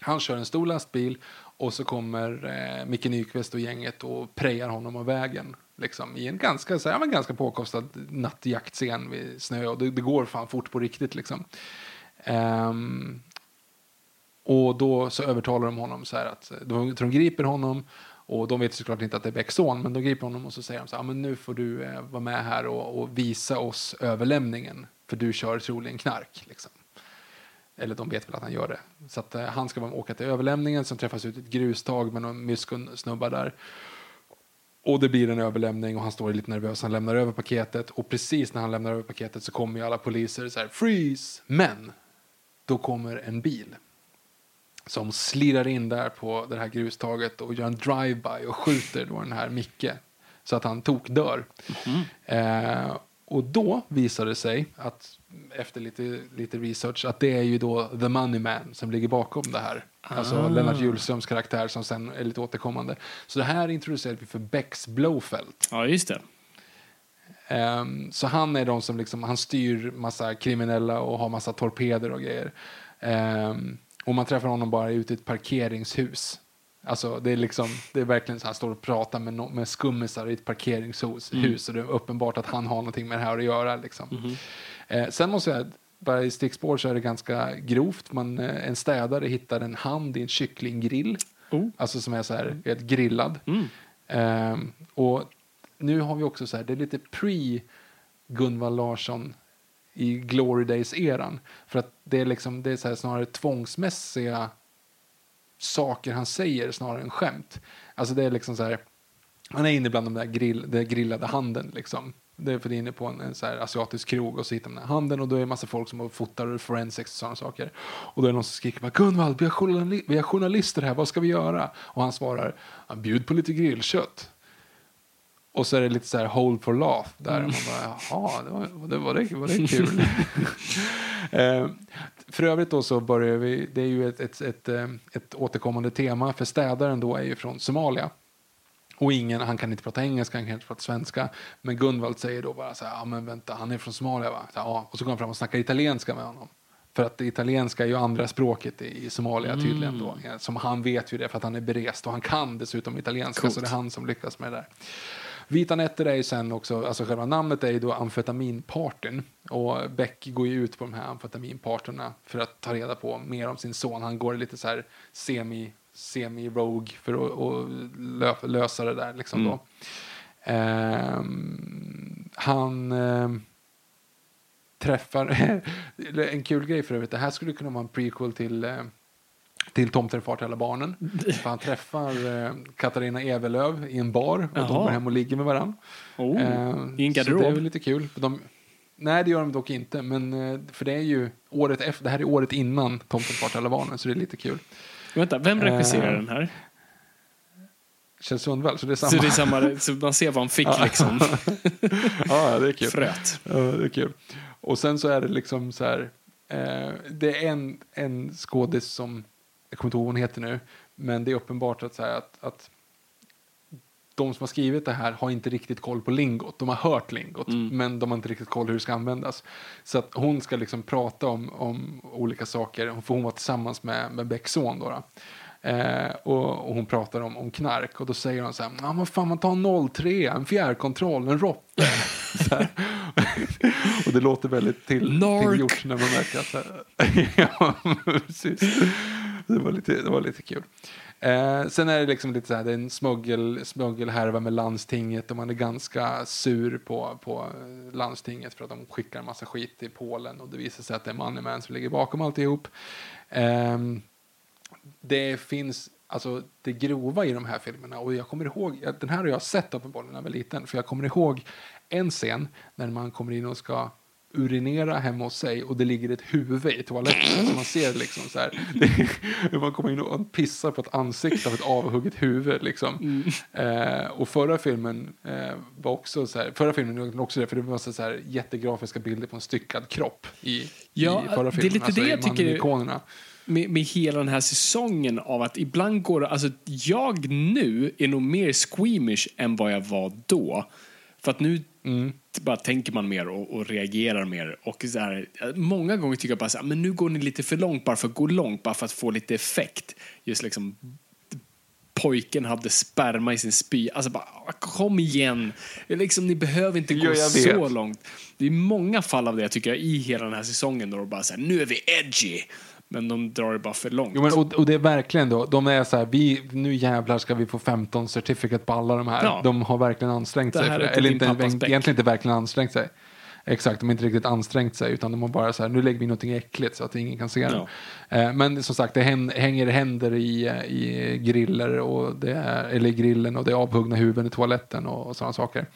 Han kör en stor lastbil och så kommer eh, Micke Nyqvist och gänget och prejar honom av vägen. Liksom, I en ganska, så här, men ganska påkostad nattjaktscen vid snö. Och det, det går fan fort på riktigt. Liksom. Um, och då så övertalar de honom så här att de, de griper honom Och de vet såklart inte att det är Becks son, men de griper honom och så säger de så här, men nu får du eh, vara med här och, och visa oss överlämningen, för du kör troligen knark. Liksom. Eller de vet väl att han gör det. Så att, eh, han ska vara- åka till överlämningen, som träffas ut i ett grustag med någon myskonsnubbar där. Och det blir en överlämning och han står lite nervös. Han lämnar över paketet och precis när han lämnar över paketet så kommer ju alla poliser så här freeze. Men då kommer en bil som slirrar in där på det här grustaget och gör en drive-by och skjuter då den här Micke så att han tokdör. Eh, och då visar det sig att efter lite, lite research att det är ju då The Money Man som ligger bakom det här. Alltså Lennart Hjulströms karaktär som sen är lite återkommande. Så det här introducerar vi för Becks Blowfelt. Ja, just det. Ehm, så han är de som liksom, han styr massa kriminella och har massa torpeder och grejer. Ehm, och man träffar honom bara ute i ett parkeringshus. Alltså det är liksom, det är verkligen så han står och pratar med, no, med skummisar i ett parkeringshus. Hus, och det är uppenbart att han har någonting med det här att göra. Liksom. Eh, sen måste jag, bara i stickspår så är det ganska grovt. Man, eh, en städare hittar en hand i en kycklinggrill. Oh. Alltså som är så här, helt grillad. Ehm, och nu har vi också så här, det är lite pre Gunvald Larsson i Glory Days-eran. För att det är, liksom, det är så här snarare tvångsmässiga saker han säger snarare än skämt. Alltså det är liksom så här, han är inne bland de där grill, den grillade handen liksom. Det är för det är inne på en, en så asiatisk krog och så hittar man den här handen och då är det massa folk som fotar och forensics och sådana saker. Och då är det någon som skriker bara Gunvald, vi har, journali- vi har journalister här, vad ska vi göra? Och han svarar, "Ja, bjud på lite grillkött. Och så är det lite så här hold for laugh där. Och man bara, jaha, det var det, var det, var det kul. *laughs* eh, för övrigt då så börjar vi, det är ju ett, ett, ett, eh, ett återkommande tema, för städaren då är ju från Somalia. Och ingen, han kan inte prata engelska, han kan inte prata svenska. Men Gunvald säger då bara så här, ja men vänta, han är från Somalia va? Så ja. Och så går han fram och snackar italienska med honom. För att italienska är ju andra språket i Somalia tydligen då. Ja, Som han vet ju det för att han är berest och han kan dessutom italienska. Coolt. Så det är han som lyckas med det där. Vita nätter är ju sen också, alltså själva namnet är ju då amfetaminpartyn. Och Beck går ju ut på de här amfetaminpartyna för att ta reda på mer om sin son. Han går lite så här semi, semi-rogue för att, att lö, lösa det där liksom då. Ehm, han ehm, träffar, *laughs* en kul grej för övrigt, det här skulle kunna vara en prequel till eh, till Tomten far till alla barnen. För *laughs* han träffar eh, Katarina Evelöv i en bar och de Jaha. går hem och ligger med varandra. Oh, Eh, I en Så det är garderob. väl lite kul. De, nej, det gör de dock inte. Men, eh, för det är ju året efter, det här är året innan Tomten far till alla barnen, så det är lite kul. Vänta, vem regisserar Eh, den här? Kjell Sundvall, så det är samma. Så, det är samma, så man ser vad han fick *laughs* liksom. *laughs* ja, det är kul. Fröet. Ja, det är kul. Och sen så är det liksom så här. Eh, det är en, en skådis som, jag kommer inte ihåg vad hon heter nu, men det är uppenbart att, så här, att, att de som har skrivit det här har inte riktigt koll på lingot. De har hört lingot, men de har inte riktigt koll hur det ska användas. Så att hon ska liksom prata om, om olika saker, för hon var tillsammans med, med Becks son då. då. Eh, och, och hon pratar om, om knark och då säger hon så här, ah, vad fan man tar en 03, en fjärrkontroll, en *laughs* här. *laughs* och det låter väldigt till, tillgjort när man märker att *laughs* ja, precis. Det var lite, det var lite kul. Eh, sen är det liksom lite så här, det är en smuggel, smuggelhärva med landstinget och man är ganska sur på, på landstinget för att de skickar en massa skit till Polen och det visar sig att det är Moneyman som ligger bakom alltihop. Eh, det finns alltså det grova i de här filmerna och jag kommer ihåg, den här har jag sett uppenbarligen när jag var liten, för jag kommer ihåg en scen när man kommer in och ska urinera hemma hos sig och det ligger ett huvud i toaletten. Så man ser liksom så här, *laughs* det, man kommer in och pissar på ett ansikte av ett avhugget huvud liksom. Eh, och förra filmen eh, var också så här, förra filmen var också det, för det var så här jättegrafiska bilder på en styckad kropp i, Ja, i förra det är filmen. lite alltså det jag tycker- med, med hela den här säsongen av att ibland går alltså jag nu är nog mer squeamish än vad jag var då. För att nu bara tänker man mer och, och reagerar mer. Och så här, många gånger tycker jag bara så här, men nu går ni lite för långt bara för att gå långt, bara för att få lite effekt. Just liksom pojken hade sperma i sin spy. Alltså bara, kom igen. Liksom, ni behöver inte gå Ja, jag så långt. Det är många fall av det jag tycker i hela den här säsongen då bara så här, nu är vi edgy. Men de drar det bara för långt. Jo, men, och, och det är verkligen då, de är så här, vi, nu jävlar ska vi få 15 certificate på alla de här. Ja. De har verkligen ansträngt sig för till Eller inte, egentligen inte verkligen ansträngt sig. Exakt, de har inte riktigt ansträngt sig utan de har bara så här, nu lägger vi någonting äckligt så att ingen kan se det. Eh, men som sagt, det hän- hänger händer i, eh, i griller och det är, eller grillen och det är avhuggna huvuden i toaletten och, och sådana saker.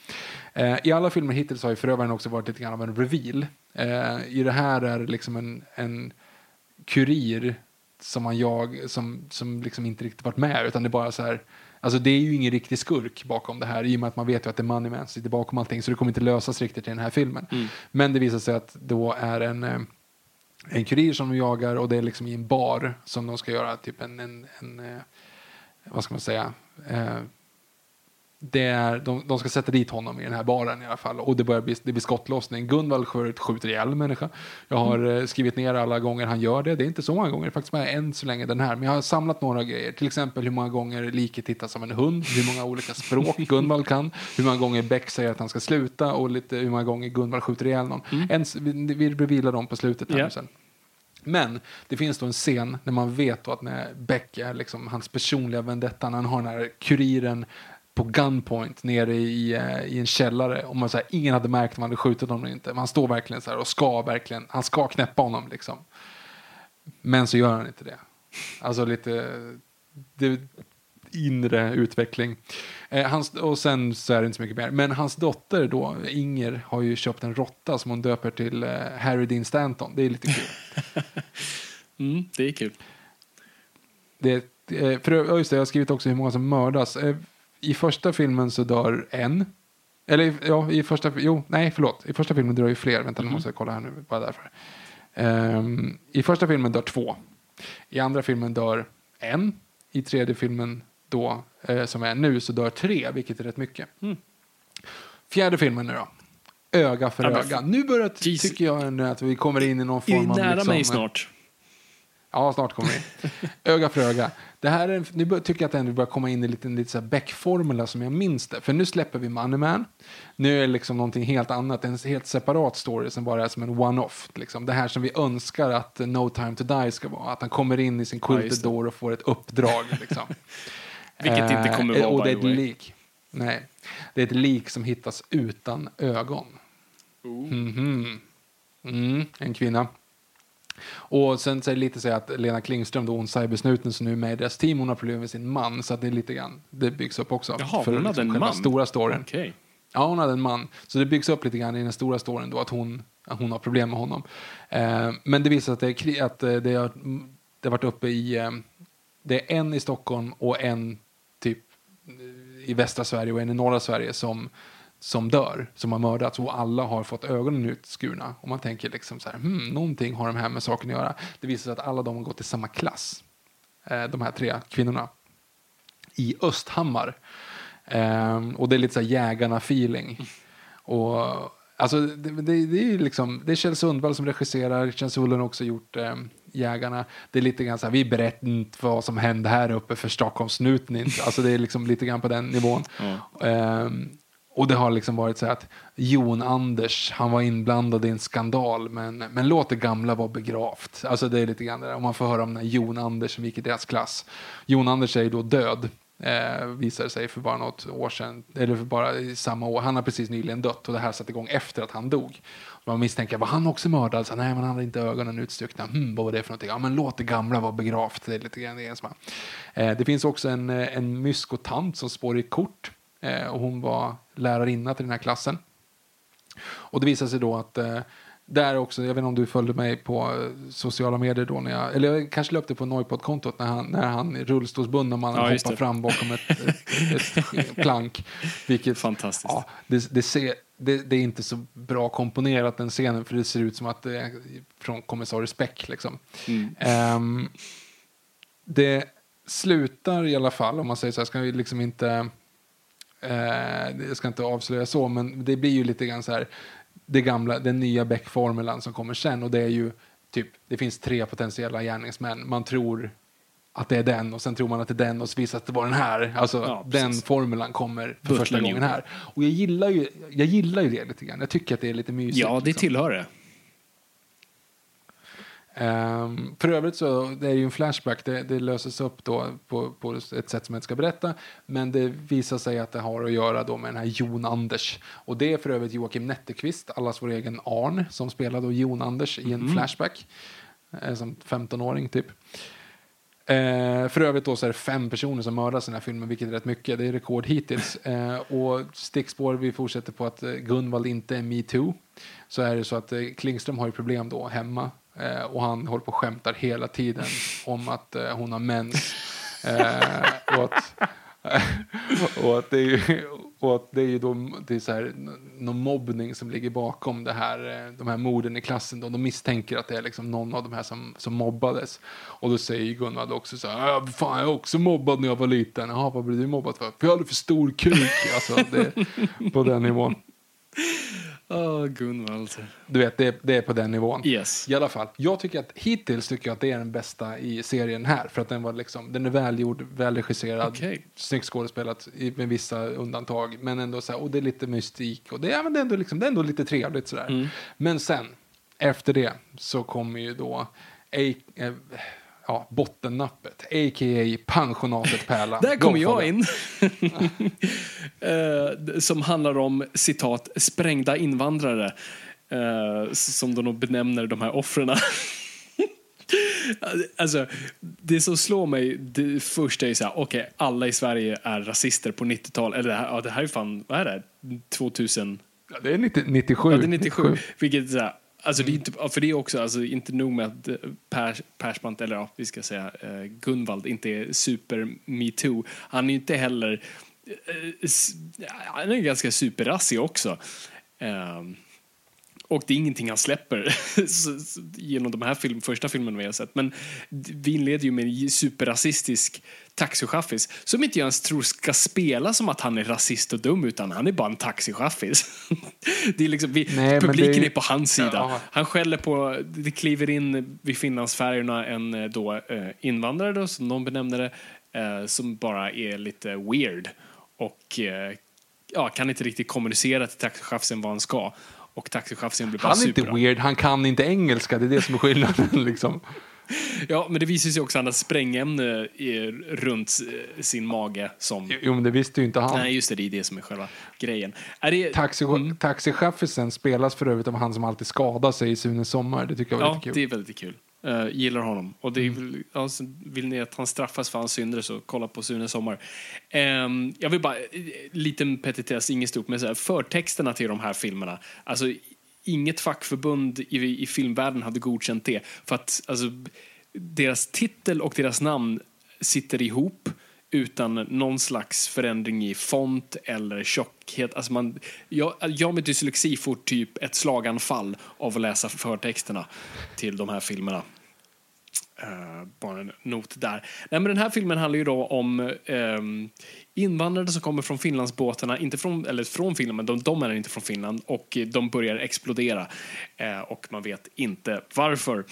Eh, I alla filmer hittills har ju förövaren också varit lite grann av en reveal. I det här är det liksom en, en kurir som man jag som, som liksom inte riktigt varit med utan det är bara så här Alltså det är ju ingen riktig skurk bakom det här i och med att man vet ju att det är Moneyman som sitter bakom allting så det kommer inte lösas riktigt i den här filmen. Men det visar sig att då är en, eh, en kurir som de jagar och det är liksom i en bar som de ska göra typ en, en, en eh, vad ska man säga, eh, det är, de, de ska sätta dit honom i den här baren i alla fall och det börjar bli, det blir skottlossning. Gunvald skjuter, skjuter ihjäl en människa. Jag har eh, skrivit ner alla gånger han gör det. Det är inte så många gånger, faktiskt bara än så länge den här. Men jag har samlat några grejer. Till exempel hur många gånger liket hittas som en hund, hur många olika språk *laughs* Gunvald kan, hur många gånger Beck säger att han ska sluta och lite hur många gånger Gunvald skjuter ihjäl någon. En, vi, vi revealar dem på slutet här nu sen. Men det finns då en scen när man vet att när Beck är liksom hans personliga vendetta, när han har den här kuriren på gunpoint nere i, eh, i en källare. Och man, så här, ingen hade märkt om han hade skjutit honom eller inte. Men han står verkligen så här och ska verkligen, han ska knäppa honom liksom. Men så gör han inte det. Alltså lite det, inre utveckling. Eh, hans, och sen så är det inte så mycket mer. Men hans dotter då, Inger, har ju köpt en råtta som hon döper till eh, Harry Dean Stanton. Det är lite kul. *laughs* Mm, det är kul. Det, eh, för, just det, jag har skrivit också hur många som mördas. Eh, I första filmen så dör en. Eller ja, i första, jo, nej förlåt. I första filmen dör ju fler. Vänta, nu måste jag kolla här nu, bara därför. Ehm, I första filmen dör två. I andra filmen dör en. I tredje filmen då, eh, som är nu, så dör tre, vilket är rätt mycket. Fjärde filmen nu då. Öga för Ja, öga. Nu börjar, tycker jag att vi kommer in i någon Är form av... nära liksom, mig snart. Ja, snart kommer vi. *laughs* Öga för öga. Det här är, nu tycker jag att det ändå börjar komma in i lite, lite så här Beck-formula som jag minns det. För nu släpper vi Money Man. Nu är det liksom någonting helt annat, en helt separat story som bara är som en one-off. Liksom. Det här som vi önskar att eh, No Time To Die ska vara. Att han kommer in i sin Ja, quilted door och får ett uppdrag. Liksom. *laughs* Vilket inte kommer Eh, vara, Och det är by ett lik. Nej, det är ett lik som hittas utan ögon. Mhm. Mm, en kvinna. Och sen så är det lite så att Lena Klingström, då hon cybersnuten som nu är med i deras team, hon har problem med sin man. Så att det är lite grann, det byggs upp också. Jaha, för hon hade en själva man? stora storyn. Okej. Ja, hon hade en man. Så det byggs upp lite grann i den stora storyn då att hon, att hon har problem med honom. Eh, men det visar sig att, det, är, att eh, det, har, det har varit uppe i... Eh, det är en i Stockholm och en typ i västra Sverige och en i norra Sverige som, som dör, som har mördats och alla har fått ögonen utskurna. Och man tänker liksom så här, hmm, någonting har de här med saken att göra. Det visar sig att alla de har gått i samma klass, eh, de här tre kvinnorna, i Östhammar. Ehm, och det är lite så här jägarna-feeling. Och alltså, det, det, det är liksom, det är Kjell Sundvall som regisserar, Kjell Sundvall har också gjort ehm, Jägarna. Det är lite grann så här, vi berättar inte vad som hände här uppe för Stockholmsnuten inte. Alltså det är liksom lite grann på den nivån. Ehm, och det har liksom varit så här att Jon Anders, han var inblandad i en skandal, men, men låt det gamla vara begravt. Alltså det är lite grann det där, om man får höra om när Jon Anders som gick i deras klass. Jon Anders är ju då död, eh, visade sig för bara något år sedan, eller för bara i samma år. Han har precis nyligen dött och det här satte igång efter att han dog. Man misstänker, var han också mördad? Så, nej, men han hade inte ögonen utstuckna. Hmm, vad var det för någonting? Ja, men låt det gamla vara begravt. Det är lite grann det som. Eh, det finns också en, eh, en myskotant som spår i kort. Eh, och hon var lärarinna till den här klassen. Och det visade sig då att eh, där också, jag vet inte om du följde mig på eh, sociala medier då när jag, eller jag kanske löpte på Noipod-kontot när han, när han rullstolsbundna mannen Ja, hoppar fram bakom ett, ett, ett *laughs* plank. Vilket, Fantastiskt. Ja, det, det, ser, det, det är inte så bra komponerat den scenen för det ser ut som att det är från kommissarie Speck liksom. Mm. Ehm, det slutar i alla fall, om man säger så här, ska vi liksom inte Eh, jag ska inte avslöja så, men det blir ju lite grann så här det gamla, den nya Beck-formulan som kommer sen och det är ju typ, det finns tre potentiella gärningsmän. Man tror att det är den och sen tror man att det är den och så visar att det var den här. Alltså Ja, den formulan kommer för första gången här. Och jag gillar ju, jag gillar ju det lite grann. Jag tycker att det är lite mysigt. Ja, det liksom. tillhör det. Um, för övrigt så det är ju en flashback, det, det löses upp då på, på ett sätt som jag inte ska berätta. Men det visar sig att det har att göra då med den här Jon Anders. Och det är för övrigt Joakim Netteqvist, allas vår egen Arn, som spelar då Jon Anders i en flashback. Eh, som 15-åring typ. Eh, för övrigt då så är det fem personer som mördas i den här filmen, vilket är rätt mycket. Det är rekord hittills. Eh, och stickspår, vi fortsätter på att eh, Gunvald inte är metoo. Så är det så att eh, Klingström har ju problem då hemma. Eh, och han håller på och skämtar hela tiden om att eh, hon har mens. Eh, och att, *laughs* och att det är ju, och att det är ju då det är så här, någon mobbning som ligger bakom det här, de här morden i klassen. Då. De misstänker att det är liksom någon av de här som, som mobbades. Och då säger Gunvald också så här, äh, fan jag är också mobbad när jag var liten. Jaha, vad blev du mobbad för? För jag hade för stor kuk. alltså, det, på den nivån. Åh, Gunvald. Du vet, det, det är på den nivån. Yes. I alla fall. Jag tycker att hittills tycker jag att det är den bästa i serien här. För att den var liksom, den är välgjord, välregisserad, Okej. snyggt skådespelat med vissa undantag. Men ändå så här, och det är lite mystik och det, ja, men det, är, ändå liksom, det är ändå lite trevligt sådär. Mm. Men sen, efter det, så kommer ju då A, eh, ja, bottennappet, a.k.a. pensionatet Pärlan. Där kommer jag in. *laughs* Eh, som handlar om citat sprängda invandrare. eh, som de nog benämner de här offren. *laughs* alltså, det som slår mig det första är så här, okej, alla i Sverige är rasister på 90-talet. Eller det här, ja, det här är fan, vad är det? 2000? Ja, det är 90, 97. Ja, det är 97. Vilket är så här, alltså det är inte, ja, för det är också, alltså inte nog med att eh, Pers, Persbrandt, eller ja, vi ska säga eh, Gunvald, inte är super metoo. Han är inte heller, eh, han är ganska superrassig också. Ehm, och det är ingenting han släpper *laughs* genom de här film, första filmerna vi har sett. Men vi inleder ju med en superrasistisk taxichaffis som inte jag ens tror ska spela som att han är rasist och dum utan han är bara en taxichaffis. *laughs* det är liksom, vi, Nej, men publiken det- är på hans sida. Ja. Han skäller på, det kliver in vid Finlandsfärjorna en eh, då, eh, invandrare då, som någon benämner det, eh, som bara är lite weird och eh, ja, kan inte riktigt kommunicera till taxichauffören vad han ska. Och blir bara Han är inte super. weird, han kan inte engelska, det är det som är skillnaden. *laughs* liksom. Ja, men det visar sig också att han har sprängämne runt sin mage som... Jo, men det visste ju inte han. Nej, just det, det är det som är själva grejen. Är det... Taxi, Taxichaffisen spelas för övrigt av han som alltid skadar sig i Sunes sommar. Det tycker jag var Ja, lite kul. det är väldigt kul. Uh, gillar honom. Och det är, Mm. ja, vill ni att han straffas för hans synder så kolla på Sune Sommar. Ehm, jag vill bara, eh, liten petitess, inget stort, men så här, förtexterna till de här filmerna. Alltså, inget fackförbund i, i filmvärlden hade godkänt det. För att alltså, deras titel och deras namn sitter ihop utan någon slags förändring i font eller tjockhet. Alltså man, jag, jag med dyslexi får typ ett slaganfall av att läsa förtexterna till de här filmerna. Uh, bara en not där. Nej, men den här filmen handlar ju då om um, invandrare som kommer från Finlandsbåtarna, inte från, eller från Finland, men de, de är inte från Finland och de börjar explodera Uh, och man vet inte varför.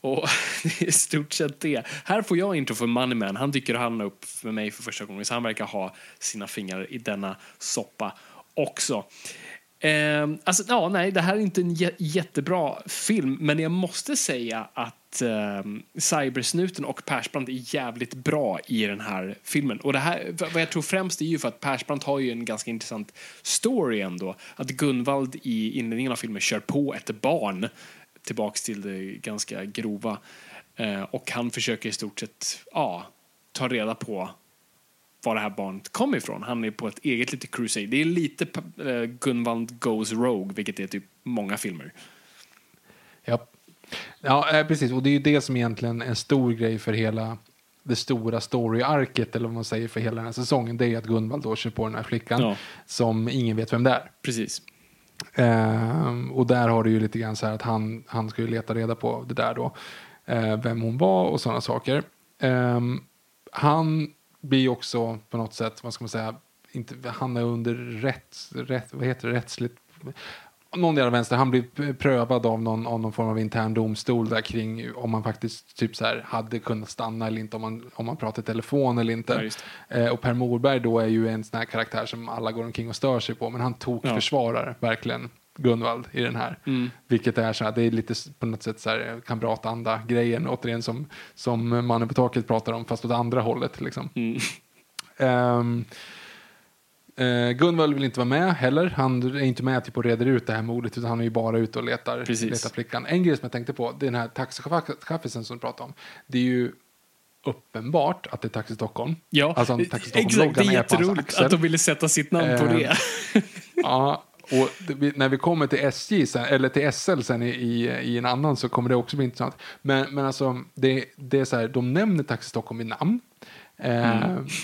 Och *laughs* det är i stort sett det. Här får jag intro för Moneyman. Han dyker han upp för mig för första gången, så han verkar ha sina fingrar i denna soppa också. Eh, alltså, ja, nej, det här är inte en jättebra film, men jag måste säga att eh, Cybersnuten och Persbrandt är jävligt bra i den här filmen. Och det här, vad jag tror främst är ju för att Persbrandt har ju en ganska intressant story ändå. Att Gunvald i inledningen av filmen kör på ett barn tillbaks till det ganska grova. Eh, och han försöker i stort sett ja, ta reda på var det här barnet kom ifrån. Han är på ett eget litet crusade. Det är lite eh, Gunvald Goes Rogue, vilket är typ många filmer. Ja, ja eh, precis. Och det är ju det som egentligen är en stor grej för hela det stora story-arket, eller vad man säger, för hela den här säsongen. Det är att Gunvald då kör på den här flickan Ja. som ingen vet vem det är. Precis. Ehm, och där har du ju lite grann så här att han, han ska ju leta reda på det där då. Eh, vem hon var och sådana saker. Ehm, han blir också på något sätt, vad ska man säga, inte, han är under rätt, rätt vad heter det, rättsligt någon del av vänster, han blir prövad av någon, av någon form av intern domstol där kring om man faktiskt typ så här hade kunnat stanna eller inte, om man, om man pratar telefon eller Ja, inte. just eh, och Per Morberg då är ju en sån här karaktär som alla går omkring och stör sig på, men han tog Ja. försvarar verkligen Gunvald i den här. Vilket är så här, det är lite på något sätt så här kamratanda-grejen, återigen som, som mannen på taket pratar om, fast åt andra hållet. Liksom. Ehm, eh, Gunvald vill inte vara med heller. Han är inte med typ, och reder ut det här mordet, utan han är ju bara ute och letar, Precis. letar flickan. En grej som jag tänkte på, det är den här taxichaffisen som du pratade om. Det är ju uppenbart att det är Taxi Stockholm. Ja, alltså, Taxi exakt. Det är jätteroligt att de ville sätta sitt namn på Eh, det. *laughs* Ja, och det, när vi kommer till SJ, sen, eller till SL sen i, i, i en annan så kommer det också bli intressant. Men, men alltså, det, det är så här, de nämner Taxi Stockholm vid namn. Eh,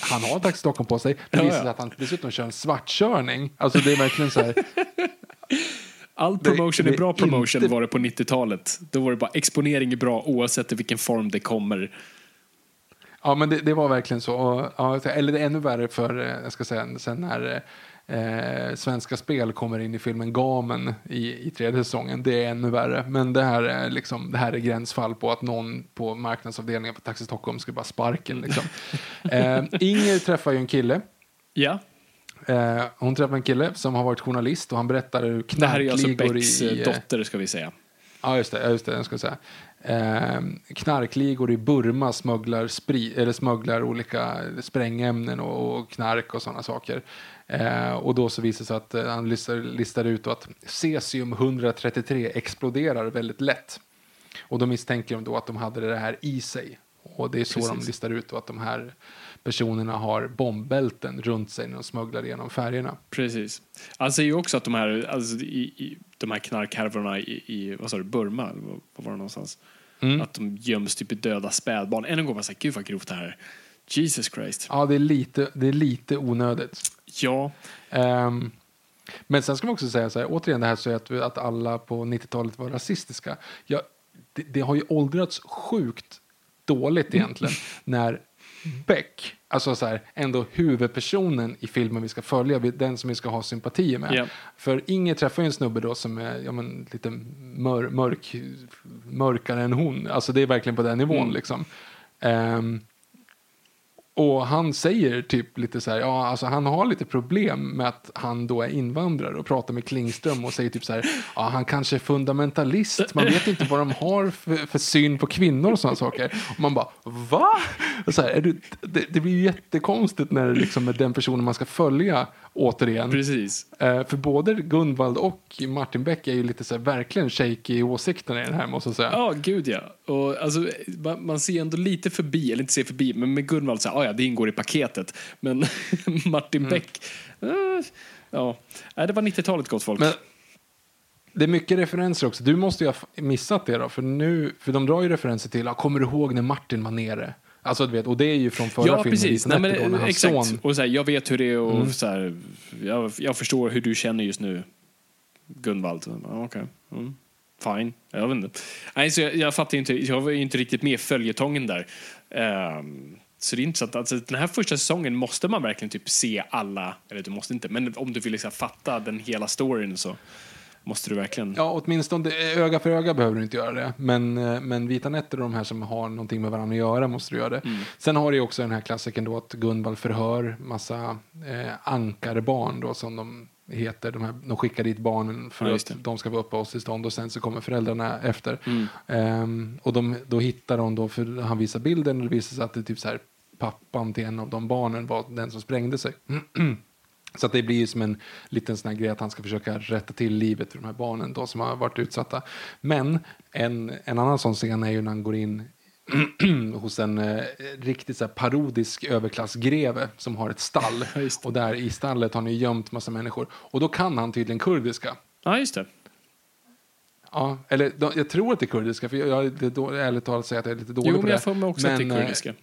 Han har Taxi Stockholm på sig. Det Mm. Visar sig att han dessutom kör en svartkörning. Alltså det är verkligen så här. *laughs* All promotion det är bra promotion inte- var det på 90-talet. Då var det bara exponering är bra oavsett i vilken form det kommer. Ja, men det, det var verkligen så. Och, ja, eller det är ännu värre för, eh, jag ska säga, sen när eh, Svenska Spel kommer in i filmen Gamen i, i tredje säsongen. Det är ännu värre. Men det här är, liksom, det här är gränsfall på att någon på marknadsavdelningen på Taxi Stockholm ska bara sparken. Liksom. *laughs* eh, Inger träffar ju en kille. Ja, Eh, hon träffar en kille som har varit journalist och han berättar hur det här är alltså knarkligor Becks i... eh, eh, dotter ska vi säga. Ja, just det. ja, Just det jag ska säga. Eh, knarkligor i Burma smugglar, spri, eller smugglar olika sprängämnen och, och knark och sådana saker. Eh, och då så visar det sig att eh, han listar, listar ut att cesium 133 exploderar väldigt lätt. Och då misstänker de då att de hade det här i sig. Och det är så de Precis. listar ut då att de här personerna har bombbälten runt sig när de smugglar genom färgerna. Precis. Han säger ju också att de här, alltså, i, i, de här knarkhärvorna i, i vad sa du, Burma, var var det någonstans? Mm. Att de göms typ i döda spädbarn. Än en gång var jag gud vad grovt det här är. Jesus Christ. Ja, det är lite, det är lite onödigt. Ja, Ehm, men sen ska man också säga så här, återigen det här så att, att alla på 90-talet var rasistiska. Ja, det, det har ju åldrats sjukt dåligt egentligen *laughs* när Beck, alltså så här, ändå huvudpersonen i filmen vi ska följa, den som vi ska ha sympatier med. Ja. För Inger träffar ju en snubbe då som är ja, men, lite mör, mörk, mörkare än hon. Alltså det är verkligen på den nivån Mm. liksom. Ehm, och han säger typ lite så här, ja alltså han har lite problem med att han då är invandrare och pratar med Klingström och säger typ så här, ja han kanske är fundamentalist, man vet inte vad de har för, för syn på kvinnor och sådana saker. Och man bara, va? Och så här, är du, det, det blir ju jättekonstigt när det liksom är den personen man ska följa återigen. precis. Eh, för både Gunvald och Martin Beck är ju lite så här, verkligen shaky i åsikterna i den här måste jag säga. Ja, gud ja. Och, alltså, man, man ser ändå lite förbi, eller inte ser förbi, men med Gunvald så här, "Ah, ja, det ingår i paketet. Men *laughs* Martin Mm. Beck, eh, ja, Nej, det var 90-talet gott folk. Men det är mycket referenser också. Du måste ju ha missat det då. För, nu, för de drar ju referenser till, ja, kommer du ihåg när Martin var nere? Alltså du vet, och det är ju från förra ja, filmen. precis. Nej, men, då, exakt. son- Mm. Och så här, jag vet hur det är och så här, jag, jag förstår hur du känner just nu, Gunvald. Okej. Mm. Fine. Jag vet inte. Nej, så jag, jag fattar inte, jag var ju inte riktigt med i följetongen där. Ehm, så det är intressant. Alltså, den här första säsongen måste man verkligen typ se alla, eller du måste inte, men om du vill liksom fatta den hela storyn så måste du verkligen. Ja, åtminstone öga för öga behöver du inte göra det. Men, eh, men Vita nätter och de här som har någonting med varandra att göra måste du göra det. Mm. Sen har du ju också den här klassiken då att Gunvald förhör massa eh, ankarbarn då som de heter. De, här, de skickar dit barnen för Ja, att de ska få uppehållstillstånd och sen så kommer föräldrarna efter. Mm. Ehm, och de, då hittar de då, för han visar bilden och det visar sig att det är typ så här pappan till en av de barnen var den som sprängde sig. *clears throat* Så att det blir ju som en liten sån grej att han ska försöka rätta till livet för de här barnen då som har varit utsatta. Men en, en annan sån scen är ju när han går in *clears throat* hos en eh, riktigt så här parodisk överklassgreve som har ett stall. Det. och där i stallet har ni gömt massa människor. Och då kan han tydligen kurdiska. Ja, just det. Ja, eller de, jag tror att det är kurdiska, för jag, jag är lite då, ärligt talat säga att jag är lite dålig Jo, på men det. jag får mig också att det är eh, kurdiska.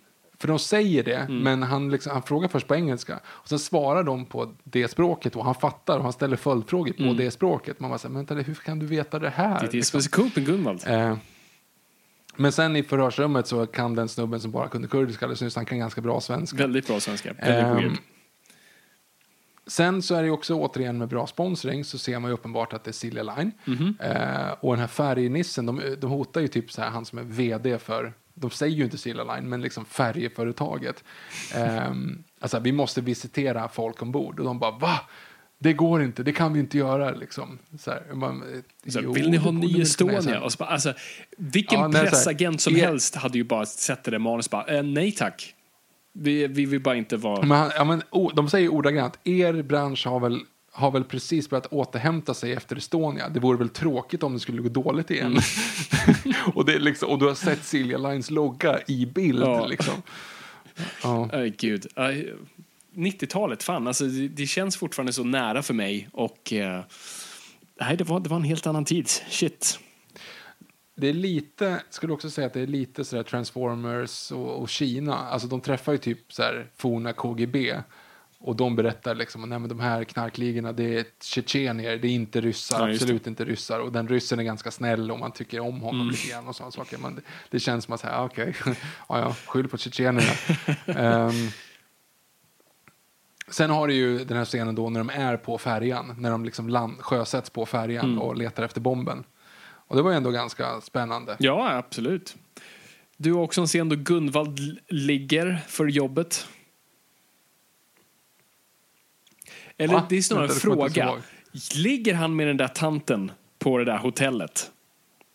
Mm. För de säger det, men han, liksom, han frågar först på engelska. Och sen svarar de på det språket och han fattar och han ställer följdfrågor på det språket. Man bara säger, men vänta, hur kan du veta det här? Mm. Det är liksom? så med Gunvald. Eh, men sen i förhörsrummet så kan den snubben som bara kunde kurdiska, alldeles nyss, han kan ganska bra svenska. Väldigt bra svenska. Väldigt weird. Sen så är det också återigen med bra sponsring så ser man ju uppenbart att det är Silja Line. Mhm. Eh, och den här färgnissen, de, de hotar ju typ så här, han som är vd för, de säger ju inte Silja Line, men liksom färjeföretaget. Eh, alltså vi måste visitera folk ombord och de bara va? det går inte, det kan vi inte göra liksom. Så här, man, Så, jo, vill ni ha ny Estonia? Och så bara, alltså, vilken Ja, nej, pressagent som er- helst hade ju bara sett det där bara, eh, nej tack. Vi, vi vill bara inte vara... Men, ja, men, o- de säger ordagrant, er bransch har väl, har väl precis börjat återhämta sig efter Estonia. Det vore väl tråkigt om det skulle gå dåligt igen. Mm. *laughs* och, det liksom, och du har sett Silja Lines logga i bild. Ja. Liksom. Ja. Nej, gud. Aj, 90-talet, fan, alltså, det, det känns fortfarande så nära för mig. Och eh, nej, det, var, det var en helt annan tid. Shit. Det är lite, skulle också säga att det är lite sådär Transformers och, och Kina. Alltså de träffar ju typ så här forna KGB. Och de berättar liksom, nej men de här knarkligorna det är tjetjenier, det är inte ryssar, Ja, det. absolut inte ryssar. Och den ryssen är ganska snäll och man tycker om honom Mm. lite grann och sådana saker. Men det, det känns som att säga, okej, *laughs* ja ja, skyll på tjetjenierna. *laughs* Ehm, sen har du ju den här scenen då när de är på färjan, när de liksom land, sjösätts på färjan Mm. och letar efter bomben. Och det var ju ändå ganska spännande. Ja, absolut. Du har också en scen då Gunvald ligger för jobbet. Eller Va? det är snarare en jag fråga. Ligger han med den där tanten på det där hotellet?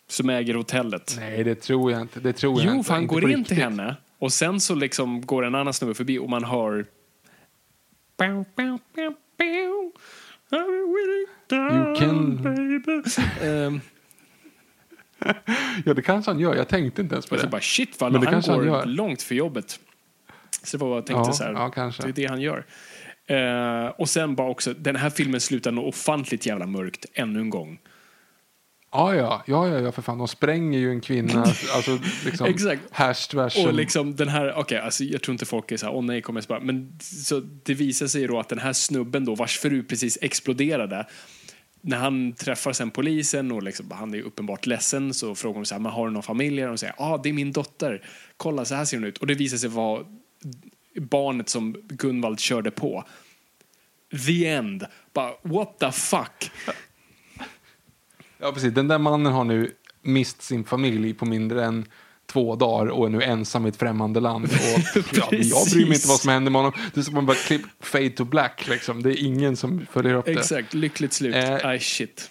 Som äger hotellet? Nej, det tror jag inte. Det tror jag Jo, inte. för han Inte går in till henne och sen så liksom går en annan snubbe förbi och man hör... You can-. Ehm, *laughs* Ja, det kanske han gör. Jag tänkte inte ens på det. bara shit vad Men det han kanske han går gör. långt för jobbet. Så det var vad jag tänkte Ja, så här. ja, kanske. Det är det han gör. Eh, och sen bara också, den här filmen slutar nog ofantligt jävla mörkt ännu en gång. Ja, ja, ja, ja, ja, för fan. De spränger ju en kvinna. *laughs* alltså, liksom, Exakt. Hash tvärs. Och liksom den här, okej, alltså jag tror inte folk är så här, åh nej, kommer jag spara. Men så det visar sig då att den här snubben då, vars fru precis exploderade, när han träffar sen polisen och liksom, han är uppenbart ledsen så frågar de så här, men har du någon familj? Och de säger, ja ah, det är min dotter. Kolla, så här ser hon ut. Och det visar sig vara barnet som Gunvald körde på. The end. Bara, what the fuck? Ja, precis. Den där mannen har nu mist sin familj på mindre än två dagar och är nu ensam i ett främmande land. Och, *laughs* ja, jag bryr mig inte vad som händer med honom. Det är som att man bara klipp fade to black. Liksom. Det är ingen som följer upp det. Exakt, lyckligt slut. Eh, Aj, shit.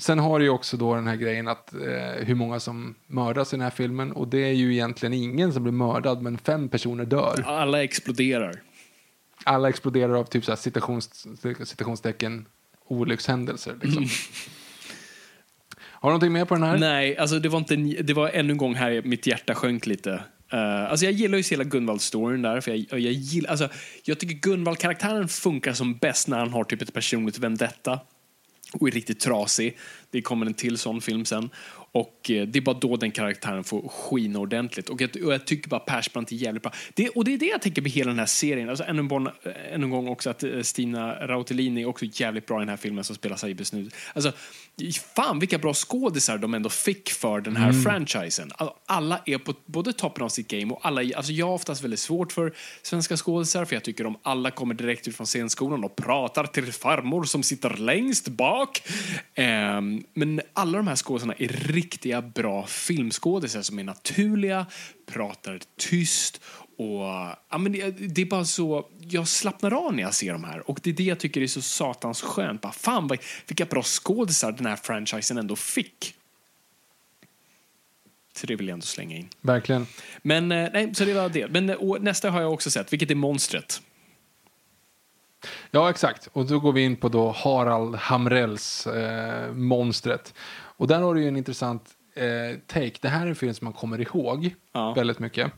Sen har du ju också då den här grejen att eh, hur många som mördas i den här filmen. Och det är ju egentligen ingen som blir mördad, men fem personer dör. Alla exploderar. Alla exploderar av typ så här citations, citationstecken olyckshändelser. Liksom. Har du någonting mer på den här? Nej, alltså det var inte, det var ännu en gång här mitt hjärta sjönk lite. Uh, alltså jag gillar ju hela Gunvald-storyn där, för jag, jag, gillar, alltså, jag tycker Gunvald-karaktären funkar som bäst när han har typ ett personligt vendetta och är riktigt trasig. Det kommer en till sån film sen. Och eh, det är bara då den karaktären får skina ordentligt. Och jag, och jag tycker bara Persbrandt är jävligt bra. Det, och det är det jag tänker med hela den här serien. Alltså ännu en, gång, ännu en gång också att eh, Stina Rautellini är också jävligt bra i den här filmen som spelar Saibes nu. Alltså, fan vilka bra skådisar de ändå fick för den här franchisen. Alltså, alla är på både toppen av sitt game och alla, alltså jag har oftast väldigt svårt för svenska skådisar för jag tycker de alla kommer direkt ut från scenskolan och pratar till farmor som sitter längst bak. Ehm, men alla de här skådisarna är riktiga bra filmskådisar som är naturliga, pratar tyst och ja, men det, det är bara så, jag slappnar av när jag ser de här och det är det jag tycker är så satans skönt. Bara, fan vad, vilka bra skådisar den här franchisen ändå fick. Så det vill jag ändå slänga in. Verkligen. Men eh, nej, så det var det. Men eh, nästa har jag också sett, vilket är Monstret. Ja, exakt. Och då går vi in på då Harald Hamrells eh, Monstret. Och där har du ju en intressant eh, take. Det här är en film som man kommer ihåg Ja. väldigt mycket.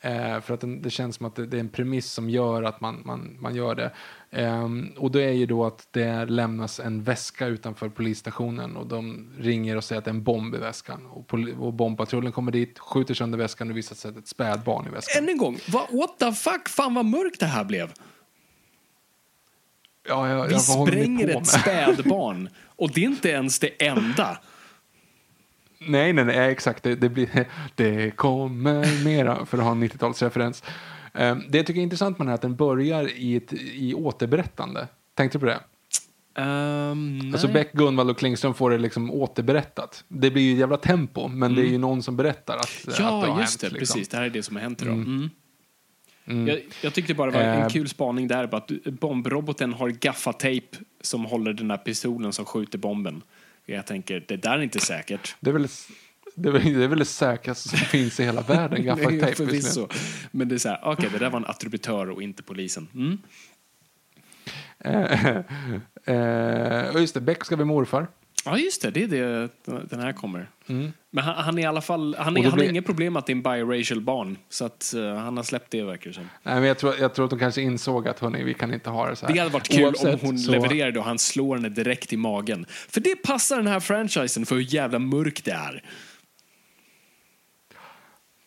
Eh, för att den, det känns som att det, det är en premiss som gör att man, man, man gör det. Ehm, och det är ju då att det lämnas en väska utanför polisstationen och de ringer och säger att det är en bomb i väskan. Och, och bombpatrullen kommer dit, skjuter sönder väskan och visar sig att det är ett spädbarn i väskan. Än en gång, va, what the fuck? Fan vad mörkt det här blev. Ja, jag, Vi jag, spränger ett spädbarn. Och det är inte ens det enda. Nej, nej, nej, exakt. Det, det, blir, det kommer mera, för att ha en 90-talsreferens. Um, det jag tycker är intressant med den här är att den börjar i, ett, i återberättande. Tänkte du på det? Um. Alltså Beck, Gunvald och Klingström får det liksom återberättat. Det blir ju jävla tempo, men det är ju någon som berättar att, att det har Mm. ja, hänt. just det. liksom. Precis, det här är det som har hänt idag. Mm. Jag, jag tyckte bara det var en Eh. kul spaning där, bara att bombroboten har gaffatejp som håller den där pistolen som skjuter bomben. Jag tänker, det där är inte säkert. Det är väl det, är väl, det, är väl det säkraste som *laughs* finns i hela världen, *laughs* gaffatejp. förvisso. Men det är så här, okej, det där var en attributör och inte polisen. Mm. Eh, *laughs* och just det, Beck ska bli morfar. Ja, just det. Det är det den här kommer. Men han, han är i alla fall, han, är, Mm. Han blir- har inget problem att det är en biracial barn. Så att eh, han har släppt det verkar som. Nej, men jag, tror, jag tror att de kanske insåg att hörni, vi kan inte ha det så här. Det hade varit kul Oavsett om hon så- levererade och han slår henne direkt i magen. För det passar den här franchisen för hur jävla mörk det är.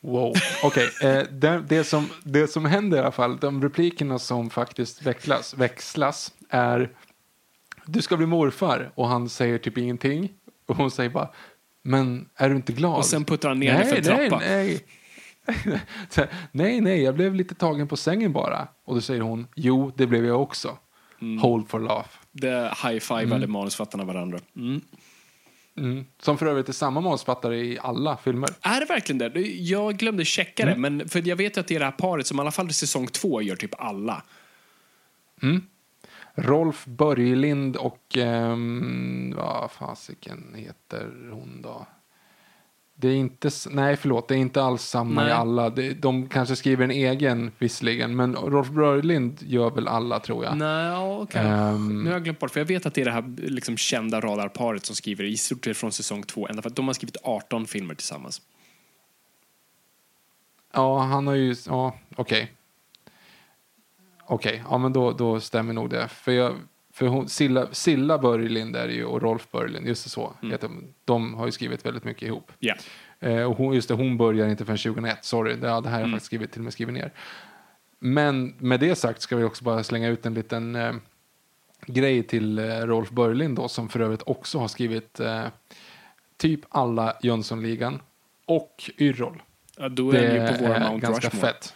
Wow, okej. Eh, det, det, som, det som händer i alla fall, de replikerna som faktiskt växlas, växlas är du ska bli morfar och han säger typ ingenting och hon säger bara men är du inte glad? Och sen puttar han ner henne för nej, trappa. Nej, nej, nej, jag blev lite tagen på sängen bara. Och då säger hon, jo, det blev jag också. Mm. Hold for laugh. Det high-fivade manusfattarna varandra. Mm. Mm. Som för övrigt är samma manusfattare i alla filmer. Är det verkligen det? Jag glömde checka Mm. det, men för jag vet att det är det här paret som i alla fall i säsong två gör typ alla. Rolf Börjelind och um, vad fasiken heter hon då? Det är inte, nej förlåt, det är inte alls samma Nej. i alla. Det, de kanske skriver en egen visserligen, men Rolf Börjelind gör väl alla tror jag. Nej, ja, okej. Ehm. Nu har jag glömt bort, för jag vet att det är det här liksom, kända radarparet som skriver i stort sett från säsong två. Ända för de har skrivit 18 filmer tillsammans. Ja, han har ju, ja okej. Okej, ja men då, då stämmer nog det. För, jag, för hon, Silla, Silla Börjelind är ju och Rolf Börjelind, just det så. heter de. De har ju skrivit väldigt mycket ihop. Ja. Eh, och hon, just det, hon börjar inte förrän 2001, sorry. Det, ja, det här har jag faktiskt skrivit, till och med skrivit ner. Men med det sagt ska vi också bara slänga ut en liten eh, grej till eh, Rolf Börjelind då, som för övrigt också har skrivit eh, typ alla Jönssonligan och Yrrol. Ja, då är Det han ju på våra är Mount ganska Rushmore. fett.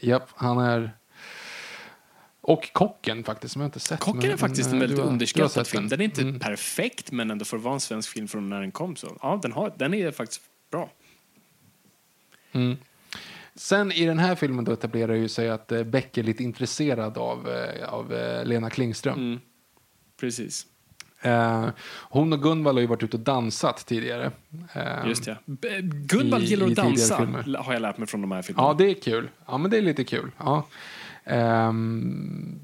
Japp, han är... Och Kocken faktiskt, som jag inte sett. Kocken men- är faktiskt men, en eh, väldigt du har underskattad film. Den är inte Mm. perfekt, men ändå för att vara en svensk film från när den kom så. Ja, den, har, den är faktiskt bra. Sen i den här filmen då etablerar ju sig att eh, Beck är lite intresserad av, eh, av Lena Klingström. Mm. Precis. Eh, hon och Gunvald har ju varit ute och dansat tidigare. Eh, Just det. B- Gunvald i- gillar att dansa, filmer. har jag lärt mig från de här filmerna. Ja, det är kul. Ja, men det är lite kul. Ja. Ehm,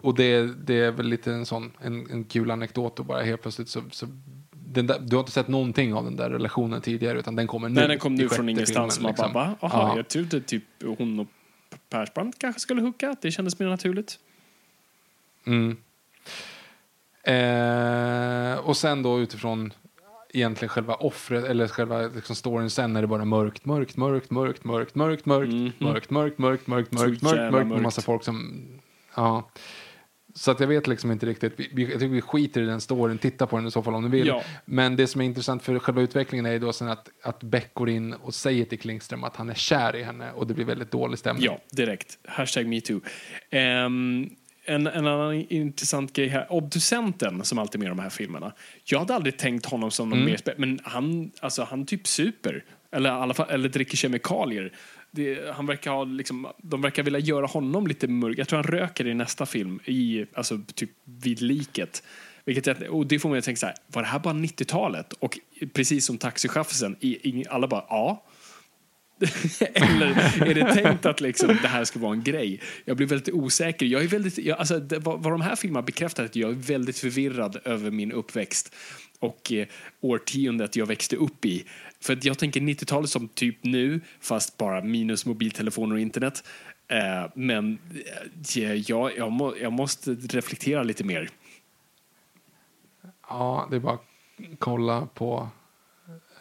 och det, det är väl lite en sån en, en kul anekdot och bara helt plötsligt så, så den där, du har inte sett någonting av den där relationen tidigare utan den kommer nu. Nej, den kom nu från ingenstans. filmen, Man bara, liksom. va? Aha, Ja. jag trodde typ hon och Persbrandt kanske skulle hooka. Det kändes mer naturligt. Mm. Eh, och sen då utifrån egentligen själva offret eller själva liksom storyn sen är det bara mörkt, mörkt, mörkt, mörkt, mörkt, mörkt, mörkt, mm. mörkt, mörkt, mörkt, mörkt, mörkt, mörkt, mörkt, med massa folk som, ja. Så att jag vet liksom inte riktigt. Vi, jag tycker vi skiter i den storyn, titta på den i så fall om du vill. Ja. Men det som är intressant för själva utvecklingen är ju då sen att, att Beck går in och säger till Klingström att han är kär i henne och det blir väldigt dålig stämning. Ja, direkt. Hashtag metoo. Um, en, en annan intressant grej här. Obducenten som alltid är med i de här filmerna. Jag hade aldrig tänkt honom som någon mer spe- Men han, alltså, han typ super. Eller, fall, eller dricker kemikalier. Det, han verkar ha, liksom, de verkar vilja göra honom lite mörk. Jag tror han röker i nästa film. I, alltså, typ vid liket. Vilket, och det får mig att tänka så här, var det här bara 90-talet? Och precis som taxichauffören, alla bara ja. *laughs* Eller är det tänkt att liksom det här ska vara en grej? Jag blir väldigt osäker. Jag är väldigt, jag, alltså, det, vad, vad de här filmerna bekräftar är att jag är väldigt förvirrad över min uppväxt och eh, årtiondet jag växte upp i. För att jag tänker 90-talet som typ nu, fast bara minus mobiltelefoner och internet. Eh, men eh, jag, jag, må, jag måste reflektera lite mer. Ja, det är bara att kolla på,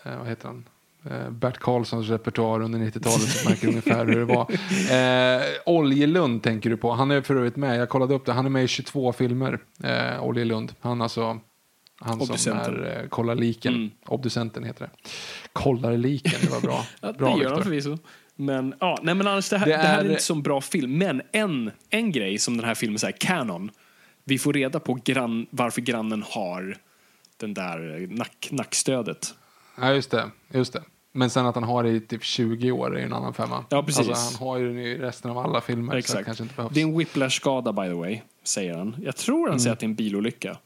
eh, vad heter han? Eh, Bert Karlssons repertoar under 90-talet så märker ungefär hur det var. Eh, Oljelund tänker du på. Han är för övrigt med, jag kollade upp det, han är med i 22 filmer. Eh, Oljelund. Han alltså, han som är eh, kollar liken. Mm. Obducenten heter det. Kollar liken, det var bra. *laughs* Ja, bra det gör han förvisso. Men, ja, nej, men annars, det, här, Det det, här är är- inte så bra film. Men en, en grej som den här filmen säger, canon. Vi får reda på grann, varför grannen har den där nack, nackstödet. Ja, just det. Just det. Men sen att han har det i typ 20 år är ju en annan femma. Ja, precis. Alltså, han har ju den i resten av alla filmer. Exakt. kanske inte behövs. Det är en whiplash-skada by the way, säger han. Jag tror han säger att det är en bilolycka.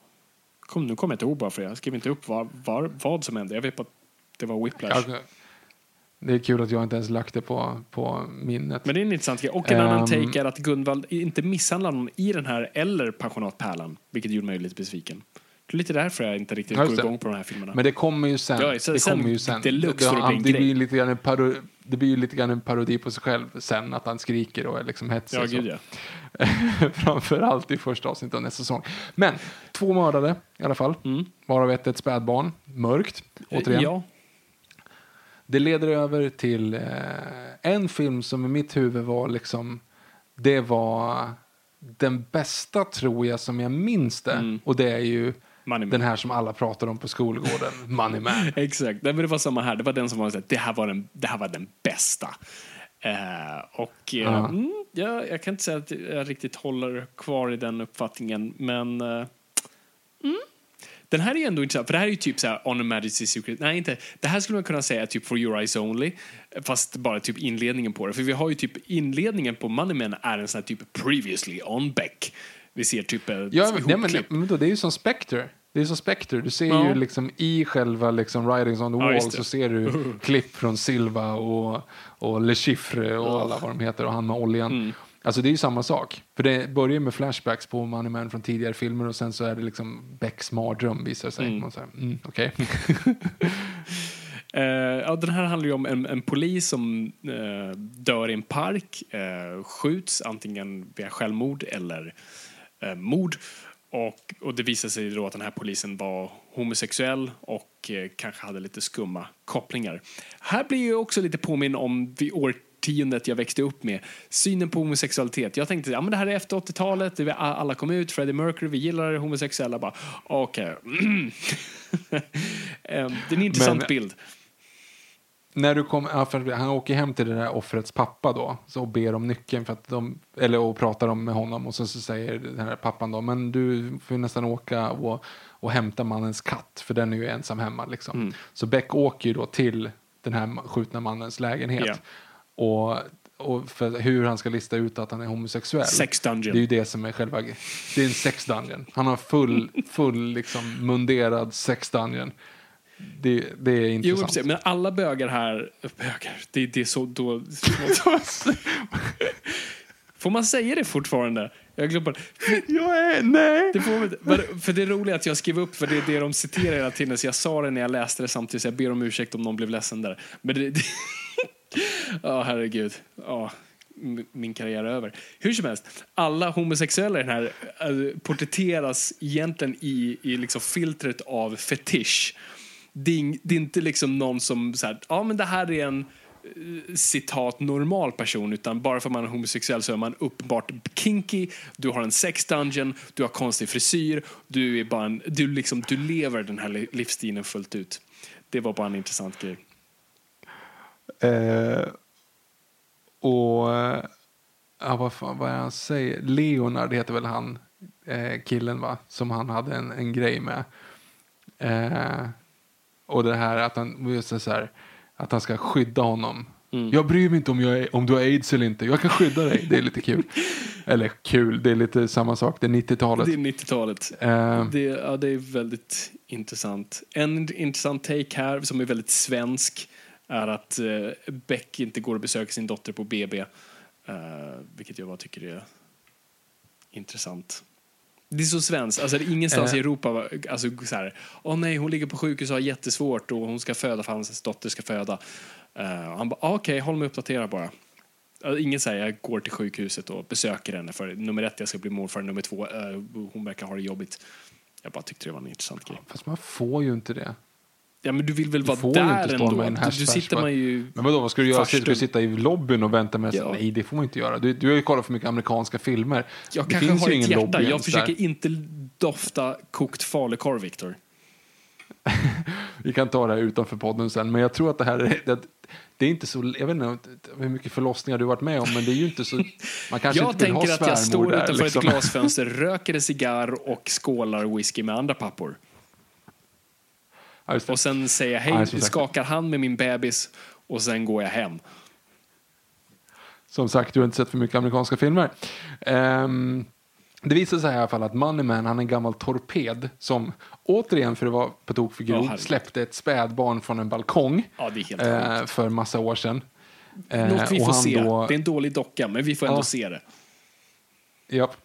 Kom, nu kommer jag inte ihåg bara för jag skrev inte upp var, var, vad som hände. Jag vet bara att det var whiplash. Ja, det är kul att jag inte ens lagt det på, på minnet. Men det är en intressant grej. Och en annan Ehm. take är att Gunvald inte misshandlar någon i den här eller pensionatpärlan. Vilket gjorde mig lite besviken. Lite därför jag inte riktigt Ja, går igång på de här filmerna. Men det kommer ju sen. Ja, sen- det kommer ju sen. deluxe det, han, det, blir lite grann en parodi, det blir ju lite grann en parodi på sig själv sen att han skriker och är liksom hetsig. ja, gud ja. *laughs* Framförallt i första avsnittet av nästa säsong. Men två mördare i alla fall. Varav ett ett spädbarn. Mörkt. Återigen. Mm. Ja. Det leder över till eh, en film som i mitt huvud var liksom, det var den bästa tror jag som jag minns det. Och det är ju Mm. Money Man. den här som alla pratar om på skolgården, Money Man. *laughs* Exakt. Nej, men det var samma här. Det var den som var så att det här var den, det här var den bästa. Eh, och eh, Ja. mm, ja, jag kan inte säga att jag riktigt håller kvar i den uppfattningen, men eh, mm. Den här är ändå intressant, för det här är ju typ så här On a Majesty's Secret. Nej, inte. Det här skulle man kunna säga är typ For Your Eyes Only, fast bara typ inledningen på det. För vi har ju typ inledningen på Money Man är en sån här typ Previously on Beck. Vi ser typ ett Ja, men, nej, men, men då, det är ju som Spectre. Det är som Spectre. Du ser Ja. ju liksom i själva liksom Writings on the Ja, Wall det. så ser du *laughs* klipp från Silva och, och Le Chiffre och alla vad de heter och han med oljan. Mm. Alltså det är ju samma sak. För det börjar med flashbacks på Money Man från tidigare filmer och sen så är det liksom Becks mardröm visar sig. Man säger, mm, okej. *laughs* Eh, ja, den här handlar ju om en, en polis som eh, dör i en park, eh, skjuts antingen via självmord eller mord. Och, och det visar sig då att den här polisen var homosexuell och eh, kanske hade lite skumma kopplingar. Här blir jag också lite påminn om vid årtiondet jag växte upp med. Synen på homosexualitet. Jag tänkte ja, men det här är efter 80-talet, det var- alla kom ut, Freddie Mercury, vi gillar det homosexuella. Bara, Okej. *clears throat* Eh, det är en intressant Men- bild. När du kom, han åker hem till det där offrets pappa då så och ber om nyckeln för att de, eller och pratar om med honom och så, så säger den här pappan då men du får nästan åka och, och hämta mannens katt för den är ju ensam hemma liksom. Mm. Så Beck åker ju då till den här skjutna mannens lägenhet Ja. och, och för hur han ska lista ut att han är homosexuell. Sex dungeon. Det är ju det som är själva, det är en sex dungeon. Han har full, full liksom munderad sex dungeon. Det, det är Jo, intressant. precis. men alla bögar här... Bögar? Det, det är så då... Får man säga det fortfarande? Jag glömde det. Jag är, nej. Det får man För det är roligt att jag skrev upp, för det är det de citerar hela tiden, så jag sa det när jag läste det samtidigt, så jag ber om ursäkt om någon blev ledsen där. Men det... Ja, herregud. Ja, m- min karriär är över. Hur som helst, alla homosexuella i den här äh, porträtteras egentligen i, i liksom filtret av fetisch. Det är, det är inte liksom någon som så här, ja men det här är en eh, citat normal person utan bara för att man är homosexuell så är man uppenbart kinky, du har en sex dungeon, du har konstig frisyr, du är bara en, du liksom, du lever den här livsstilen fullt ut. Det var bara en intressant grej. Eh, och, eh, ja, vad, fan, vad är han säger? Leonard heter väl han, eh, killen va? Som han hade en, en grej med. Eh, och det här att han, just så här, att han ska skydda honom. Mm. Jag bryr mig inte om, jag är, om du har aids eller inte. Jag kan skydda dig. Det är lite kul. *laughs* eller kul, det är lite samma sak. Det är 90-talet. Det är 90-talet. Eh, Det, ja, det är väldigt intressant. En intressant take här, som är väldigt svensk, är att eh, Beck inte går och besöker sin dotter på BB. Eh, vilket jag bara tycker är intressant. Det är så svenskt. Alltså, ingenstans Eh. i Europa, alltså så här, åh nej, hon ligger på sjukhus och har jättesvårt och hon ska föda för hans dotter ska föda. Och han bara, ah, okej, håll mig uppdaterad bara. Ja, Ingen säger jag går till sjukhuset och besöker henne för nummer ett, jag ska bli morfar, nummer två, eh, hon verkar ha det jobbigt. Jag bara tyckte det var en intressant grej. fast man får ju inte det. Ja, men du vill väl Du vara där ändå? storma in Du, du sitter man ju... Men vadå, vad ska du göra? Farstun. Ska du sitta i lobbyn och vänta med? Ja. Nej, det får man inte göra. Du, du har ju kollat för mycket amerikanska filmer. Jag det kanske finns har ett ingen hjärta. Jag försöker där. inte dofta kokt falukorv, Viktor. *laughs* Vi kan ta det här utanför podden sen, men jag tror att det här är, det, det är inte så, jag vet inte hur mycket förlossningar du har varit med om, men det är ju inte så, man kanske Jag inte vill ha tänker att jag står där, utanför liksom. ett glasfönster, röker en cigarr och skålar whisky med andra pappor. Ja, det. Och sen säger jag Ja, hej, sagt. skakar hand med min bebis och sen går jag hem. Som sagt, du har inte sett för mycket amerikanska filmer. Ehm, det visar sig i alla fall att Moneyman, han är en gammal torped som återigen, för att vara på tok för Ja, grov, herregud. släppte ett spädbarn från en balkong Ja, det eh, för massa år sedan. Eh, Något vi och får se. då- Det är en dålig docka, men vi får ändå Ja. se det. Japp.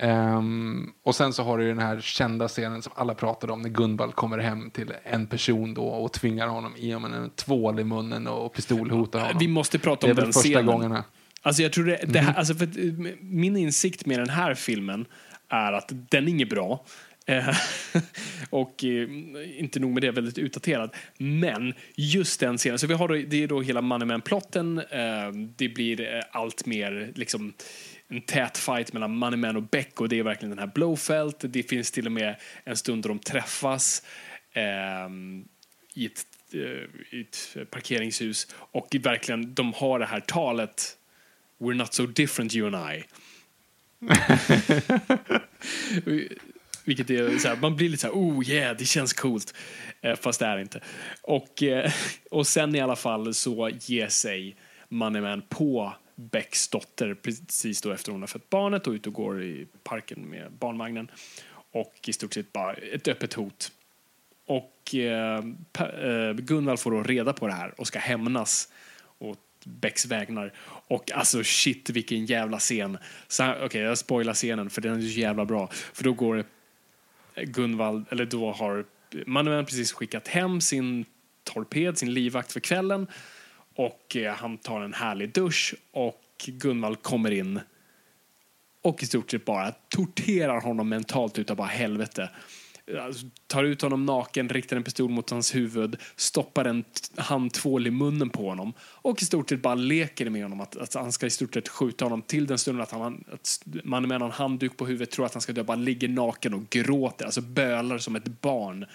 Ehm, och sen så har du den här kända scenen som alla pratade om när Gunvald kommer hem till en person då och tvingar honom i om en tvål i munnen och pistolhotar honom. Vi måste prata om den första scenen. gångerna. Alltså jag tror det, det Mhm. här, alltså för eh, min insikt med den här filmen är att den är inget bra. Eh, *laughs* och eh, inte nog med det, väldigt utdaterad. Men just den scenen, så vi har då, det är då hela Moneyman-plotten. Det blir allt mer liksom en tät fight mellan Moneyman och Beck och det är verkligen den här Blowfelt. Det finns till och med en stund då de träffas eh, i ett, eh, i ett parkeringshus och verkligen de har det här talet We're not so different you and I. *laughs* Vilket är så här, man blir lite så här, oh yeah, det känns coolt. Eh, fast det är inte. Och, eh, *laughs* och sen i alla fall så ger sig Moneyman på Becks dotter precis då efter hon har fött barnet och ut och går i parken med barnvagnen. Och i stort sett bara ett öppet hot. Och eh, eh, Gunvald får då reda på det här och ska hämnas åt Becks vägnar. Och alltså shit vilken jävla scen. Okej okay, jag spoilar scenen för den är så jävla bra. För då går eh, Gunvald, eller då har Manuel precis skickat hem sin torped, sin livvakt för kvällen. Och eh, han tar en härlig dusch och Gunvald kommer in och i stort sett bara torterar honom mentalt utav bara helvete. Alltså, tar ut honom naken, riktar en pistol mot hans huvud, stoppar en handtvål i munnen på honom och i stort sett bara leker med honom att, att han ska i stort sett skjuta honom till den stunden att, han, att mannen med en handduk på huvudet tror att han ska dö, bara ligger naken och gråter, alltså bölar som ett barn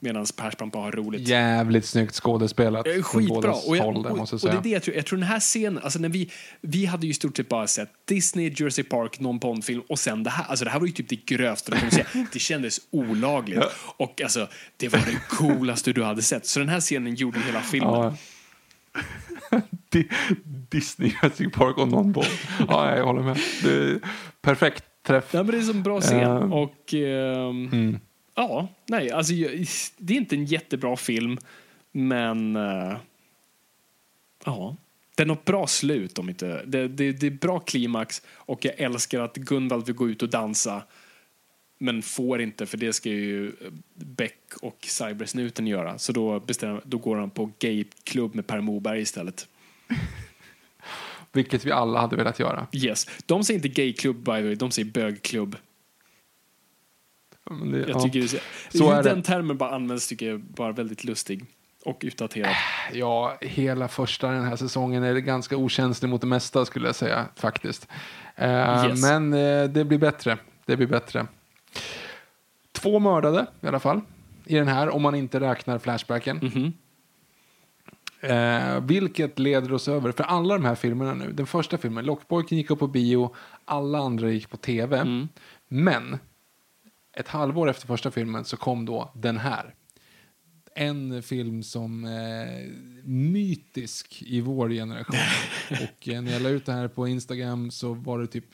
medan Persbrandt bara har roligt. Jävligt snyggt skådespelat. Eh, Skitbra. Och, jag, håll där, och, måste och jag det är säga. det jag tror. Jag tror den här scenen, alltså när vi, vi hade ju i stort sett bara sett Disney, Jersey Park, någon Bond-film och sen det här. Alltså det här var ju typ det grövsta du kunde se. *laughs* Det kändes olagligt. Och alltså, det var det coolaste du hade sett. Så den här scenen gjorde hela filmen. Ja. *laughs* Di- Disney, Jurassic Park och någon boll. Ja, jag håller med. Perfekt träff. Ja, men det är en bra scen. Eh, och ehm, ja, nej, alltså det är inte en jättebra film, men eh, ja. Den har ett bra slut om inte. Det, det, det är bra klimax och jag älskar att Gunvald vill gå ut och dansa men får inte för det ska ju Beck och Cybersnuten göra. Så då, bestämmer, då går han på gayklubb med Per Moberg istället. *laughs* Vilket vi alla hade velat göra. Yes. De säger inte gayklubb by the way, de säger bögklubb. Men det, Jag ja. tycker det, Så är det. den termen bara används tycker jag bara väldigt lustig och utdaterad. Ja, hela första den här säsongen är ganska okänslig mot det mesta skulle jag säga faktiskt. Eh, Yes. Men eh, det blir bättre. Det blir bättre. Två mördade i alla fall i den här om man inte räknar Flashbacken. Mhm. Eh, vilket leder oss över, för alla de här filmerna nu, den första filmen, Lockboyken gick upp på bio, alla andra gick på tv. Mm. Men ett halvår efter första filmen så kom då den här. En film som eh, mytisk i vår generation. *laughs* Och eh, när jag la ut det här på Instagram så var det typ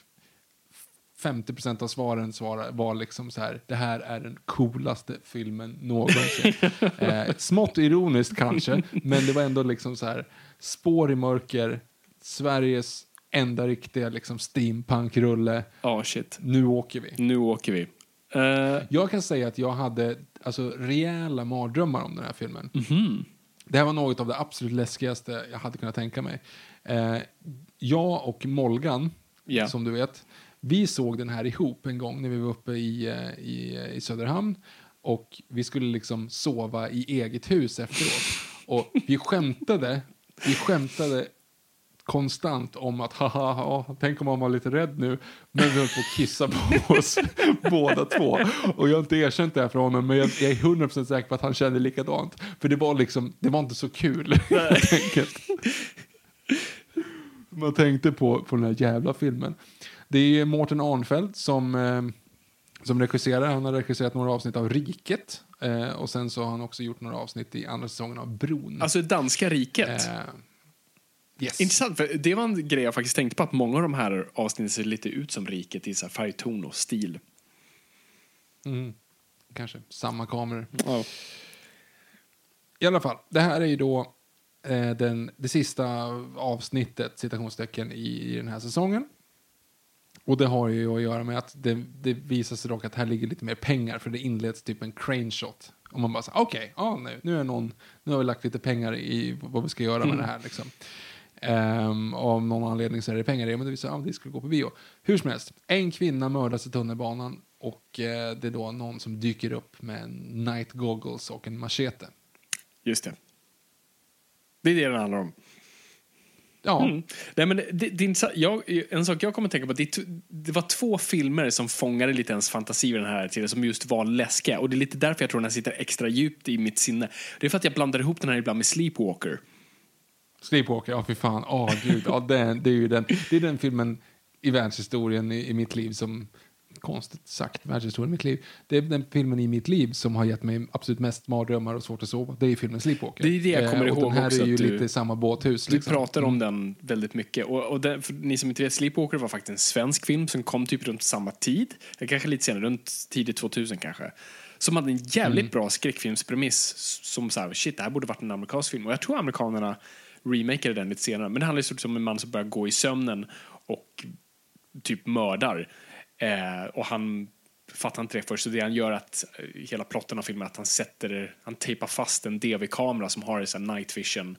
50% av svaren var liksom så här, det här är den coolaste filmen någonsin. *laughs* eh, smått ironiskt kanske, men det var ändå liksom så här, spår i mörker, Sveriges enda riktiga liksom steampunk-rulle, Ja, shit. nu åker vi. Nu åker vi. Eh, Jag kan säga att jag hade alltså, rejäla mardrömmar om den här filmen. Mhm. Det här var något av det absolut läskigaste jag hade kunnat tänka mig. Eh, jag och Molgan, Ja. som du vet, vi såg den här ihop en gång när vi var uppe i, eh, i, i Söderhamn. Och vi skulle liksom sova i eget hus efteråt. Och vi skämtade, vi skämtade konstant om att haha, ha, tänk om man var lite rädd nu. Men vi höll på att kissa på *laughs* oss båda två. Och jag har inte erkänt det här för honom, men jag, jag är 100% säker på att han kände likadant. För det var liksom, det var inte så kul *laughs* helt enkelt. Man tänkte på, på den här jävla filmen. Det är Mårten Arnfeldt som, eh, som regisserar. Han har regisserat några avsnitt av Riket. Eh, och sen så har han också gjort några avsnitt i andra säsongen av Bron. Alltså danska riket. eh, yes. Intressant, för det var en grej jag faktiskt tänkte på att många av de här avsnitten ser lite ut som riket i så här färgton och stil. Kanske samma kameror. Ja. I alla fall, det här är ju då eh, den, det sista avsnittet, citationstecken, i, i den här säsongen. Och det har ju att göra med att det, det visar sig dock att här ligger lite mer pengar för det inleds typ en crane shot. Och man bara okej, ja, nu, nu, är någon, nu har vi lagt lite pengar i vad vi ska göra med det här. Liksom. Um, av någon anledning så är det pengar i det, men det visar att det skulle gå på bio. Hur som helst, en kvinna mördas i tunnelbanan och eh, det är då någon som dyker upp med en night goggles och en machete. Just det. Det är det den handlar om. Ja, Mm. Nej, men det, det jag, en sak jag kommer att tänka på, det, det var två filmer som fångade lite ens fantasi vid den här tiden, som just var läskiga. Och det är lite därför jag tror den sitter extra djupt i mitt sinne. Det är för att jag blandar ihop den här ibland med Sleepwalker. Sleepwalker, ja fy fan, åh gud, ja, den, det är ju den, det är den filmen i världshistorien i, i mitt liv som, konstigt sagt, världshistorien i mitt liv, det är den filmen i mitt liv som har gett mig absolut mest mardrömmar och svårt att sova, det är filmen Sleepwalker. Det är det jag kommer Eh, ihåg den här också, är ju du- lite samma båthus. Du liksom. pratar om den väldigt mycket. Och, och den, ni som inte vet, Sleepwalker var faktiskt en svensk film som kom typ runt samma tid. Kanske lite senare, runt tidigt 2000 kanske. Som hade en jävligt Mm. bra skräckfilmspremiss. Som så här, shit, det här borde varit en amerikansk film. Och jag tror amerikanerna remakade den lite senare. Men det handlar ju om en man som börjar gå i sömnen och typ mördar. Eh, och han fattar inte det först. Så det han gör att eh, hela plotten av filmen är att han sätter, han tejpar fast en DV-kamera som har en sån här night vision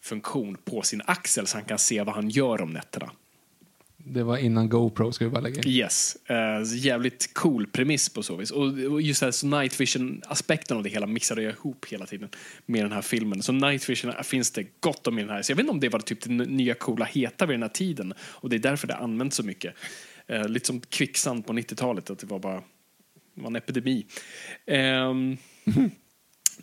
funktion på sin axel så han kan se vad han gör om nätterna. Det var innan GoPro, ska vi bara lägga in. Yes, eh, jävligt cool premiss på så vis. Och, just det här, så night vision-aspekten av det hela mixade jag ihop hela tiden med den här filmen. Så night vision finns det gott om i den här. Så jag vet inte om det var typ det nya coola heta vid den här tiden. Och det är därför det används så mycket. Eh, lite som kvicksand på 90-talet, att det var bara det var en epidemi. Ehm, *laughs*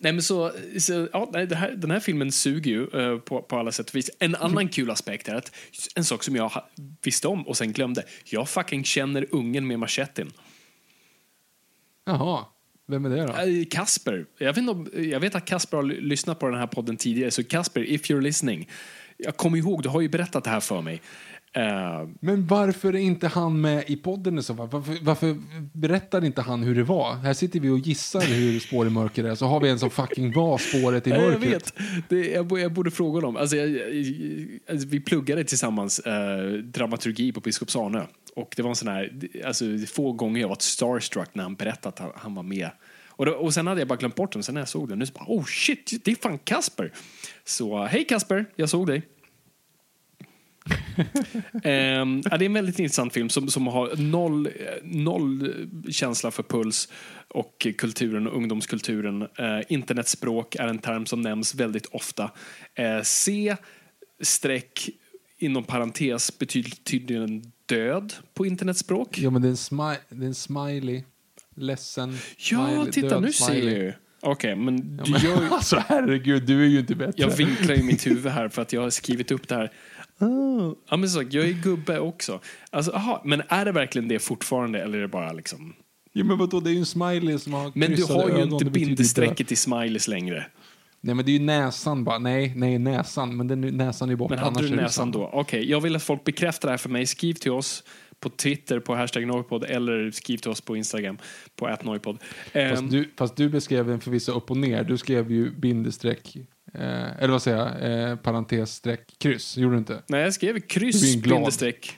Nej men så, så ja, här, den här filmen suger ju eh, på, på alla sätt och vis. En annan kul aspekt är att en sak som jag visste om och sen glömde. Jag fucking känner ungen med machetten. Jaha, vem är det då? Eh, Kasper. Jag vet, om, jag vet att Kasper har ly- lyssnat på den här podden tidigare, så Kasper, if you're listening. Jag kommer ihåg, du har ju berättat det här för mig. Eh, Men varför är inte han med i podden i så fall? Varför, varför berättar inte han hur det var? Här sitter vi och gissar hur spår i mörker är, så har vi en som fucking var spåret i mörkret. Jag vet. Det, jag, jag borde fråga dem. Alltså, jag, jag, alltså, vi pluggade tillsammans eh, dramaturgi på Biskopsarnö. Och det var en sån här, alltså, få gånger jag var starstruck när han berättade att han, han var med. Och, då, och sen hade jag bara glömt bort den. Sen när jag såg den, nu så bara, oh shit, det är fan Kasper. Så hej Kasper, jag såg dig. *laughs* Ehm, ja, det är en väldigt intressant film som, som har noll, noll känsla för puls och kulturen och ungdomskulturen. Eh, internetspråk är en term som nämns väldigt ofta. Eh, C streck inom parentes betyder tydligen död på internetspråk. Ja, men det är en, smi- det är en smiley. Ledsen. Ja, smiley, titta död nu ser smiley. jag ju. Okej, men Ja, men, gör ju... *laughs* alltså herregud, du är ju inte bättre. Jag vinklar i mitt huvud här för att jag har skrivit upp det här. Oh. Ja, men så, jag är gubbe också. Alltså, aha, men är det verkligen det fortfarande eller är det bara liksom... Ja, men vadå, det är ju en smiley som har Men du har ju inte bindestrecket i smileys längre. Nej, men det är ju näsan bara. Nej, nej, näsan. Men den, näsan är borta. Men hade du näsan då? Okej, jag vill att folk bekräftar det här för mig. Skriv till oss på Twitter på hashtag Noipod eller skriv till oss på Instagram på atnoipod. Ehm, Fast du, fast du beskrev den förvisso upp och ner. Du skrev ju bindestreck, eh, eller vad säger jag, eh, parentes streck kryss. Gjorde du inte? Nej, jag skrev kryss bindestreck.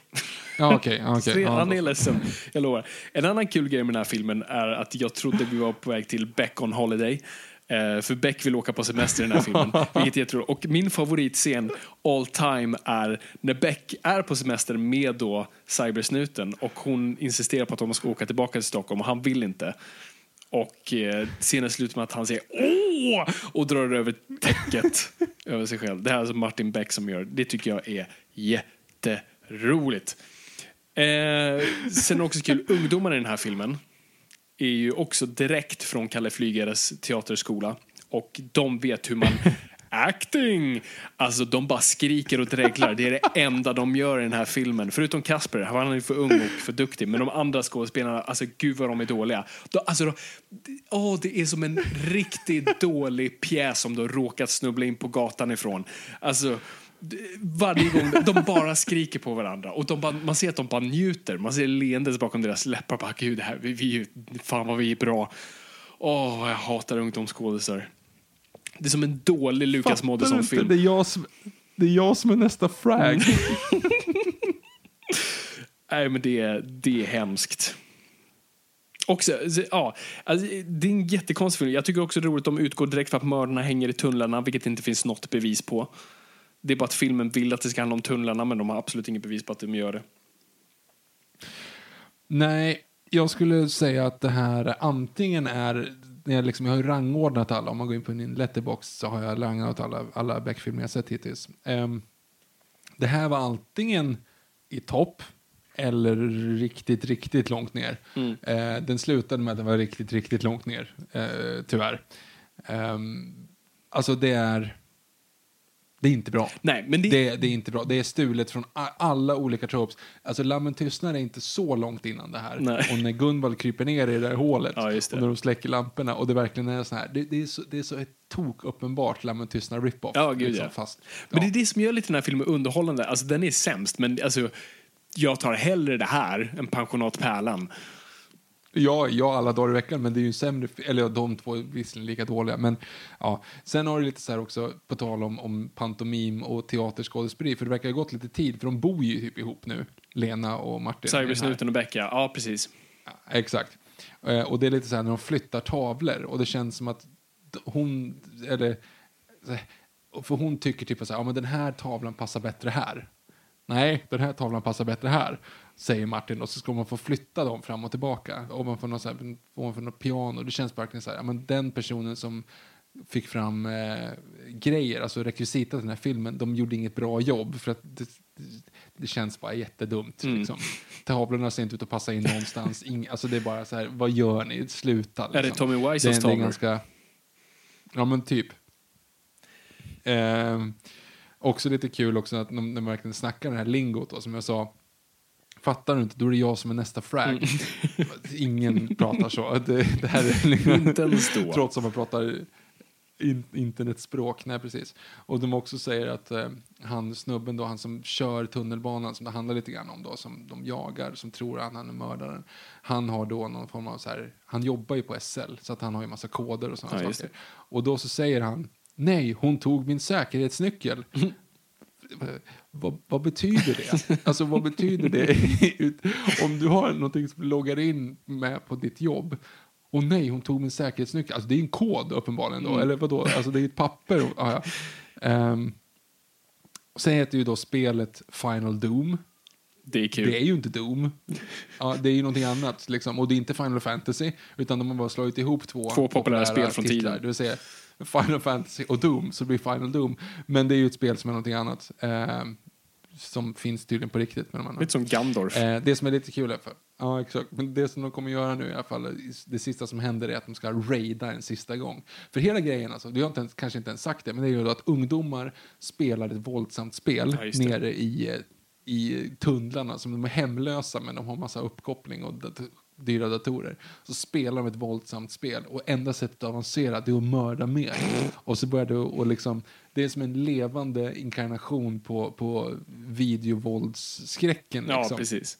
Ja. Se, *laughs* Ja, Han är ledsen, jag lovar. En annan kul grej med den här filmen är att jag trodde vi var på väg till Beck on Holiday. Eh, för Beck vill åka på semester i den här filmen. *laughs* vilket jag tror. Och min favoritscen all time är när Beck är på semester med då cybersnuten och hon insisterar på att de ska åka tillbaka till Stockholm och han vill inte. Och eh, scenen slutar med att han säger åh och drar över täcket *laughs* över sig själv. Det här är alltså Martin Beck som gör. Det tycker jag är jätteroligt. Eh, sen också kul, ungdomarna i den här filmen är ju också direkt från Kalle Flygares teaterskola. Och de vet hur man *laughs* acting! Alltså de bara skriker och dreglar. Det är det enda de gör i den här filmen. Förutom Kasper, han är för ung och för duktig. Men de andra skådespelarna, alltså gud vad de är dåliga. De, alltså, de, oh, det är som en riktigt dålig pjäs som de råkat snubbla in på gatan ifrån. Alltså, varje gång de bara skriker på varandra och de bara, man ser att de bara njuter. Man ser leendet bakom deras läppar. Bara, Gud, det här, vi, vi, fan vad vi är bra. Åh, oh, jag hatar ungdomsskådisar. Det är som en dålig Lukas Moodysson-film. Det är, jag som, det är jag som är nästa frag. *laughs* Nej, men det är, det är hemskt. Också, ja, alltså, det är en jättekonstig film. Jag tycker också det är roligt att de utgår direkt för att mördarna hänger i tunnlarna, vilket det inte finns något bevis på. Det är bara att filmen vill att det ska handla om tunnlarna, men de har absolut inget bevis på att de gör det. Nej, jag skulle säga att det här antingen är, när jag, liksom, jag har rangordnat alla, om man går in på min letterbox så har jag rangordnat alla, alla Beck-filmer jag sett hittills. Ehm, det här var antingen i topp eller riktigt, riktigt långt ner. Eh, den slutade med att den var riktigt, riktigt långt ner, eh, tyvärr. Ehm, alltså det är, det är inte bra. Nej, men det, Det, det är inte bra. Det är stulet från alla olika tropes. Alltså Lammen tystnar är inte så långt innan det här. Nej. Och när Gunvald kryper ner i det där hålet Ja, och när de släcker lamporna och det verkligen är så här. Det, det, är, så, det är så ett tok uppenbart Lammen tystnar rip-off. Ja, gud, liksom, ja. Fast, Men det ja. är det som gör lite den här filmen underhållande. Alltså den är sämst, men alltså, jag tar hellre det här än Pensionat Pärlan. Ja, ja, alla dagar i veckan, men det är ju en sämre, eller ja, de två är visserligen lika dåliga, men ja. Sen har det lite så här också, på tal om, om pantomim och teaterskådespeleri, för det verkar ha gått lite tid, för de bor ju typ ihop nu, Lena och Martin. Cybersnuten och Becka, ja precis. Ja, exakt. Eh, och det är lite så här när de flyttar tavlor och det känns som att hon, eller, för hon tycker typ så här, ja men den här tavlan passar bättre här. Nej, den här tavlan passar bättre här, säger Martin. Och så ska man få flytta dem fram och tillbaka. Ovanför något, så här, ovanför något piano. Det känns verkligen så här, ja men den personen som fick fram eh, grejer, alltså rekvisita till den här filmen, de gjorde inget bra jobb för att det, det, känns bara jättedumt. Liksom. Tavlorna ser inte ut att passa in någonstans. Ing, alltså det är bara så här, vad gör ni? Sluta. det liksom. Tommy Wiseaus det, är tavlor? ganska, Ja men typ. Ehm, också lite kul också att de, de verkligen snackar det här lingot då, som jag sa. Fattar du inte, då är det jag som är nästa frag. Mm. *laughs* Ingen pratar så. Det, det här är liksom. *laughs* Trots att man pratar in, internetspråk. Nej, precis. Och de också säger att eh, han snubben då, han som kör tunnelbanan, som det handlar lite grann om då, som de jagar, som tror att han är mördaren. Han har då någon form av så här, han jobbar ju på SL, så att han har ju massa koder och sådana Ja, saker. Och då så säger han, nej, hon tog min säkerhetsnyckel. *laughs* vad, vad betyder det? Alltså vad betyder det? Om du har någonting som du loggar in med på ditt jobb och nej, hon tog min säkerhetsnyckel. Alltså det är en kod uppenbarligen då, eller vadå? Alltså det är ett papper. och- Ja. Um, sen heter ju då spelet Final Doom. Det är kul. Det är ju inte Doom. Ja, det är ju någonting annat. Liksom. Och det är inte Final Fantasy, utan de har bara slagit ihop två, Två populära spel från titlar. tiden. Det vill säga Final Fantasy och Doom, så det blir Final Doom. Men det är ju ett spel som är någonting annat. Eh, som finns tydligen på riktigt med de andra. Lite som Gandorf. Eh, det som är lite kul är för, ja exakt, men det som de kommer göra nu i alla fall, det sista som händer är att de ska raida en sista gång. För hela grejen, alltså, du har inte ens, kanske inte ens sagt det, men det är ju att ungdomar spelar ett våldsamt spel Ja, nere i, i tunnlarna, som de är hemlösa men de har massa uppkoppling och dyra datorer. Så spelar de ett våldsamt spel och enda sättet att avancera det är att mörda mer. Och så börjar det och liksom, det är som en levande inkarnation på, på videovåldsskräcken. ja, liksom precis.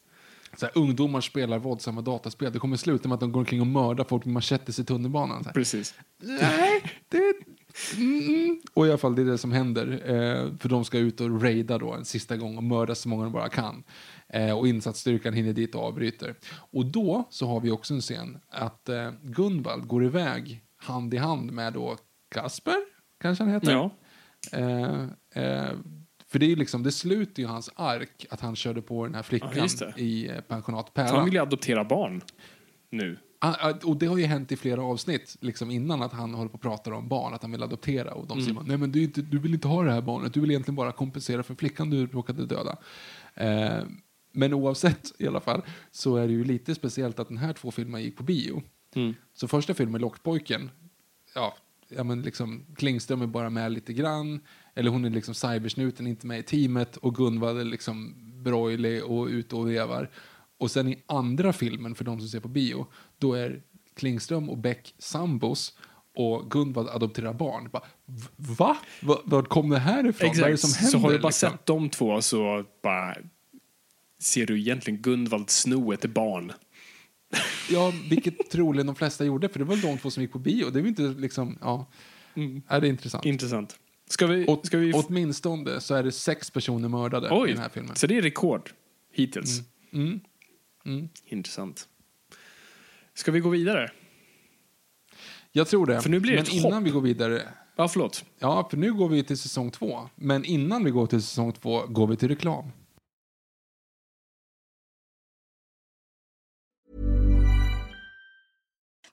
så här, ungdomar spelar våldsamma dataspel. Det kommer sluta med att de går omkring och mördar folk med machetes i tunnelbanan. Så här. Precis. Nej, det... Mm. Och i alla fall, det är det som händer. Eh, för de ska ut och raida då en sista gång och mörda så många de bara kan. Eh, och insatsstyrkan hinner dit och avbryter. Och då så har vi också en scen att eh, Gunvald går iväg hand i hand med då Kasper, kanske han heter. Ja. Eh, eh, för det är liksom, det slutar ju hans ark att han körde på den här Ja, flickan det. i eh, pensionat För han vill ju adoptera barn nu. Ah, ah, Och det har ju hänt i flera avsnitt liksom innan att han håller på och pratar om barn, att han vill adoptera. Och de säger bara, nej men du, inte, du vill inte ha det här barnet, du vill egentligen bara kompensera för flickan du råkade döda. Eh, men oavsett i alla fall så är det ju lite speciellt att den här två filmerna gick på bio. Så första filmen, Lockpojken, ja, ja, men liksom, Klingström är bara med lite grann. Eller hon är liksom cybersnuten, inte med i teamet. Och Gunvald är liksom broilig och ute och vevar. Och sen i andra filmen, för de som ser på bio, då är Klingström och Beck sambos. Och Gunvald adopterar barn. Bara, va? Va? Var kom det här ifrån? Vad är det som händer? så har du bara liksom? sett de två så bara ser du egentligen Gunvald sno ett barn. Ja, vilket troligen de flesta gjorde, för det var de två som gick på bio. Det är inte liksom, ja. Är det intressant. Intressant. Ska vi... Åt, ska vi Åtminstone så är det sex personer mördade i Oj, den här filmen. så det är rekord hittills. Mm. Mm. Intressant. Ska vi gå vidare? Jag tror det. För nu blir det Men ett innan hopp. vi går vidare. Ja, förlåt. Ja, för nu går vi till säsong två. Men innan vi går till säsong två går vi till reklam.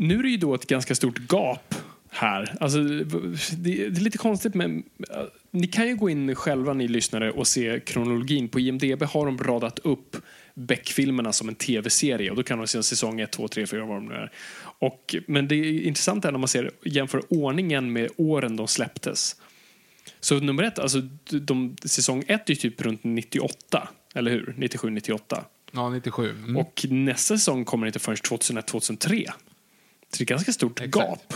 Nu är det ju då ett ganska stort gap här. Alltså, det, är lite konstigt, men äh, ni kan ju gå in själva, ni lyssnare, och se kronologin. På IMDB har de radat upp Beck-filmerna som en tv-serie och då kan de se säsong 1, 2, 3, 4 vad de nu är. Och, men det är intressant är när man ser, jämför ordningen med åren de släpptes. Så nummer ett, alltså de, säsong 1 är typ runt 98, eller hur? 97, 98. Ja, 97. Mm. Och nästa säsong kommer inte förrän 2001-2003. Så det är ett ganska stort Exakt. gap.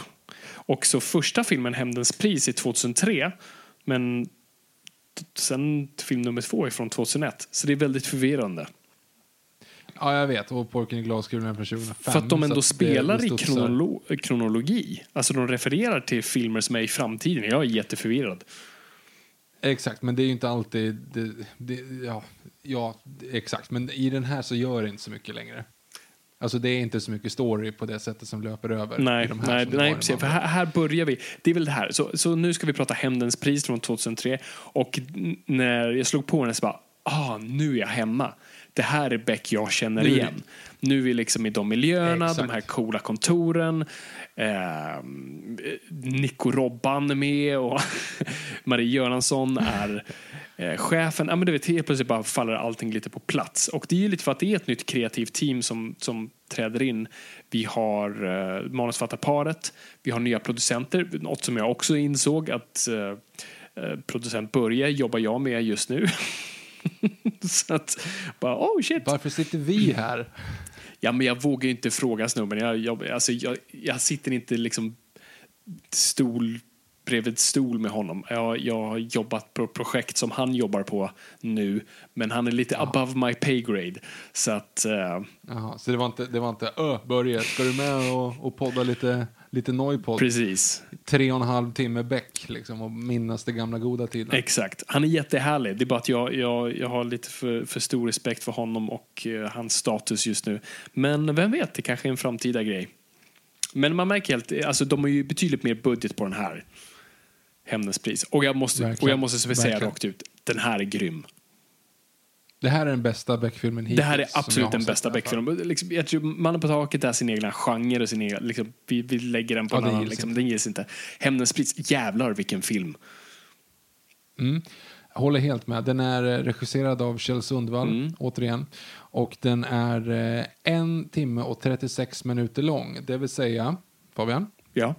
Och så första filmen, Hämndens pris, är 2003. Men sen film nummer två är från 2001. Så det är väldigt förvirrande. Ja, jag vet. Och Porken i glaskulan är från 2005. För att de ändå det- spelar det i kronolo- kronologi. Alltså de refererar till filmer som är i framtiden. Jag är jätteförvirrad. Exakt, men det är ju inte alltid... Det, det, ja, ja, exakt. Men i den här så gör det inte så mycket längre. Alltså det är inte så mycket story på det sättet som löper över. Nej, i de här nej, nej precis. För här, här börjar vi. Det är väl det här. Så, så nu ska vi prata Hämndens pris från 2003. Och när jag slog på den så bara, ah, nu är jag hemma. Det här är Beck jag känner igen. Nu är vi liksom i de miljöerna, Exakt. de här coola kontoren. Eh, Nico Robban är med och *laughs* Marie Göransson är eh, chefen. Ja, men du vet, helt plötsligt bara faller allting lite på plats. Och det är ju lite för att det är ett nytt kreativt team som, som träder in. Vi har eh, manusförfattarparet, vi har nya producenter, något som jag också insåg att eh, eh, producent Börje jobbar jag med just nu. *laughs* *laughs* Så att, bara oh shit. Varför sitter vi här? Ja, men jag vågar inte fråga snubben. Jag, jag, alltså, jag, jag sitter inte liksom stol bredvid stol med honom. Jag, jag har jobbat på projekt som han jobbar på nu, men han är lite above my pay grade. Så att, eh, Jaha, så det var inte, det var inte Ö, Börje, ska du med och, och podda lite lite Noipod. Precis. Tre och en halv timme Beck liksom och minnas det gamla goda tiden. Exakt. Han är jättehärlig. Det är bara att jag, jag, jag har lite för, för stor respekt för honom och eh, hans status just nu. Men vem vet, det kanske är en framtida grej. Men man märker helt, alltså de har ju betydligt mer budget på den här. Hämndens Och jag måste, och jag måste säga Verkligen. rakt ut, den här är grym. Det här är den bästa Beck-filmen hittills. Det här är absolut den bästa. Beck-filmen. Liksom, jag tror Mannen på taket är sin egna genre och sin egen, liksom, vi, vi lägger den på Ja, en den annan. Liksom, inte. den gills inte. Hämndens pris, jävlar vilken film. Mm. Jag håller helt med. Den är eh, regisserad av Kjell Sundvall, Mm. återigen. Och den är eh, en timme och 36 minuter lång. Det vill säga, Fabian, Ja,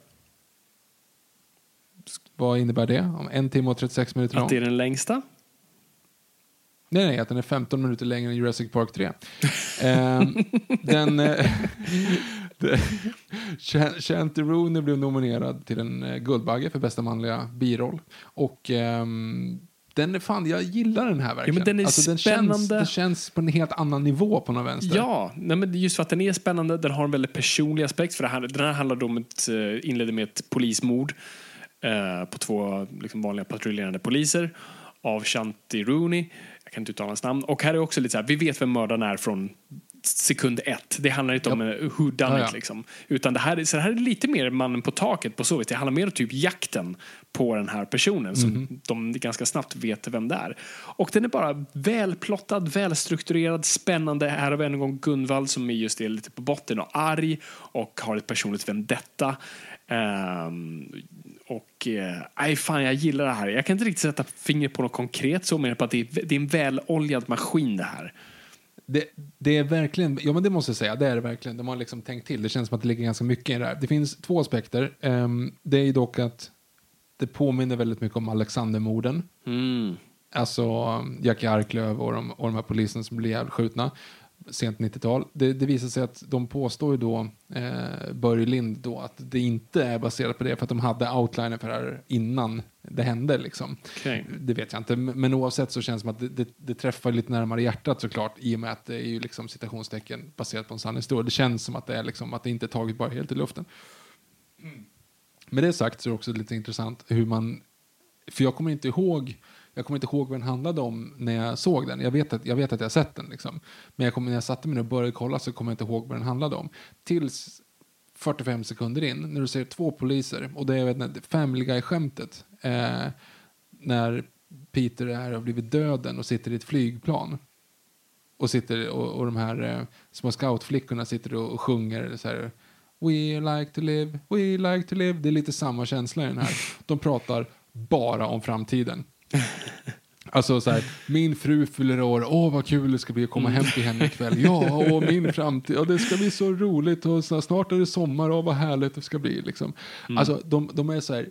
vad innebär det? Om en timme och 36 minuter lång? att det är den längsta. Nej, nej, att den är 15 minuter längre än Jurassic Park 3. Ehm, den... eh, *laughs* Chanty Rooney blev nominerad till en eh, Guldbagge för bästa manliga biroll. Och ehm, den är fan, jag gillar den här verkligen. men den är den Känns, spännande. det känns på en helt annan nivå på någon vänster. Ja, nej, men just för att den är spännande. Den har en väldigt personlig aspekt. För det här, den här handlar om ett, eh, inledde med ett polismord eh, på två liksom, vanliga patrullerande poliser av Shanti Rooney. Kan inte uttala hans namn. Och här är också lite så här, vi vet vem mördaren är från sekund ett. Det handlar inte om Ja. uh, who done Ja, it liksom. Utan det här, är- så det här är lite mer mannen på taket på så vis. Det handlar mer om typ jakten på den här personen som Mhm. de ganska snabbt vet vem det är. Och den är bara välplottad, välstrukturerad, spännande. Här har vi en gång Gunvald som är just det lite på botten och arg och har ett personligt vendetta. Ehm, och eh, fan, jag gillar det här. Jag kan inte riktigt sätta fingret på något konkret så, men på att det är, det är en väloljad maskin det här. Det, det är verkligen, ja men det måste jag säga, det är det verkligen. De har liksom tänkt till. Det känns som att det ligger ganska mycket i det här. Det finns två aspekter. Ehm, det är dock att det påminner väldigt mycket om Alexandermorden. Mm. Alltså Jackie Arklöv och de, och de här poliserna som blir jävligt skjutna sent 90-tal. Det, det visar sig att de påstår ju då, eh, Börje Lind då, att det inte är baserat på det för att de hade outliner för det här innan det hände liksom. Okej. Det vet jag inte, men oavsett så känns det som att det, det, det träffar lite närmare hjärtat såklart i och med att det är ju liksom citationstecken baserat på en sann historia. Det känns som att det är liksom att det inte är taget bara helt i luften. Med det sagt så är det också lite intressant hur man, för jag kommer inte ihåg jag kommer inte ihåg vad den handlade om när jag såg den. Jag vet att jag, vet att jag sett den. Liksom. Men jag kom, när jag satte mig och började kolla så kommer jag inte ihåg vad den handlade om. Tills 45 sekunder in, när du ser två poliser, och det är vet inte, Family Guy-skämtet, eh, när Peter är, har blivit döden och sitter i ett flygplan. Och, sitter, och, och de här eh, små scoutflickorna sitter och, och sjunger så här, We like to live, we like to live. Det är lite samma känsla i den här. De pratar bara om framtiden. Alltså så här, min fru fyller år, åh vad kul det ska bli att komma hem till henne ikväll. Ja, och min framtid, och det ska bli så roligt och så, snart är det sommar, och vad härligt det ska bli. Liksom. Alltså de, de är så här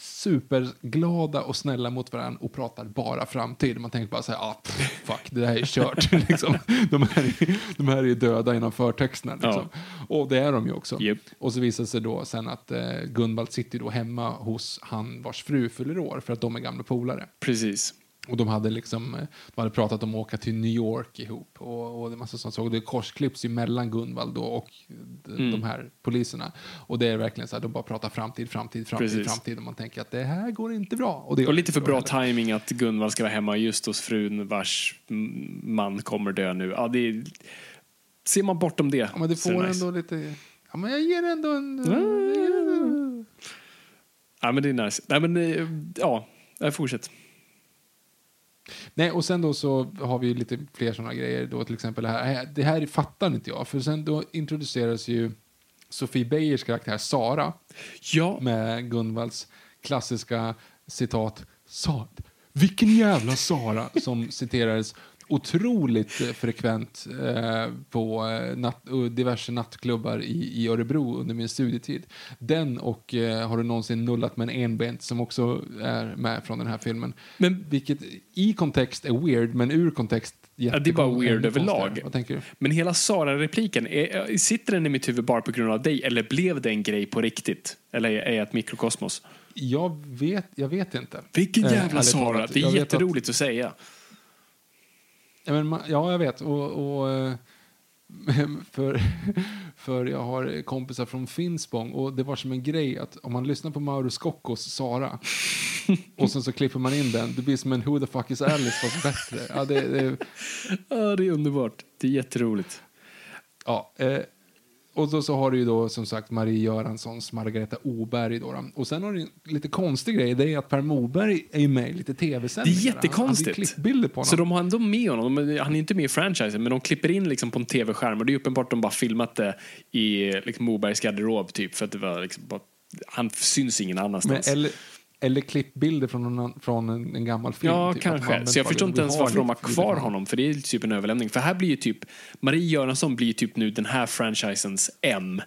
superglada och snälla mot varandra och pratar bara framtid. Man tänker bara så här, ah, pff, fuck, det här är kört. *laughs* liksom. de, här är, de här är döda innan förtexterna. Liksom. Och det är de ju också. Japp. Och så visar det sig då sen att eh, Gunvald sitter då hemma hos han vars fru fyller år för att de är gamla polare. Precis. Och de hade liksom, eh, de hade pratat om att åka till New York ihop och, och det massa sånt. Så det korsklipps ju mellan Gunvald då och de, Mm. de här poliserna. Och det är verkligen så här, de bara pratar framtid, framtid, framtid, Precis. framtid. Och man tänker att det här går inte bra. Och, det Och lite för bra heller. timing att Gunvald ska vara hemma just hos frun vars mm, man kommer dö nu. Ja, det är, ser man bortom det. Ja, men det får nice. ändå lite, ja men jag ger ändå en... Ja, men det är nice. Nej, men eh, ja, fortsätt. Nej, och sen då så har vi lite fler sådana grejer. Då till exempel det här, det här fattar inte jag. För sen då introduceras ju Sofie Beijers karaktär Sara Ja, med Gunvalds klassiska citat. Sa, vilken jävla Sara som citerades otroligt eh, frekvent eh, på eh, natt, diverse nattklubbar i, i Örebro under min studietid. Den och eh, Har du någonsin nullat med en enbent som också är med från den här filmen. Men- Vilket i kontext är weird, men ur kontext Ja, det är bara weird överlag. men hela Sara-repliken, sitter den i mitt huvud bara på grund av dig eller blev det en grej på riktigt? Eller är jag ett mikrokosmos? Jag vet, jag vet inte. Vilken Eh, jävla ärligt Sara! Det är vet att- jätteroligt att säga. Ja, men, ja, jag vet. Och, och, eh, *laughs* för, för jag har kompisar från Finspång och det var som en grej att om man lyssnar på Mauro Scoccos Sara och sen så klipper man in den, det blir som en Who the fuck is Alice fast bättre. Ja, det, det, Ja, det är underbart. Det är jätteroligt. ja, eh, och då så har du ju då som sagt Marie Göranssons Margareta Oberg då, då. Och sen har du en lite konstig grej, det är att Per Moberg är ju med i lite Det tv-sändningar. är jättekonstigt. Han klippbilder på honom. Så de har ändå med honom. Men Han är inte med i franchisen, men de klipper in liksom på en tv-skärm. Och det är uppenbart att de bara filmat det i liksom, Mobergs garderob, typ. För att det var liksom bara, han syns ingen Men, annanstans. eller, eller klippbilder från, någon, från en, en gammal film. Ja, typ, kanske. Så jag förstår inte ens varför de har kvar honom. För det är typ en överlämning. För här blir ju typ, Marie Göransson blir typ nu den här franchisens M.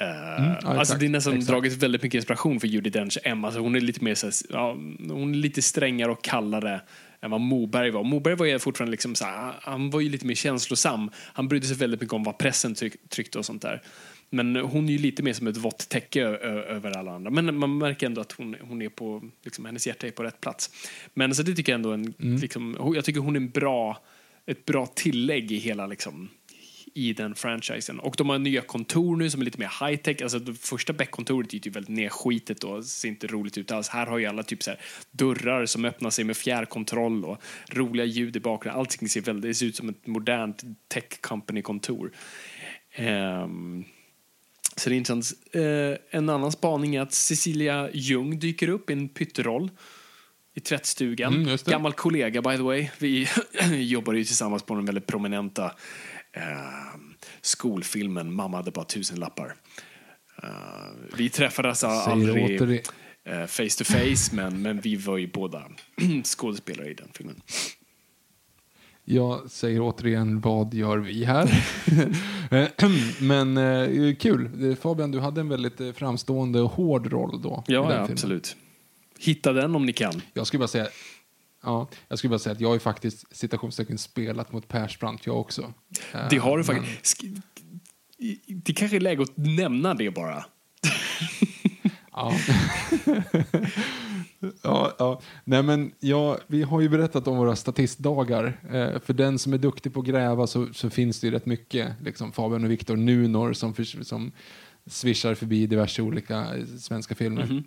Eh, ja, alltså exakt, det är nästan exakt. dragit väldigt mycket inspiration för Judi Dench M. Alltså hon är lite mer så här, ja, hon är lite strängare och kallare än vad Moberg var. Moberg var ju fortfarande liksom så här, han var ju lite mer känslosam. Han brydde sig väldigt mycket om vad pressen tryck, tryckte och sånt där. Men hon är ju lite mer som ett vått täcke över alla andra. Men man märker ändå att hon, hon är på, liksom, hennes hjärta är på rätt plats. Men så det tycker jag ändå en, liksom, hon- jag tycker hon är en bra, ett bra tillägg i hela liksom, i den franchisen. Och de har nya kontor nu som är lite mer high tech. Alltså det första Beck-kontoret är ju typ väldigt nedskitet och ser inte roligt ut alls. Här har ju alla typ så här dörrar som öppnar sig med fjärrkontroll och roliga ljud i bakgrunden. Allting ser väldigt, det ser ut som ett modernt tech company-kontor. Ehm, så det är intressant. Eh, en annan spaning är att Cecilia Jung dyker upp i en pytteroll i tvättstugan. Mm. Gammal kollega by the way. *clears throat* Vi jobbar ju tillsammans på den väldigt prominenta eh, skolfilmen Mamma hade bara tusen lappar. Eh, vi träffades aldrig eh, face to face men, men vi var ju båda *clears throat* skådespelare i den filmen. Jag säger återigen, vad gör vi här? *laughs* Eh, *clears throat* Men eh, kul. Eh, Fabian, du hade en väldigt eh, framstående och hård roll då. Ja, ja absolut. Hitta den om ni kan. Jag skulle bara säga, ja, jag skulle bara säga att jag har ju faktiskt citationstecken spelat mot Persbrandt jag också. Det har du men- faktiskt. Sk- Det kanske är läge att nämna det bara. *laughs* Ja. *laughs* ja, ja. Nej, men ja, vi har ju berättat om våra statistdagar. Eh, för den som är duktig på att gräva så, så finns det ju rätt mycket. Liksom Fabian och Viktor Nunor som, för, som swishar förbi diverse olika eh, svenska filmer.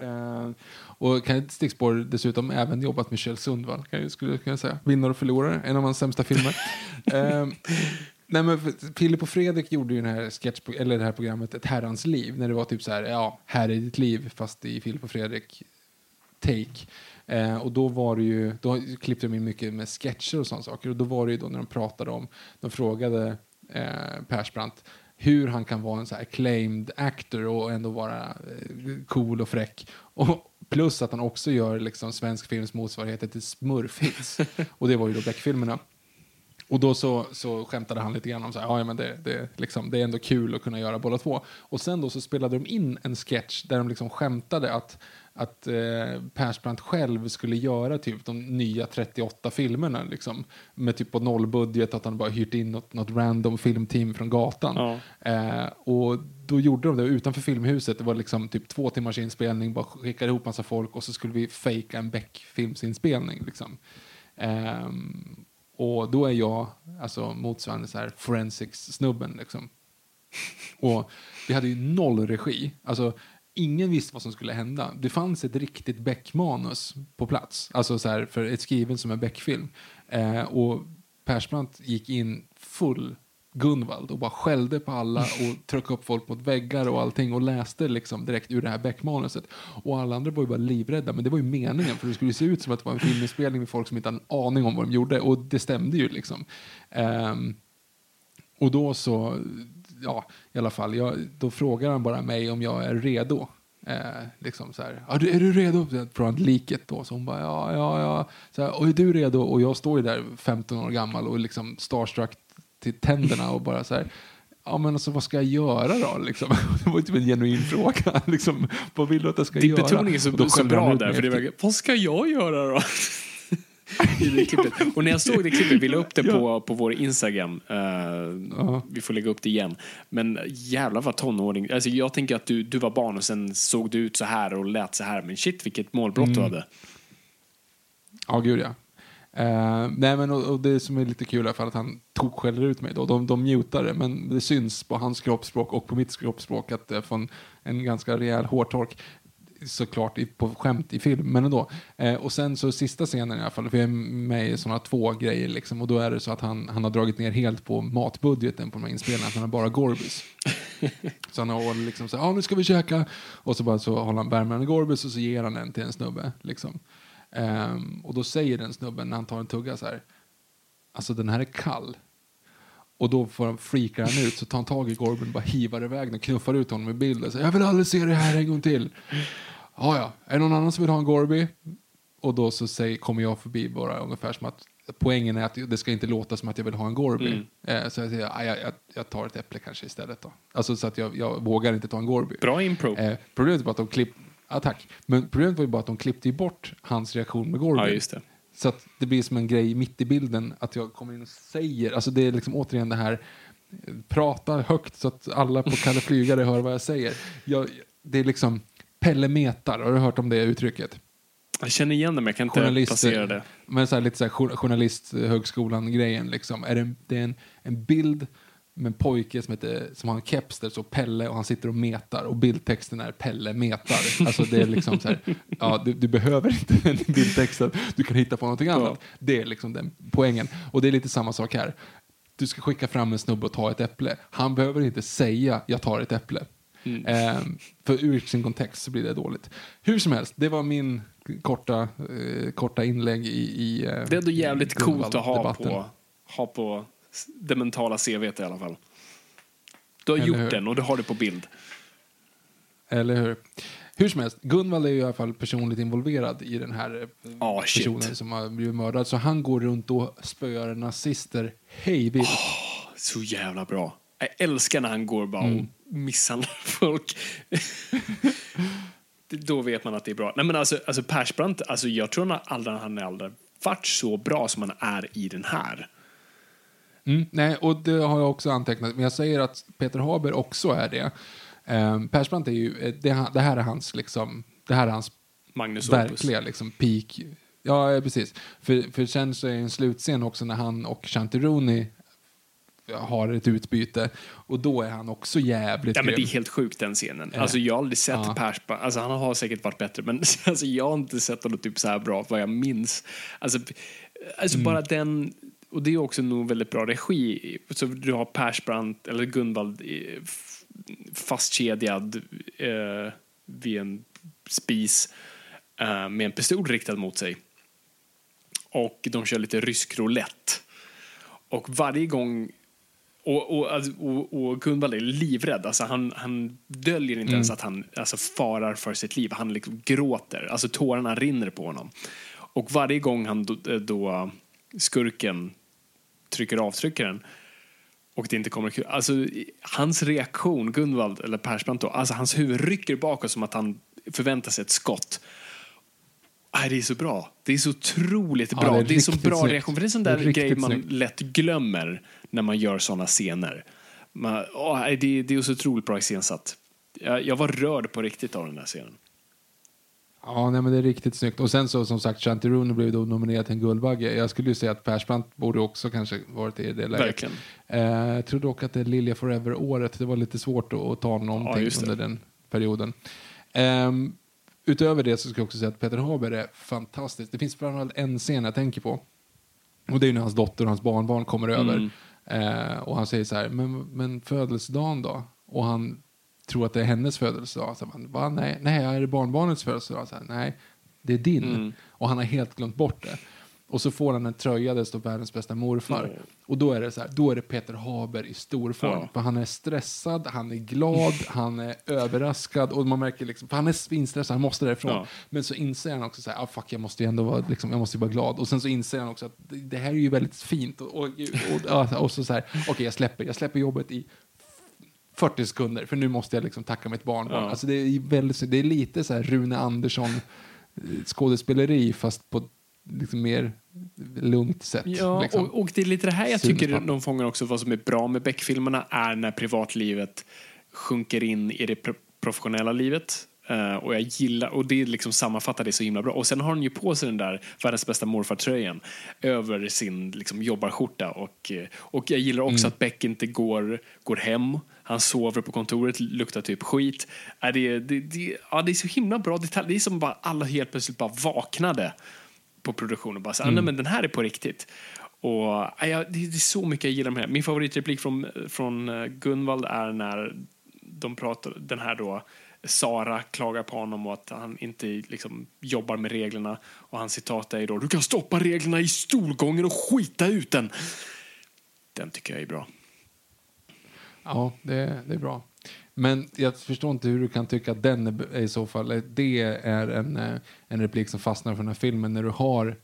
Eh, och kan stickspår dessutom även jobbat med Kjell Sundvall, kan jag, skulle jag kunna säga. Vinnare och förlorare, en av hans sämsta filmer. *laughs* eh, nej, men Filip och Fredrik gjorde ju den här sketch, eller det här programmet Ett herrans liv, när det var typ så här, ja, här är ditt liv, fast i Filip och Fredrik take. Eh, och då var det ju, då klippte de in mycket med sketcher och sådana saker. Och då var det ju då när de pratade om, de frågade eh, Persbrandt hur han kan vara en så här acclaimed actor och ändå vara eh, cool och fräck. Och plus att han också gör liksom svensk films motsvarighet till Smurfhits. *laughs* och det var ju då Beck-filmerna. Och då så, så skämtade han lite grann om så här, ja, men det, det, liksom, det är ändå kul att kunna göra båda två. Och sen då så spelade de in en sketch där de liksom skämtade att, att eh, Persbrandt själv skulle göra typ de nya 38 filmerna liksom, med typ på nollbudget, att han bara hyrt in något, något random filmteam från gatan. Ja. Eh, och då gjorde de det utanför filmhuset. Det var liksom typ två timmars inspelning, bara skickade ihop massa folk och så skulle vi fejka en Beck-filmsinspelning. Liksom. Ehm, och då är jag alltså motsvarande så här forensics-snubben. Liksom. Och vi hade ju noll regi. Alltså, ingen visste vad som skulle hända. Det fanns ett riktigt Beck-manus på plats. Alltså så här, för ett skriven som en Beck-film. Eh, och Persbrandt gick in full Gunvald och bara skällde på alla och *laughs* tryckte upp folk mot väggar och allting och läste liksom direkt ur det här Beck-manuset. Och alla andra var ju bara livrädda, men det var ju meningen för det skulle se ut som att det var en filminspelning med folk som inte hade en aning om vad de gjorde och det stämde ju liksom. Ehm, och då så, ja, i alla fall, jag, då frågar han bara mig om jag är redo. Eh, liksom så här, "Ja, du- är du redo? Från liket då. Så hon bara, ja, ja, ja. Så här, och är du redo? Och jag står ju där 15 år gammal och liksom starstruck till tänderna och bara så här, ja men alltså vad ska jag göra då? Liksom. *laughs* Det var typ en genuin fråga. *laughs* Liksom, vad vill du att jag ska Din göra? betoning är Och då så, så bra där. För det var, vad ska jag göra då? *laughs* Och när jag såg det klippet, vi la upp det på, på vår Instagram. Eh, Vi får lägga upp det igen. Men jävlar vad tonåring. Alltså jag tänker att du, du var barn och sen såg du ut så här och lät så här. Men shit vilket målbrott Mm. du hade. Ja, gud ja. Eh, nej men och, och det som är lite kul är för att han tog skäller ut mig då. De, de mutar det men det syns på hans kroppsspråk och på mitt kroppsspråk att det får en, en ganska rejäl hårtork såklart i, på skämt i film, men ändå. Eh, och sen så sista scenen i alla fall, för jag är med i sådana två grejer liksom, och då är det så att han, han har dragit ner helt på matbudgeten på de här inspelningarna, han har bara Gorbis. *laughs* så han har liksom så ja nu ska vi käka, och så bara så håller han värmer en Gorbis och så ger han en till en snubbe, liksom. Ehm, och då säger den snubben när han tar en tugga så här, alltså den här är kall. Och då får han, freakar han ut, så tar han tag i Gorben och bara hivar iväg den, knuffar ut honom i bilden. Så, jag vill aldrig se det här en gång till. Ja, ja. Är det någon annan som vill ha en Gorby? Och då så säger, kommer jag förbi bara ungefär som att poängen är att det ska inte låta som att jag vill ha en Gorby. Mm. Eh, så jag säger, "Ah, jag, jag, jag tar ett äpple kanske istället då. Alltså så att jag, jag vågar inte ta en Gorby. Bra impro. Eh, problemet var att de klipp, ja, tack. Men problemet var ju bara att de klippte bort hans reaktion med Gorby. Ja, just det. Så att det blir som en grej mitt i bilden att jag kommer in och säger, alltså det är liksom återigen det här, prata högt så att alla på Kalle Flygare hör vad jag säger. Jag, det är liksom Pelle metar, har du hört om det uttrycket? Jag känner igen det men jag kan inte placera det. Men så här, lite så här, jour- journalisthögskolan-grejen liksom. Är det, det är en, en bild med en pojke som, heter, som har en keps där står Pelle och han sitter och metar och bildtexten är Pelle metar. Alltså det är liksom så här, ja, du, du behöver inte den bildtexten, du kan hitta på någonting annat. Det är liksom den poängen. Och det är lite samma sak här. Du ska skicka fram en snubbe och ta ett äpple. Han behöver inte säga jag tar ett äpple. Mm. Ehm, för ur sin kontext så blir det dåligt. Hur som helst, det var min korta, eh, korta inlägg i, i eh, Det är ändå jävligt coolt att ha på, ha på det mentala CVt i alla fall. Du har Eller gjort hur? den och du har det på bild. Eller hur? Hur som helst, Gunvald är ju i alla fall personligt involverad i den här eh, Ah, shit. personen som har blivit mördad. Så han går runt och spöar nazister hej vilt. Så jävla bra. Jag älskar när han går bara Mm. och misshandlar *laughs* folk. *laughs* Då vet man att det är bra. Nej men alltså, alltså Persbrandt, alltså jag tror han aldrig, han aldrig varit så bra som han är i den här. Mm, nej, och det har jag också antecknat. Men jag säger att Peter Haber också är det. Um, Persbrandt är ju, eh, det, det här är hans liksom, det här är hans Magnus Opus. verkliga liksom peak. Ja, eh, precis. För, för sen så är det en slutscen också när han och Chantironi har ett utbyte och då är han också jävligt Ja, men det är grym. helt sjukt den scenen. Eh, Alltså jag har aldrig sett ja. Persbrandt, alltså han har säkert varit bättre men *laughs* alltså, jag har inte sett honom typ så här bra vad jag minns. Alltså, alltså Mm. bara den, och det är också nog väldigt bra regi. Så du har Persbrandt, eller Gunvald eh, fastkedjad eh, vid en spis eh, med en pistol riktad mot sig. Och de kör lite rysk roulette. Och varje gång och, och, alltså, och, och Gunvald är livrädd. Alltså, han, han döljer inte ens att han alltså, farar för sitt liv. Han liksom gråter. Alltså, tårarna rinner på honom. Och varje gång han då, då skurken trycker avtryckaren och det inte kommer alltså hans reaktion, Gunvald eller Persbrandt då, alltså hans huvud rycker bakåt som att han förväntar sig ett skott. Nej, det är så bra. Det är så otroligt Ja, bra. det är det är så bra snyggt. reaktion. För det är sån är där riktigt grej man snyggt. lätt glömmer när man gör såna scener. Man, nej, det, det är så otroligt bra iscensatt. Jag, jag var rörd på riktigt av den där scenen. Ja, nej, men det är riktigt snyggt. Och sen så som sagt, Chantironi blev då nominerad till en Guldbagge. Jag skulle ju säga att Persbrandt borde också kanske varit i det läget. Verkligen. Eh, jag tror dock att det är Lilja Forever-året. Det var lite svårt att, att ta någonting det. under den perioden. Ehm, utöver det så ska jag också säga att Peter Haber är fantastisk. Det finns framförallt en scen jag tänker på. Och det är ju när hans dotter och hans barnbarn kommer över. Mm. Eh, och han säger så här, men, men födelsedagen då? Och han tror att det är hennes födelsedag. Så man, Va? Nej, nej, är det barnbarnets födelsedag? Så här, nej, det är din. Mm. Och han har helt glömt bort det. Och så får han en tröja där det står världens bästa morfar. Mm. Och då är det så här, då är det Peter Haber i stor form. Ja. För han är stressad, han är glad, han är överraskad och man märker liksom, han är svinstressad, han måste därifrån. Ja. Men så inser han också så här, ah, fuck jag måste ju ändå vara, liksom, jag måste vara glad. Och sen så inser han också att det, här är ju väldigt fint. Och, och, och, och så så här, okej jag släpper, jag släpper jobbet i 40 sekunder för nu måste jag liksom tacka mitt barnbarn. Ja. Alltså det, är väldigt, det är lite så här Rune Andersson eh, skådespeleri fast på liksom mer lugnt sätt. Ja, liksom. och, och det är lite det här jag tycker de fångar också vad som är bra med Beck-filmerna är när privatlivet sjunker in i det pro- professionella livet. Eh, och jag gillar, och det liksom sammanfattar det så himla bra. Och sen har han ju på sig den där världens bästa morfartröjan över sin liksom, jobbarskjorta. Och, eh, och jag gillar också att Beck inte går, går hem. Han sover på kontoret, luktar typ skit. Är det, det, det, ja, det är så himla bra detalj. Det är som bara alla helt plötsligt bara vaknade på produktionen. Bara så, ah, nej, men den här är på riktigt. Och, ja, det, är så mycket jag gillar med det. Min favoritreplik från, från eh, Gunvald är när de pratar, den här då, Sara klagar på honom och att han inte liksom jobbar med reglerna. Och hans citat är då, du kan stoppa reglerna i stolgången och skita ut den. Den tycker jag är bra. Ja, det, det är bra. Men jag förstår inte hur du kan tycka att den är i så fall, det är en, eh, en replik som fastnar för den här filmen när du har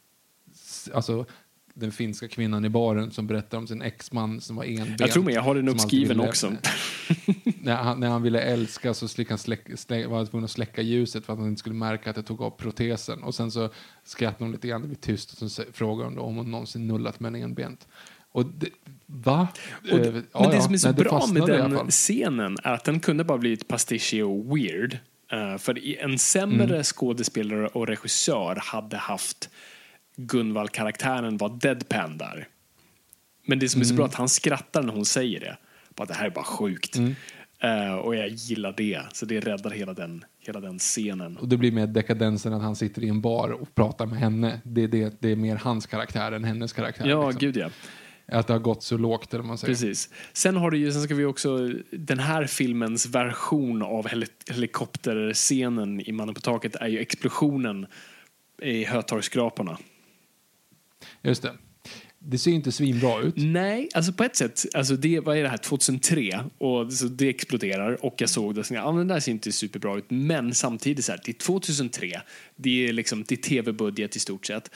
alltså, den finska kvinnan i baren som berättar om sin exman som var enbent. Jag tror mig, jag har den uppskriven också. *laughs* när, han, när han ville älska så släck, släck, var han tvungen att släcka ljuset för att han inte skulle märka att jag tog av protesen. Och sen så skrattade hon lite grann, det blev tyst och så frågade hon då om hon någonsin nullat med en enbent. Och det, va? Och, Eh, men ja, det som är så Nej, bra med den scenen är att den kunde bara blivit pastischig och weird. Eh, för en sämre Mm. skådespelare och regissör hade haft Gunvald-karaktären var deadpan där. Men det som är så Mm. bra att han skrattar när hon säger det. Bara, det här är bara sjukt. Mm. Eh, och jag gillar det. Så det räddar hela den, hela den scenen. Och det blir mer dekadensen att han sitter i en bar och pratar med henne. Det, det, det är mer hans karaktär än hennes karaktär. Ja, liksom. gud ja. Att det har gått så lågt, eller man säger. Precis. Sen har du ju, sen ska vi också, den här filmens version av heli- helikopterscenen i Mannen på taket är ju explosionen i hötorgsskraporna. Just det. Det ser ju inte svinbra ut. Nej, alltså på ett sätt, alltså det, vad är det här, 2003 och så det exploderar och jag såg det och tänkte, men det där ser inte superbra ut, men samtidigt så här, det är 2003, det är liksom, det är tv-budget i stort sett.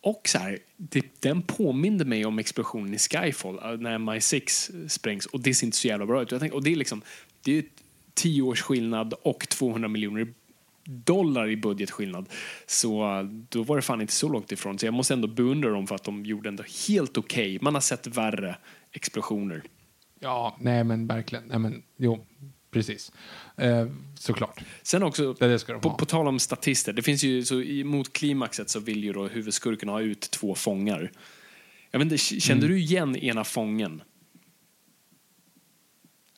Och så här, det, den påminde mig om explosionen i Skyfall eh, när MI6 sprängs och det ser inte så jävla bra ut. Jag tänkte, och det är liksom, det är tio års skillnad och 200 miljoner dollar i budgetskillnad. Så eh, då var det fan inte så långt ifrån. Så jag måste ändå beundra dem för att de gjorde ändå helt okej. Okay. Man har sett värre explosioner. Ja, nej men verkligen. Nej, men, jo, precis. Eh, såklart. Sen också, Det, det de på, på tal om statister, det finns ju, så i, mot klimaxet så vill ju då huvudskurken ha ut två fångar. Jag vet inte, kände Mm. du igen ena fången?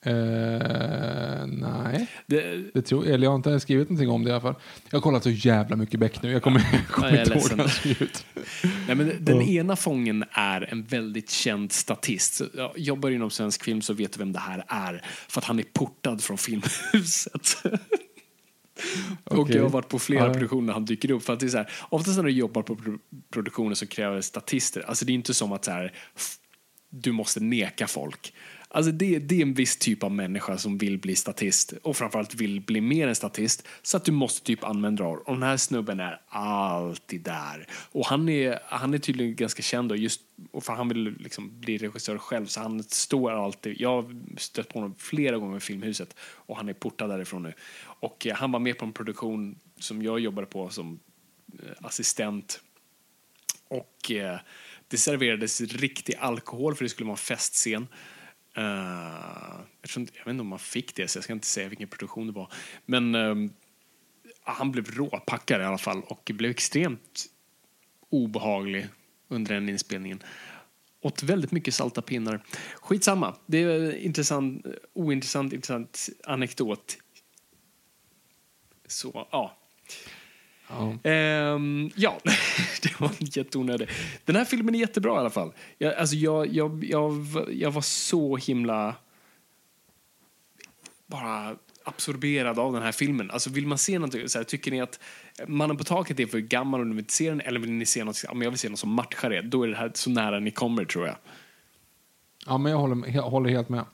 Eh, nej, Det, det tror, eller jag har inte skrivit någonting om det i alla fall. Jag har kollat så jävla mycket Beck nu. Jag kommer, jag kommer Ja, inte ihåg hur han ser ut. Nej, men den Ja. ena fången är en väldigt känd statist. Så, ja, jobbar inom svensk film så vet du vem det här är. För att han är portad från Filmhuset. *laughs* Och Okej. jag har varit på flera Ja. produktioner där han dyker upp. För att det är så här, oftast när du jobbar på pro- produktioner så kräver det statister. Alltså det är inte som att så här, du måste neka folk. Alltså det, det är en viss typ av människa som vill bli statist och framförallt vill bli mer än statist så att du måste typ använda det. Och den här snubben är alltid där. Och han är, han är tydligen ganska känd och just och för han vill liksom bli regissör själv så han står alltid, jag har stött på honom flera gånger i Filmhuset och han är portad därifrån nu. Och eh, han var med på en produktion som jag jobbade på som eh, assistent och eh, det serverades riktig alkohol för det skulle vara en festscen. Eh, jag, tror inte, jag vet inte om man fick det, så jag ska inte säga vilken produktion det var. Men ehm, han blev råpackad i alla fall och blev extremt obehaglig under den inspelningen. Åt väldigt mycket salta pinnar. Skitsamma, det är intressant, ointressant, intressant anekdot. Så, ja. Ja. Ehm, ja, *laughs* det var jätteonödigt. Den här filmen är jättebra i alla fall. Jag, alltså jag, jag, jag, jag var så himla bara absorberad av den här filmen. Alltså vill man se någonting, så här, tycker ni att Mannen på taket är för gammal och ni vill inte se den eller vill ni se något, ja, men jag vill se något som matchar det, då är det här så nära ni kommer tror jag. Ja, men jag håller, jag håller helt med.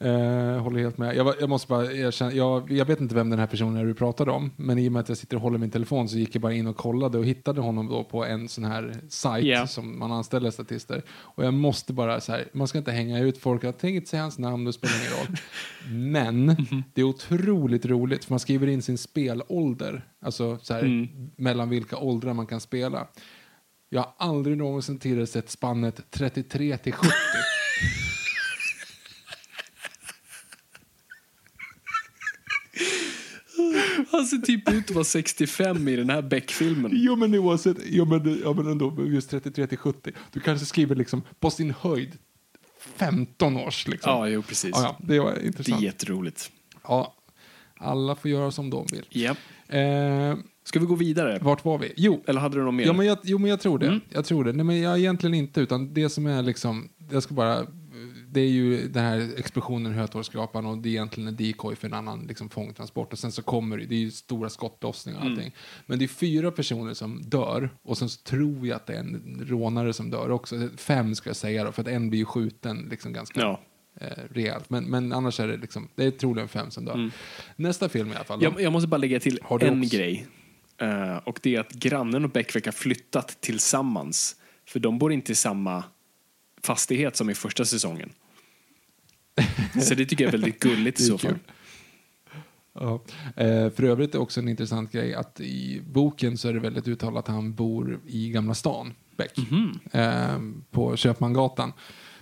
Eh, håller helt med. Jag, jag måste bara erkänna, jag, jag vet inte vem den här personen är du pratade om, men i och med att jag sitter och håller min telefon så gick jag bara in och kollade och hittade honom då på en sån här sajt Ja. som man anställer statister. Och jag måste bara så här, man ska inte hänga ut folk, jag tänker inte säga hans namn, det spelar ingen roll. *laughs* Men det är otroligt roligt, för man skriver in sin spelålder, alltså så här, mellan vilka åldrar man kan spela. Jag har aldrig någonsin tidigare sett spannet 33 till 70. Ser typ ut att vara 65 i den här Beck-filmen. Jo men oavsett, jo, men, ja, men ändå just 33 till 70. Du kanske skriver liksom på sin höjd 15 års liksom. Ja, jo precis. Ja, ja, det var Det är intressant. jätteroligt. Ja, alla får göra som de vill. Japp. Eh, Ska vi gå vidare? vart var vi? Jo, Eller hade du något mer? Ja, men jag, jo, men jag tror det. Mm. Jag tror det. Nej, men jag egentligen inte, utan det som är liksom, jag ska bara, det är ju den här explosionen i Hötorgsskrapan och det är egentligen en decoy för en annan liksom, fångtransport och sen så kommer det, det är ju stora skottlossningar och Mm. allting. Men det är fyra personer som dör och sen så tror jag att det är en rånare som dör också. Fem ska jag säga då, för att en blir ju skjuten liksom ganska Ja. eh, rejält. Men, men annars är det liksom, det är troligen fem som dör. Mm. Nästa film i alla fall. Jag, jag måste bara lägga till Har en också- grej. Eh, och det är att grannen och Beck verkar ha flyttat tillsammans. För de bor inte i samma fastighet som i första säsongen. Så det tycker jag är väldigt gulligt i *laughs* så fall. Ja. Eh, för övrigt är också en intressant grej att i boken så är det väldigt uttalat att han bor i Gamla stan, Beck, eh, på Köpmangatan.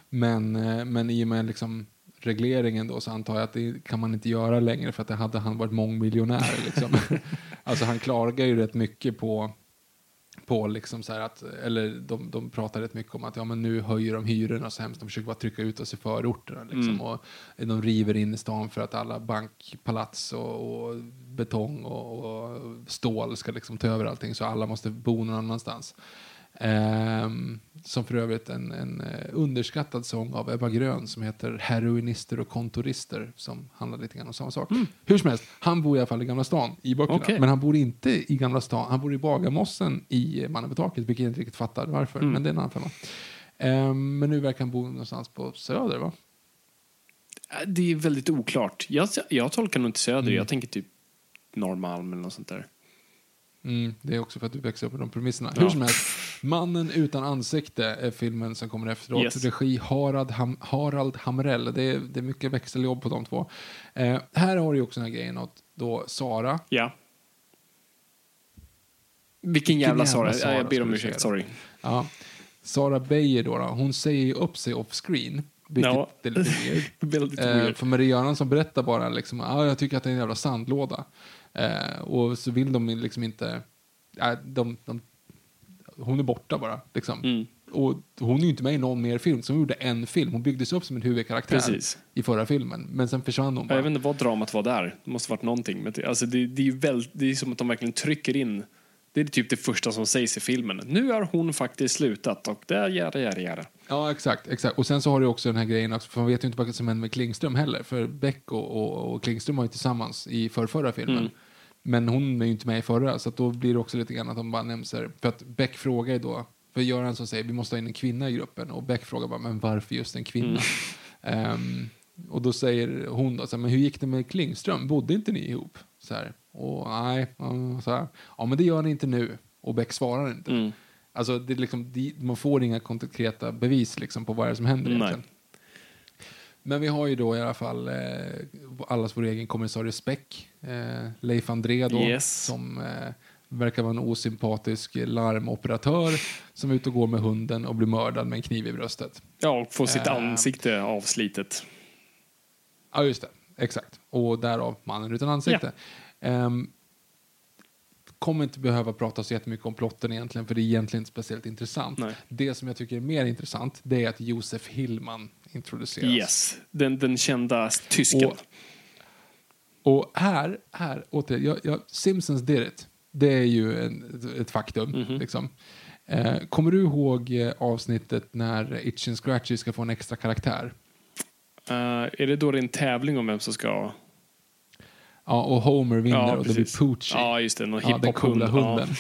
Men, eh, men i och med liksom regleringen då så antar jag att det kan man inte göra längre för att det hade han varit mångmiljonär. Liksom. *laughs* alltså han klagar ju rätt mycket på på liksom så att, eller de, de pratar rätt mycket om att ja, men nu höjer de hyrorna så hemskt, de försöker bara trycka ut oss i förorterna. Liksom, Mm. och de river in i stan för att alla bankpalats och, och betong och, och stål ska liksom ta över allting så alla måste bo någon annanstans. Ehm, som för övrigt en, en eh, underskattad sång av Ebba Grön som heter Heroinister och kontorister som handlar lite grann om samma sak. Hur som helst, han bor i alla fall i Gamla stan i böckerna. Mm. Okej. Men han bor inte i Gamla stan, han bor i Bagarmossen i Mannen på taket, vilket jag inte riktigt fattar varför, Mm. men det är en annan femma. Ehm, men nu verkar han bo någonstans på Söder, va? Eh, Det är väldigt oklart. Jag, jag tolkar nog inte söder. Mm. Jag tänker typ Norrmalm eller något sånt där. Mm, det är också för att du växer upp med de premisserna. Ja. Hur som helst, Mannen utan ansikte är filmen som kommer efteråt. Yes. Regi Harald, Ham Harald Hamrell. Det är, det är mycket växeljobb på de två. Eh, här har du också den här grejen att då Sara, Ja. Vilken jävla jävla Sara. Sara Ja, jag ber om ursäkt, sorry. ja, Sara Beijer då, då, hon säger ju upp sig off screen. Vilket Ja. är *laughs* lite weird. Eh, weird. för Marie Göransson berättar bara liksom, ah, jag tycker att det är en jävla sandlåda. Eh, och så vill de liksom inte, ja, de, de, hon är borta bara. Liksom. Mm. Och hon är ju inte med i någon mer film, så hon gjorde en film. Hon byggdes upp som en huvudkaraktär Precis. i förra filmen. Men sen försvann hon bara. Jag vet inte vad dramat var där. Det måste varit någonting. Men det, alltså det, det, är väl, det är som att de verkligen trycker in. Det är typ det första som sägs i filmen. Nu har hon faktiskt slutat och det är jära, jära, jära. Ja, exakt, exakt. Och sen så har du också den här grejen också, för man vet ju inte vad som händer med Klingström heller. För Beck och, och, och Klingström var ju tillsammans i för förra filmen. Mm. Men hon är ju inte med i förra, så då blir det också lite grann att de bara nämns här. För att Beck frågar ju då, för Göransson säger vi måste ha in en kvinna i gruppen. Och Beck frågar bara, men varför just en kvinna? *laughs* Ehm, och då säger hon då, så här, men hur gick det med Klingström? Bodde inte ni ihop? Så här, och nej, ja, så här, ja men det gör ni inte nu. Och Beck svarar inte. Mm. Alltså, det är liksom, man får inga konkreta bevis liksom, på vad det är som händer Nej. egentligen. Men vi har ju då i alla fall eh, allas vår egen kommissarie Speck, eh, Leif André då, Yes. som eh, verkar vara en osympatisk larmoperatör som är ute och går med hunden och blir mördad med en kniv i bröstet. Ja, och få sitt Ehm. ansikte avslitet. Ja, just det. Exakt. Och därav mannen utan ansikte. Ehm, kommer inte behöva prata så jättemycket om plotten egentligen, för det är egentligen inte speciellt intressant. Nej. Det som jag tycker är mer intressant, det är att Josef Hillman introduceras. Yes, den, den kända tysken. Och, och här, här återigen, jag, jag, Simpsons did it. Det är ju en, ett faktum. Mhm. Liksom. Eh, kommer du ihåg eh, avsnittet när Itch and Scratchy ska få en extra karaktär? Eh, är det då det är en tävling om vem som ska... Ja, och Homer vinner Ja, och det blir. Poochie. Ja, just det. Någon Ja, den coola hunden. *laughs*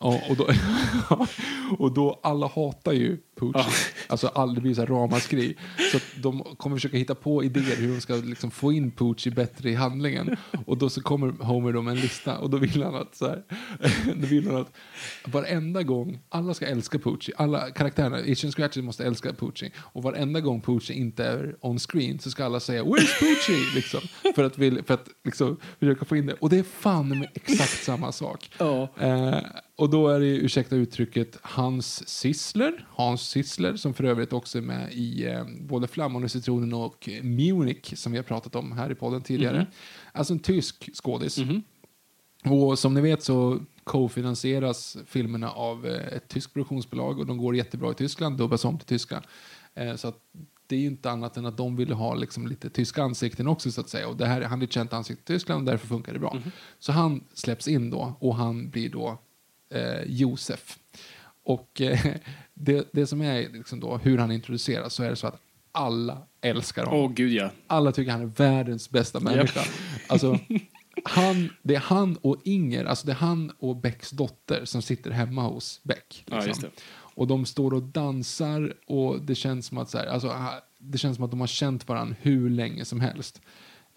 Ja, och, då, *laughs* och då alla hatar ju Poochie. Ja. Alltså all, det blir så här ramaskri. Så de kommer försöka hitta på idéer hur de ska liksom få in Poochie bättre i handlingen. Och då så kommer Homer då med en lista och då vill han att så här, *laughs* då vill han att varenda gång, alla ska älska Poochie, alla karaktärerna, Itch and Scratchy måste älska Poochie. Och varenda gång Poochie inte är on screen så ska alla säga Where's Poochie? Liksom, för att, vill, för att liksom, försöka få in det. Och det är fan med exakt samma sak. Ja. Eh, och då är det, ursäkta uttrycket, Hans Sissler, Hans Sissler som för övrigt också är med i eh, både Flamman och citronen och Munich som vi har pratat om här i podden tidigare. Mhm. Alltså en tysk skådis. Och som ni vet så co-finansieras filmerna av eh, ett tyskt produktionsbolag och de går jättebra i Tyskland, dubbas om till tyska. Eh, Så att det är ju inte annat än att de ville ha liksom lite tyska ansikten också så att säga. Och det här, han är ett känt ansikte i Tyskland och därför funkar det bra. Så han släpps in då och han blir då eh, Josef. Och eh, *laughs* det, det som är liksom då hur han introduceras så är det så att alla älskar honom. Åh gud ja. Alla tycker han är världens bästa människa. *laughs* Alltså, han, det är han och Inger, alltså det är han och Becks dotter som sitter hemma hos Beck. Ja, just det. Och de står och dansar och det känns som att, så här, alltså, det känns som att de har känt varandra hur länge som helst.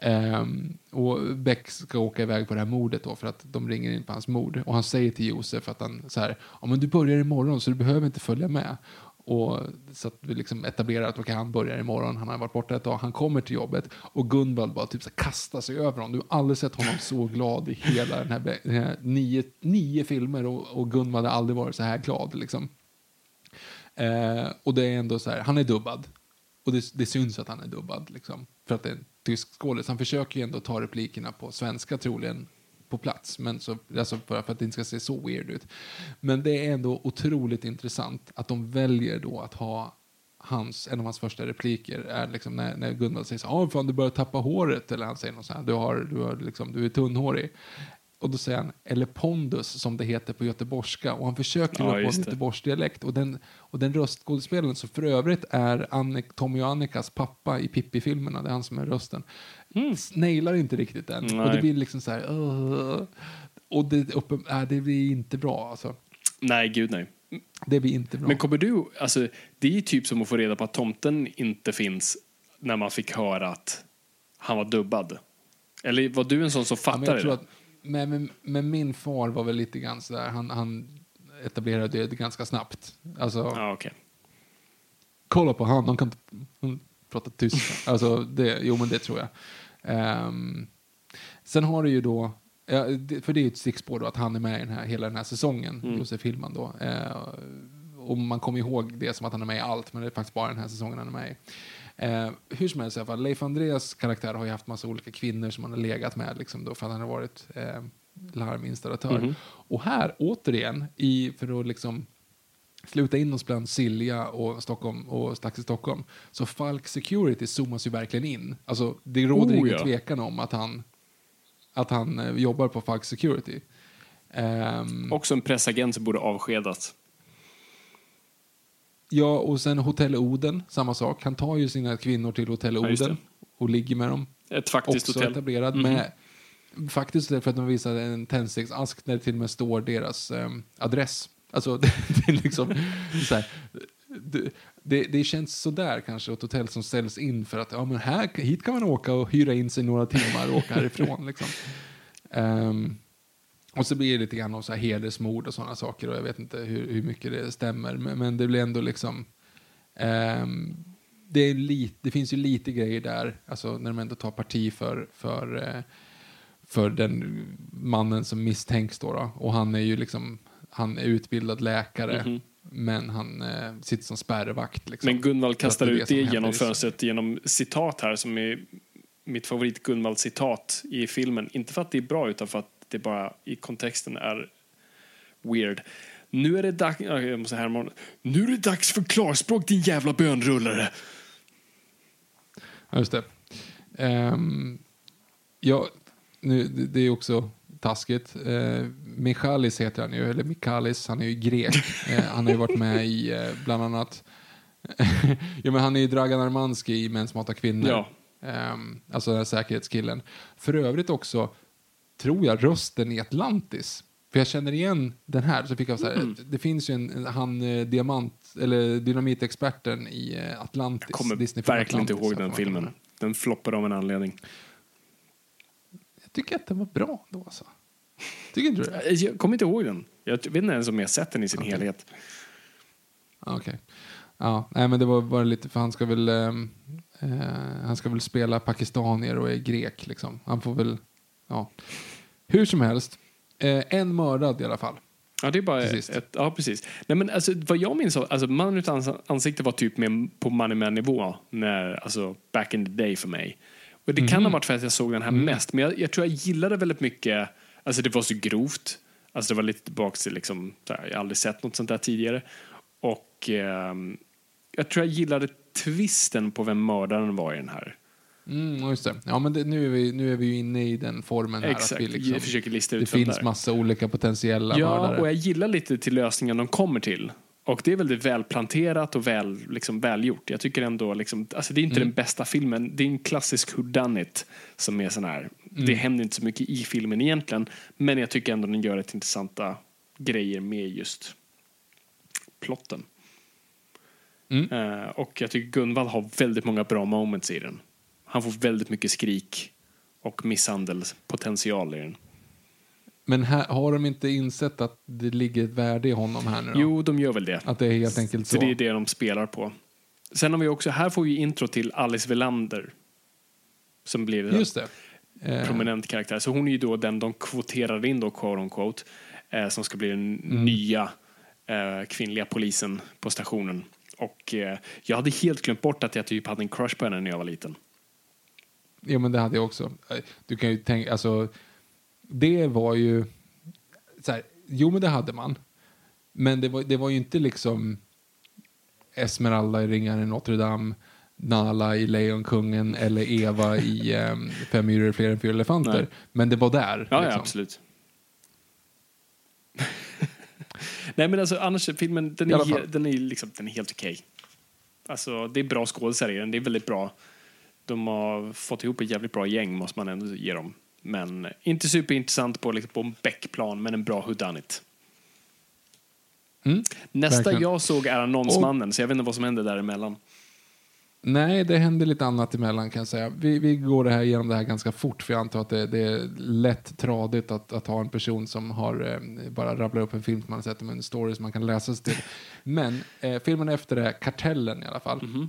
Um, och Beck ska åka iväg på det här mordet då för att de ringer in på hans mord. Och han säger till Josef att han så här, ja men du börjar imorgon så du behöver inte följa med. Och så att vi liksom etablerar att okay, han börjar imorgon, han har varit borta ett tag, han kommer till jobbet och Gunvald bara typ så kastar sig över honom. Du har aldrig sett honom så glad i hela den här, den här nio, nio filmer och, och Gunvald har aldrig varit så här glad liksom. Eh, och det är ändå så här, han är dubbad. Och det, det syns att han är dubbad liksom. För att det är en tysk skådis. Han försöker ju ändå ta replikerna på svenska troligen på plats. Men så, alltså för, för att det inte ska se så weird ut. Men det är ändå otroligt intressant att de väljer då att ha hans, en av hans första repliker är liksom när, när Gunvald säger så här, "Ah, fan du börjar tappa håret eller han säger något så här, du, har, du, har liksom, du är tunnhårig. Och då säger han, eller pondus som det heter på göteborgska. Och han försöker Ja, på en göteborgsdialekt. Och den, och den röstskådespelaren som för övrigt är Annik, Tommy och Annikas pappa i Pippi-filmerna, det är han som är rösten. Nailar inte riktigt den. Och Mm. Nej. det blir liksom så här, "Ugh." Och det, uppe, äh, det blir inte bra alltså. Nej, gud nej. Det blir inte bra. Men kommer du, alltså det är ju typ som att få reda på att tomten inte finns när man fick höra att han var dubbad. Eller var du en sån som Ja, fattade tror det? Men, men, min far var väl lite grann sådär, han, han etablerade det ganska snabbt. Alltså, Ja, okej. kolla på han, han kan han pratar tyska. alltså, det, jo men det tror jag. Ehm, sen har du ju då, för det är ju ett stickspår då att han är med i den här, hela den här säsongen, Josef Hillman då. Eh, och man kommer ihåg det som att han är med i allt, men det är faktiskt bara den här säsongen han är med i. Eh, hur som helst i alla fall, Leif Andreas karaktär har ju haft massa olika kvinnor som han har legat med liksom då, för att han har varit eh, larminstallatör. Och här, återigen, i, för att liksom sluta in oss bland Silja och Stockholm och strax i Stockholm. Så Falk Security zoomas ju verkligen in. Alltså, det råder Oh, ingen ja. tvekan om att han, att han eh, jobbar på Falk Security. Ehm, Också en pressagent som borde avskedas. Ja, och sen Hotell Oden, samma sak. Han tar ju sina kvinnor till Hotell Ja, Oden och ligger med dem. Ett faktiskt också hotell. etablerad med faktiskt för att de visade en tändsticksask där det till och med står deras ehm, adress. Alltså *laughs* det, det liksom så här, det, det, det känns sådär kanske ett hotell som ställs in för att ja, men här, hit kan man åka och hyra in sig några timmar och åka härifrån. Liksom. Ehm, och så blir det lite grann om så här hedersmord och sådana saker och jag vet inte hur, hur mycket det stämmer men, men det blir ändå liksom ehm, det, lite, det finns ju lite grejer där, alltså när de ändå tar parti för, för, eh, för den mannen som misstänks då, då. Och han är ju liksom, han är utbildad läkare, men han eh, sitter som spärrvakt. Liksom. Men Gunvald kastar det ut det genom fönstret genom citat här som är mitt favorit Gunvald-citat i filmen. Inte för att det är bra utan för att det bara i kontexten är weird. Nu är det dags... Jag måste härma. Nu är det dags för klarspråk din jävla bönrullare. Ja, just det. Ehm, ja, nu, det, är också taskigt. Uh, Michalis heter han ju, eller Mikalis, han är ju grek. Eh, han har ju varit med i eh, bland annat *laughs* ja, men han är ju Dragan Armanski i Män som hatar kvinnor. Ja. Ehm, alltså den här säkerhetskillen. För övrigt också, tror jag, rösten i Atlantis. För jag känner igen den här. Så fick jag så här Mm. Det finns ju en, en- han eh, diamant, eller dynamitexperten i eh, Atlantis. Jag kommer Disney-filmen verkligen inte Atlantis, ihåg har den filmen. Den floppade av en anledning. Jag tycker att den var bra då alltså. Tycker inte du det? Jag kommer inte ihåg den. Jag vet inte ens om jag sett den i sin helhet. Ah, Okej. Ja, nej men det var bara lite, för han ska väl, eh, han ska väl spela pakistanier och är grek liksom. Han får väl, ja. Hur som helst, eh, en mördad i alla fall. Ja, det är bara ett, ja, precis. Nej, men alltså, vad jag minns, av- alltså, mannen utan ans- ansikte var typ med på Money Man nivå när, alltså, back in the day för mig. Och det kan ha varit för att jag såg den här mest, men jag, jag tror jag gillade väldigt mycket Alltså det var så grovt. Alltså det var lite tillbaka till liksom, här, jag har aldrig sett något sånt där tidigare. Och ehm, jag tror jag gillade twisten på vem mördaren var i den här. Mm, just det. Ja, men det, nu, är vi, nu är vi ju inne i den formen här. Exakt, att vi liksom, jag försöker lista ut Det finns där. massa olika potentiella Ja, mördare. och jag gillar lite till lösningen de kommer till. Och det är väldigt välplanterat och väl, liksom, välgjort. Jag tycker ändå, liksom, alltså det är inte Mm. den bästa filmen. Det är en klassisk whodunit som är sån här. Mm. Det händer inte så mycket i filmen egentligen. Men jag tycker ändå den gör ett intressanta grejer med just plotten. Mm. Eh, och jag tycker Gunvald har väldigt många bra moments i den. Han får väldigt mycket skrik och misshandelspotential i den. Men här, har de inte insett att det ligger ett värde i honom här nu då? Jo, de gör väl det. Att det är helt enkelt så? Så det är det de spelar på. Sen har vi också, här får vi intro till Alice Velander. Som blir en Just det. Eh, prominent karaktär. Så hon är ju då den de kvoterar in då, quote on quote, eh, som ska bli den Mm. nya eh, kvinnliga polisen på stationen. Och eh, jag hade helt glömt bort att jag typ hade en crush på henne när jag var liten. Ja, men det hade jag också. Eh, Du kan ju tänka, alltså, det var ju, så här, jo men det hade man. Men det var, det var ju inte liksom Esmeralda i Ringaren i Notre Dame, Nala i Lejonkungen eller Eva i um, Fem myror är fler än fyra elefanter. Nej. Men det var där. Ja, ja liksom. absolut. *laughs* Nej men alltså annars, filmen den är, den är, liksom, den är helt okej. Alltså det är bra skådespelare i den, det är väldigt bra. De har fått ihop ett jävligt bra gäng måste man ändå ge dem. Men inte superintressant på, liksom, på en Beck-plan, men en bra whodunit. Mm, Nästa verkligen. jag såg är Annonsmannen, så jag vet inte vad som händer däremellan. Nej, det händer lite annat emellan kan jag säga. Vi, vi går det här igenom det här ganska fort för jag antar att det, det är lätt tradigt att, att ha en person som har eh, bara rabblar upp en film som man har sett med en story som man kan läsa sig till. Men eh, filmen efter är Kartellen i alla fall.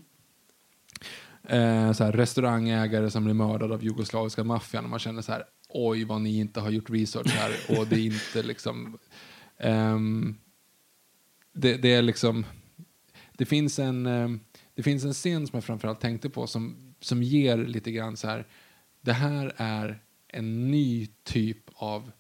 Eh, så här, restaurangägare som blir mördad av jugoslaviska maffian. Man känner så här oj vad ni inte har gjort research här. *laughs* Och det är inte liksom ehm, det, det är liksom det finns en eh, det finns en scen som jag framförallt tänkte på som, som ger lite grann så här det här är en ny typ av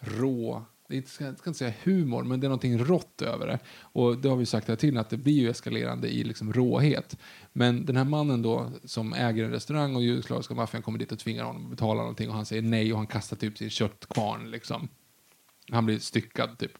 rå jag ska inte säga humor, men det är någonting rått över det. Och det har vi sagt här till att det blir ju eskalerande i liksom råhet. Men den här mannen då som äger en restaurang och jugoslaviska maffian kommer dit och tvingar honom att betala någonting och han säger nej och han kastar typ sin köttkvarn liksom. Han blir styckad typ.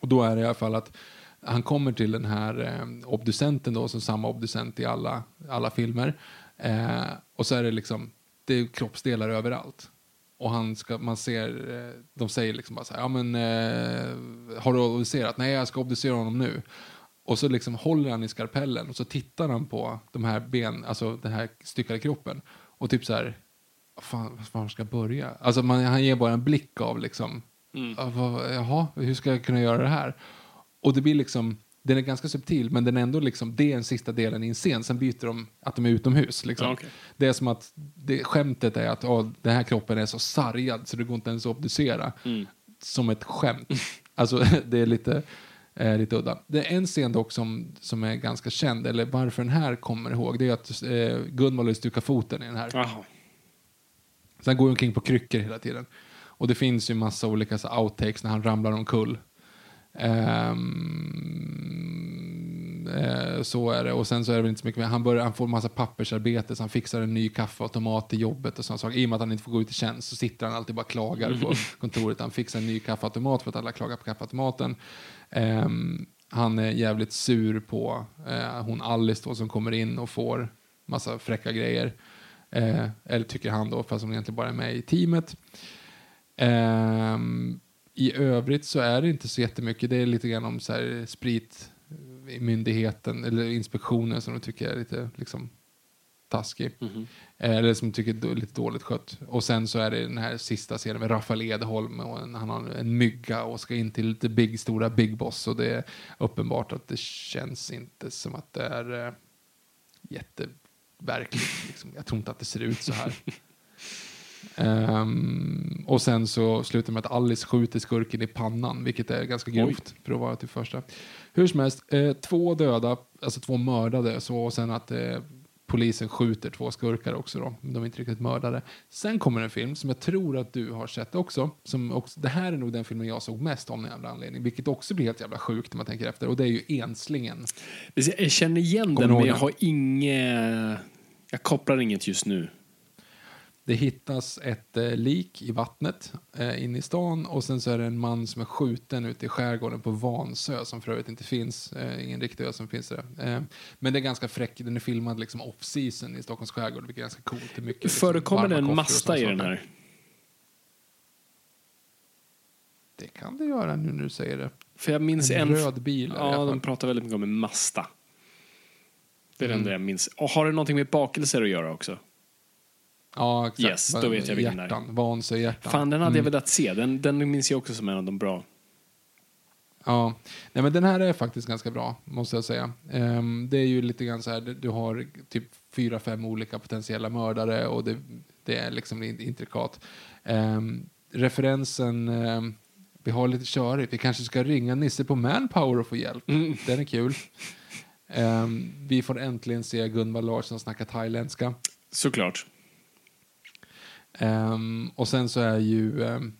Och då är det i alla fall att han kommer till den här eh, obducenten då, som samma obducent i alla, alla filmer. Eh, och så är det liksom, det är kroppsdelar överallt. Och han ska, man ser, eh, de säger liksom bara så här, ja men eh, har du obducerat? Nej, jag ska obducera honom nu. Och så liksom håller han i skarpellen och så tittar han på de här ben, alltså den här styckade kroppen. Och typ så här, vad fan, var ska jag börja? Alltså man, han ger bara en blick av liksom, "Ja, vad, jaha, hur ska jag kunna göra det här? Och det blir liksom, den är ganska subtil men den är ändå liksom, det är den sista delen i en scen. Sen byter de att de är utomhus. Liksom. Ja, okej. Det är som att det, skämtet är att åh, den här kroppen är så sargad så det går inte ens att obducera. Som ett skämt. *laughs* alltså *laughs* det är lite, eh, lite udda. Det är en scen dock som, som är ganska känd, eller varför den här kommer ihåg, det är att eh, Gunvald stukar foten i den här. Jaha. Så han går omkring på kryckor hela tiden. Och det finns ju massa olika så, outtakes när han ramlar omkull. Eh, så är det. Och sen så är det väl inte så mycket mer. Han, börjar, han får massa pappersarbete så han fixar en ny kaffeautomat till jobbet och sådana saker. I och med att han inte får gå ut i tjänst så sitter han alltid bara och klagar på *laughs* kontoret. Han fixar en ny kaffeautomat för att alla klagar på kaffeautomaten. Ehm, han är jävligt sur på eh, hon Alice då som kommer in och får massa fräcka grejer. Eh, eller tycker han då, fast hon egentligen bara är med i teamet. Ehm, I övrigt så är det inte så jättemycket. Det är lite grann om så här, sprit i myndigheten eller inspektionen som de tycker är lite liksom, taskig. Eh, Eller som tycker är lite dåligt skött. Och sen så är det den här sista scenen med Rafael Edholm och en, han har en mygga och ska in till lite big, stora Big Boss och det är uppenbart att det känns inte som att det är eh, jätteverkligt. Liksom. Jag tror inte att det ser ut så här. *laughs* Ehm, och sen så slutar med att Alice skjuter skurken i pannan, vilket är ganska grovt för att vara till första. Hur som helst, eh, två döda, alltså två mördade, så, och sen att eh, polisen skjuter två skurkar också då. De är inte riktigt mördare. Sen kommer en film som jag tror att du har sett också. Som också det här är nog den filmen jag såg mest om jävla anledning. Vilket också blir helt jävla sjukt när man tänker efter. Och det är ju Enslingen. Jag känner igen Kommer den, men jag har inget... Jag kopplar inget just nu. Det hittas ett eh, lik i vattnet eh, inne i stan och sen så är det en man som är skjuten ute i skärgården på Vansö som för övrigt inte finns, eh, ingen riktig ö som finns där. Eh, men det är ganska fräck, den är filmad liksom off-season i Stockholms skärgård vilket är ganska coolt. Det mycket, liksom, Förekommer det en masta i den här? Det kan det göra nu när du säger det. För jag minns En en... röd bil det Ja, de pratar väldigt mycket om en masta. Det är det Mm. enda jag minns. Och har det någonting med bakelser att göra också? Ja, exakt. Yes, då vet jag vilken det är. hjärtan, Vansö hjärtan. Fan, den hade jag Mm. velat se. Den, den minns jag också som en av de bra. Ja, nej men den här är faktiskt ganska bra, måste jag säga. Ehm, det är ju lite grann så här, du- har typ fyra, fem olika potentiella mördare och det, det är liksom in- intrikat. Ehm, referensen, ehm, vi har lite körigt, vi kanske ska ringa Nisse på Manpower och få hjälp. Den är kul. Ehm, vi får äntligen se Gunvald Larsson snacka thailändska. Såklart. Ehm, och sen så är ju ehm,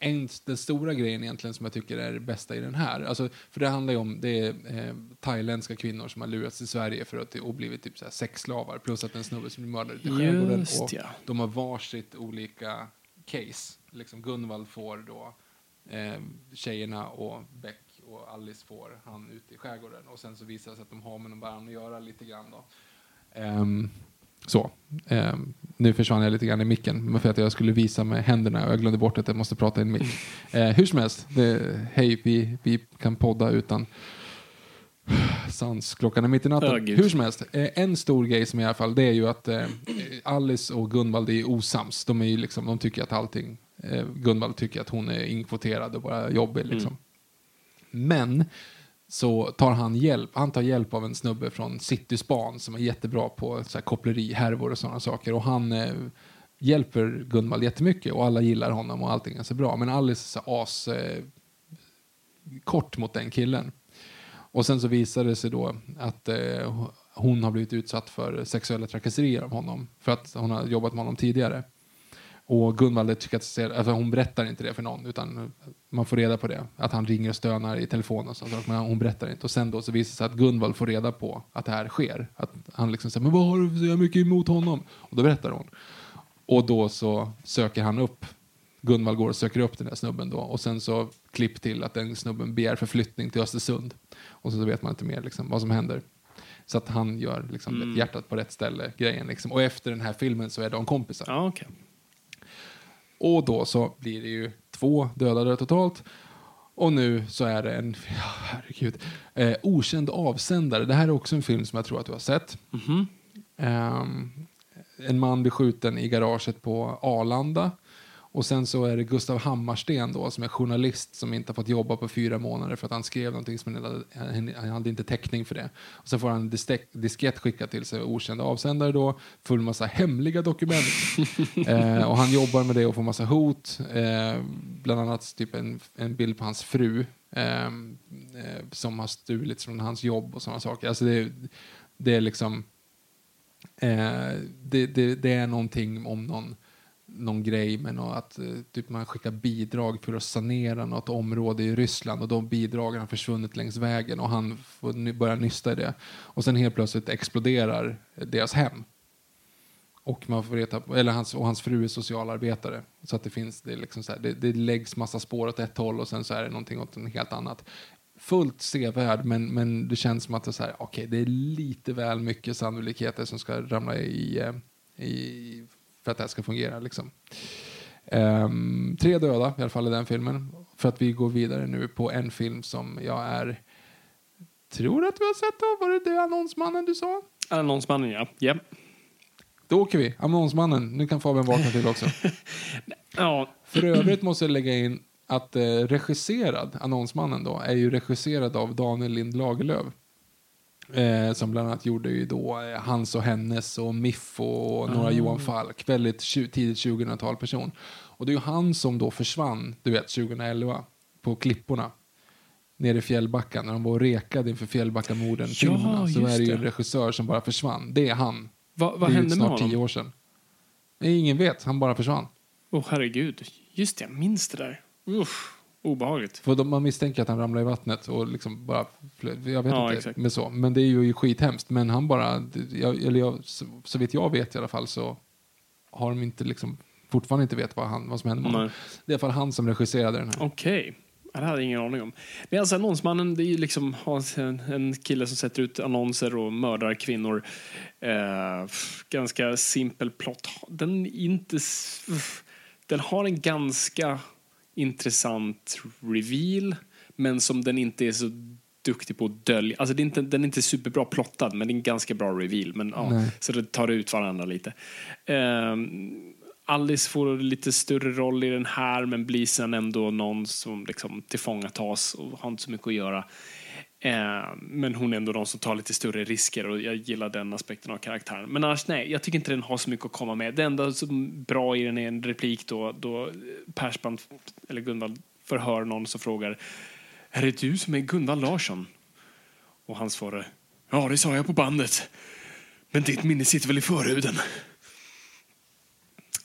en, den stora grejen egentligen som jag tycker är det bästa i den här. Alltså, för det handlar ju om det är, eh, thailändska kvinnor som har lurats till Sverige för att och blivit typ sexslavar. Plus att en snubbe som blir mördad ute i skärgården. Och ja. de har varsitt olika case. Liksom Gunvald får då eh, tjejerna och Beck och Alice får han ute i skärgården. Och sen så visar det sig att de har med varandra att göra lite grann då. Ehm, så. Ehm, nu försvann jag lite grann i micken men för att jag skulle visa med händerna och jag glömde bort att jag måste prata i en mick. Eh, hur som helst, det, hej, vi, vi kan podda utan sans. Klockan är mitt i natten. Gud. hur som helst, eh, en stor grej som i alla fall det är ju att eh, Alice och Gunvald är osams. De, är ju liksom, de tycker att allting, eh, Gunvald tycker att hon är inkvoterad och bara jobbig liksom. Men så tar han hjälp, han tar hjälp av en snubbe från Cityspan som är jättebra på så här, koppleri, härvor och sådana saker. Och han eh, hjälper Gunvald jättemycket och alla gillar honom och allting är så bra. Men Alice är så as eh, kort mot den killen. Och sen så visar det sig då att eh, hon har blivit utsatt för sexuella trakasserier av honom för att hon har jobbat med honom tidigare. Och Gunvald tycker att alltså hon berättar inte det för någon utan man får reda på det. Att han ringer och stönar i telefon och sånt. Men hon berättar inte. Och sen då så visar det sig att Gunvald får reda på att det här sker. Att han liksom säger men vad har du så mycket emot honom? Och då berättar hon. Och då så söker han upp Gunvald går och söker upp den där snubben då och sen så klipp till att den snubben begär förflyttning till Östersund. Och så vet man inte mer liksom, vad som händer. Så att han gör liksom, hjärtat på rätt ställe grejen liksom. Och efter den här filmen så är de kompisar. Ja, okej. Och då så blir det ju två dödade totalt. Och nu så är det en, *laughs* ja, herregud, eh, okänd avsändare. Det här är också en film som jag tror att du har sett. Ehm, en man blir skjuten i garaget på Arlanda. Och sen så är det Gustav Hammarsten då som är journalist som inte har fått jobba på fyra månader för att han skrev någonting som han hade, han hade inte täckning för det. Och sen får han en diskett skickad till sig, okänd avsändare då, full massa hemliga dokument. *laughs* eh, och han jobbar med det och får massa hot, eh, bland annat typ en, en bild på hans fru eh, eh, som har stulits från hans jobb och sådana saker. Alltså det, det är liksom Eh, det, det, det är någonting om någon, någon grej med något, att eh, typ man skickar bidrag för att sanera något område i Ryssland och de bidragen har försvunnit längs vägen och han får börja nysta i det. Och sen helt plötsligt exploderar deras hem. Och, man får veta, eller hans, och hans fru är socialarbetare. Så att det finns, det, är liksom så här, det, det läggs massa spår åt ett håll och sen så är det någonting åt en helt annat. Fullt sevärd, men, men det känns som att det, är så här, okay, det är lite väl mycket sannolikheter som ska ramla i, eh, i för att det här ska fungera. Liksom. Ehm, tre döda i alla fall i den filmen. För att vi går vidare nu på en film som jag är tror att vi har sett då. Var det det annonsmannen du sa? Annonsmannen, ja. ja. Då åker vi. Annonsmannen. Nu kan Fabian vakna till också. *laughs* Ja, För övrigt måste jag lägga in att eh, regisserad, annonsmannen då, är ju regisserad av Daniel Lind Lagerlöf. Eh, som bland annat gjorde ju då eh, Hans och Hennes och Miff och några Johan Falk. Väldigt tidigt 2000-tal person. Och det är ju han som då försvann, du vet, 2011 på klipporna. nere i Fjällbacka när de var och rekade inför Fjällbackamorden-filmerna. så just är det ju en regissör som bara försvann. Det är han. Va, vad det hände med snart honom? tio år sedan. Ingen vet, han bara försvann. Åh herregud. Just det, jag minns det där. Uff, obehagligt. För de, man misstänker att han ramlade i vattnet och liksom bara. Jag vet Ja, inte. exakt. Men, så. men det är ju skithemskt. Men han bara, jag, eller jag, så, så vitt jag vet i alla fall så har de inte liksom fortfarande inte vet vad, han, vad som hände med honom. Det är i alla fall han som regisserade den här. Okej. Ja, Det hade jag ingen aning om. Men alltså annonsmannen, det är ju liksom en, en kille som sätter ut annonser och mördar kvinnor. Eh, ganska simpel plott. Den, är inte, den har en ganska intressant reveal, men som den inte är så duktig på att dölja. Alltså det är inte, den är inte superbra plottad, men det är en ganska bra reveal. Men, ja, så det tar ut varandra lite. Ehm, Alice får lite större roll i den här men blir sen ändå någon som liksom tillfångatas och har inte så mycket att göra. Eh, men hon är ändå någon som tar lite större risker och jag gillar den aspekten av karaktären. Men annars nej, jag tycker inte den har så mycket att komma med. Det enda som bra i den är en replik då, då Persbrandt, eller Gunvald, förhör någon som frågar Är det du som är Gunvald Larsson? Och han svarar Ja, det sa jag på bandet. Men ditt minne sitter väl i förhuden?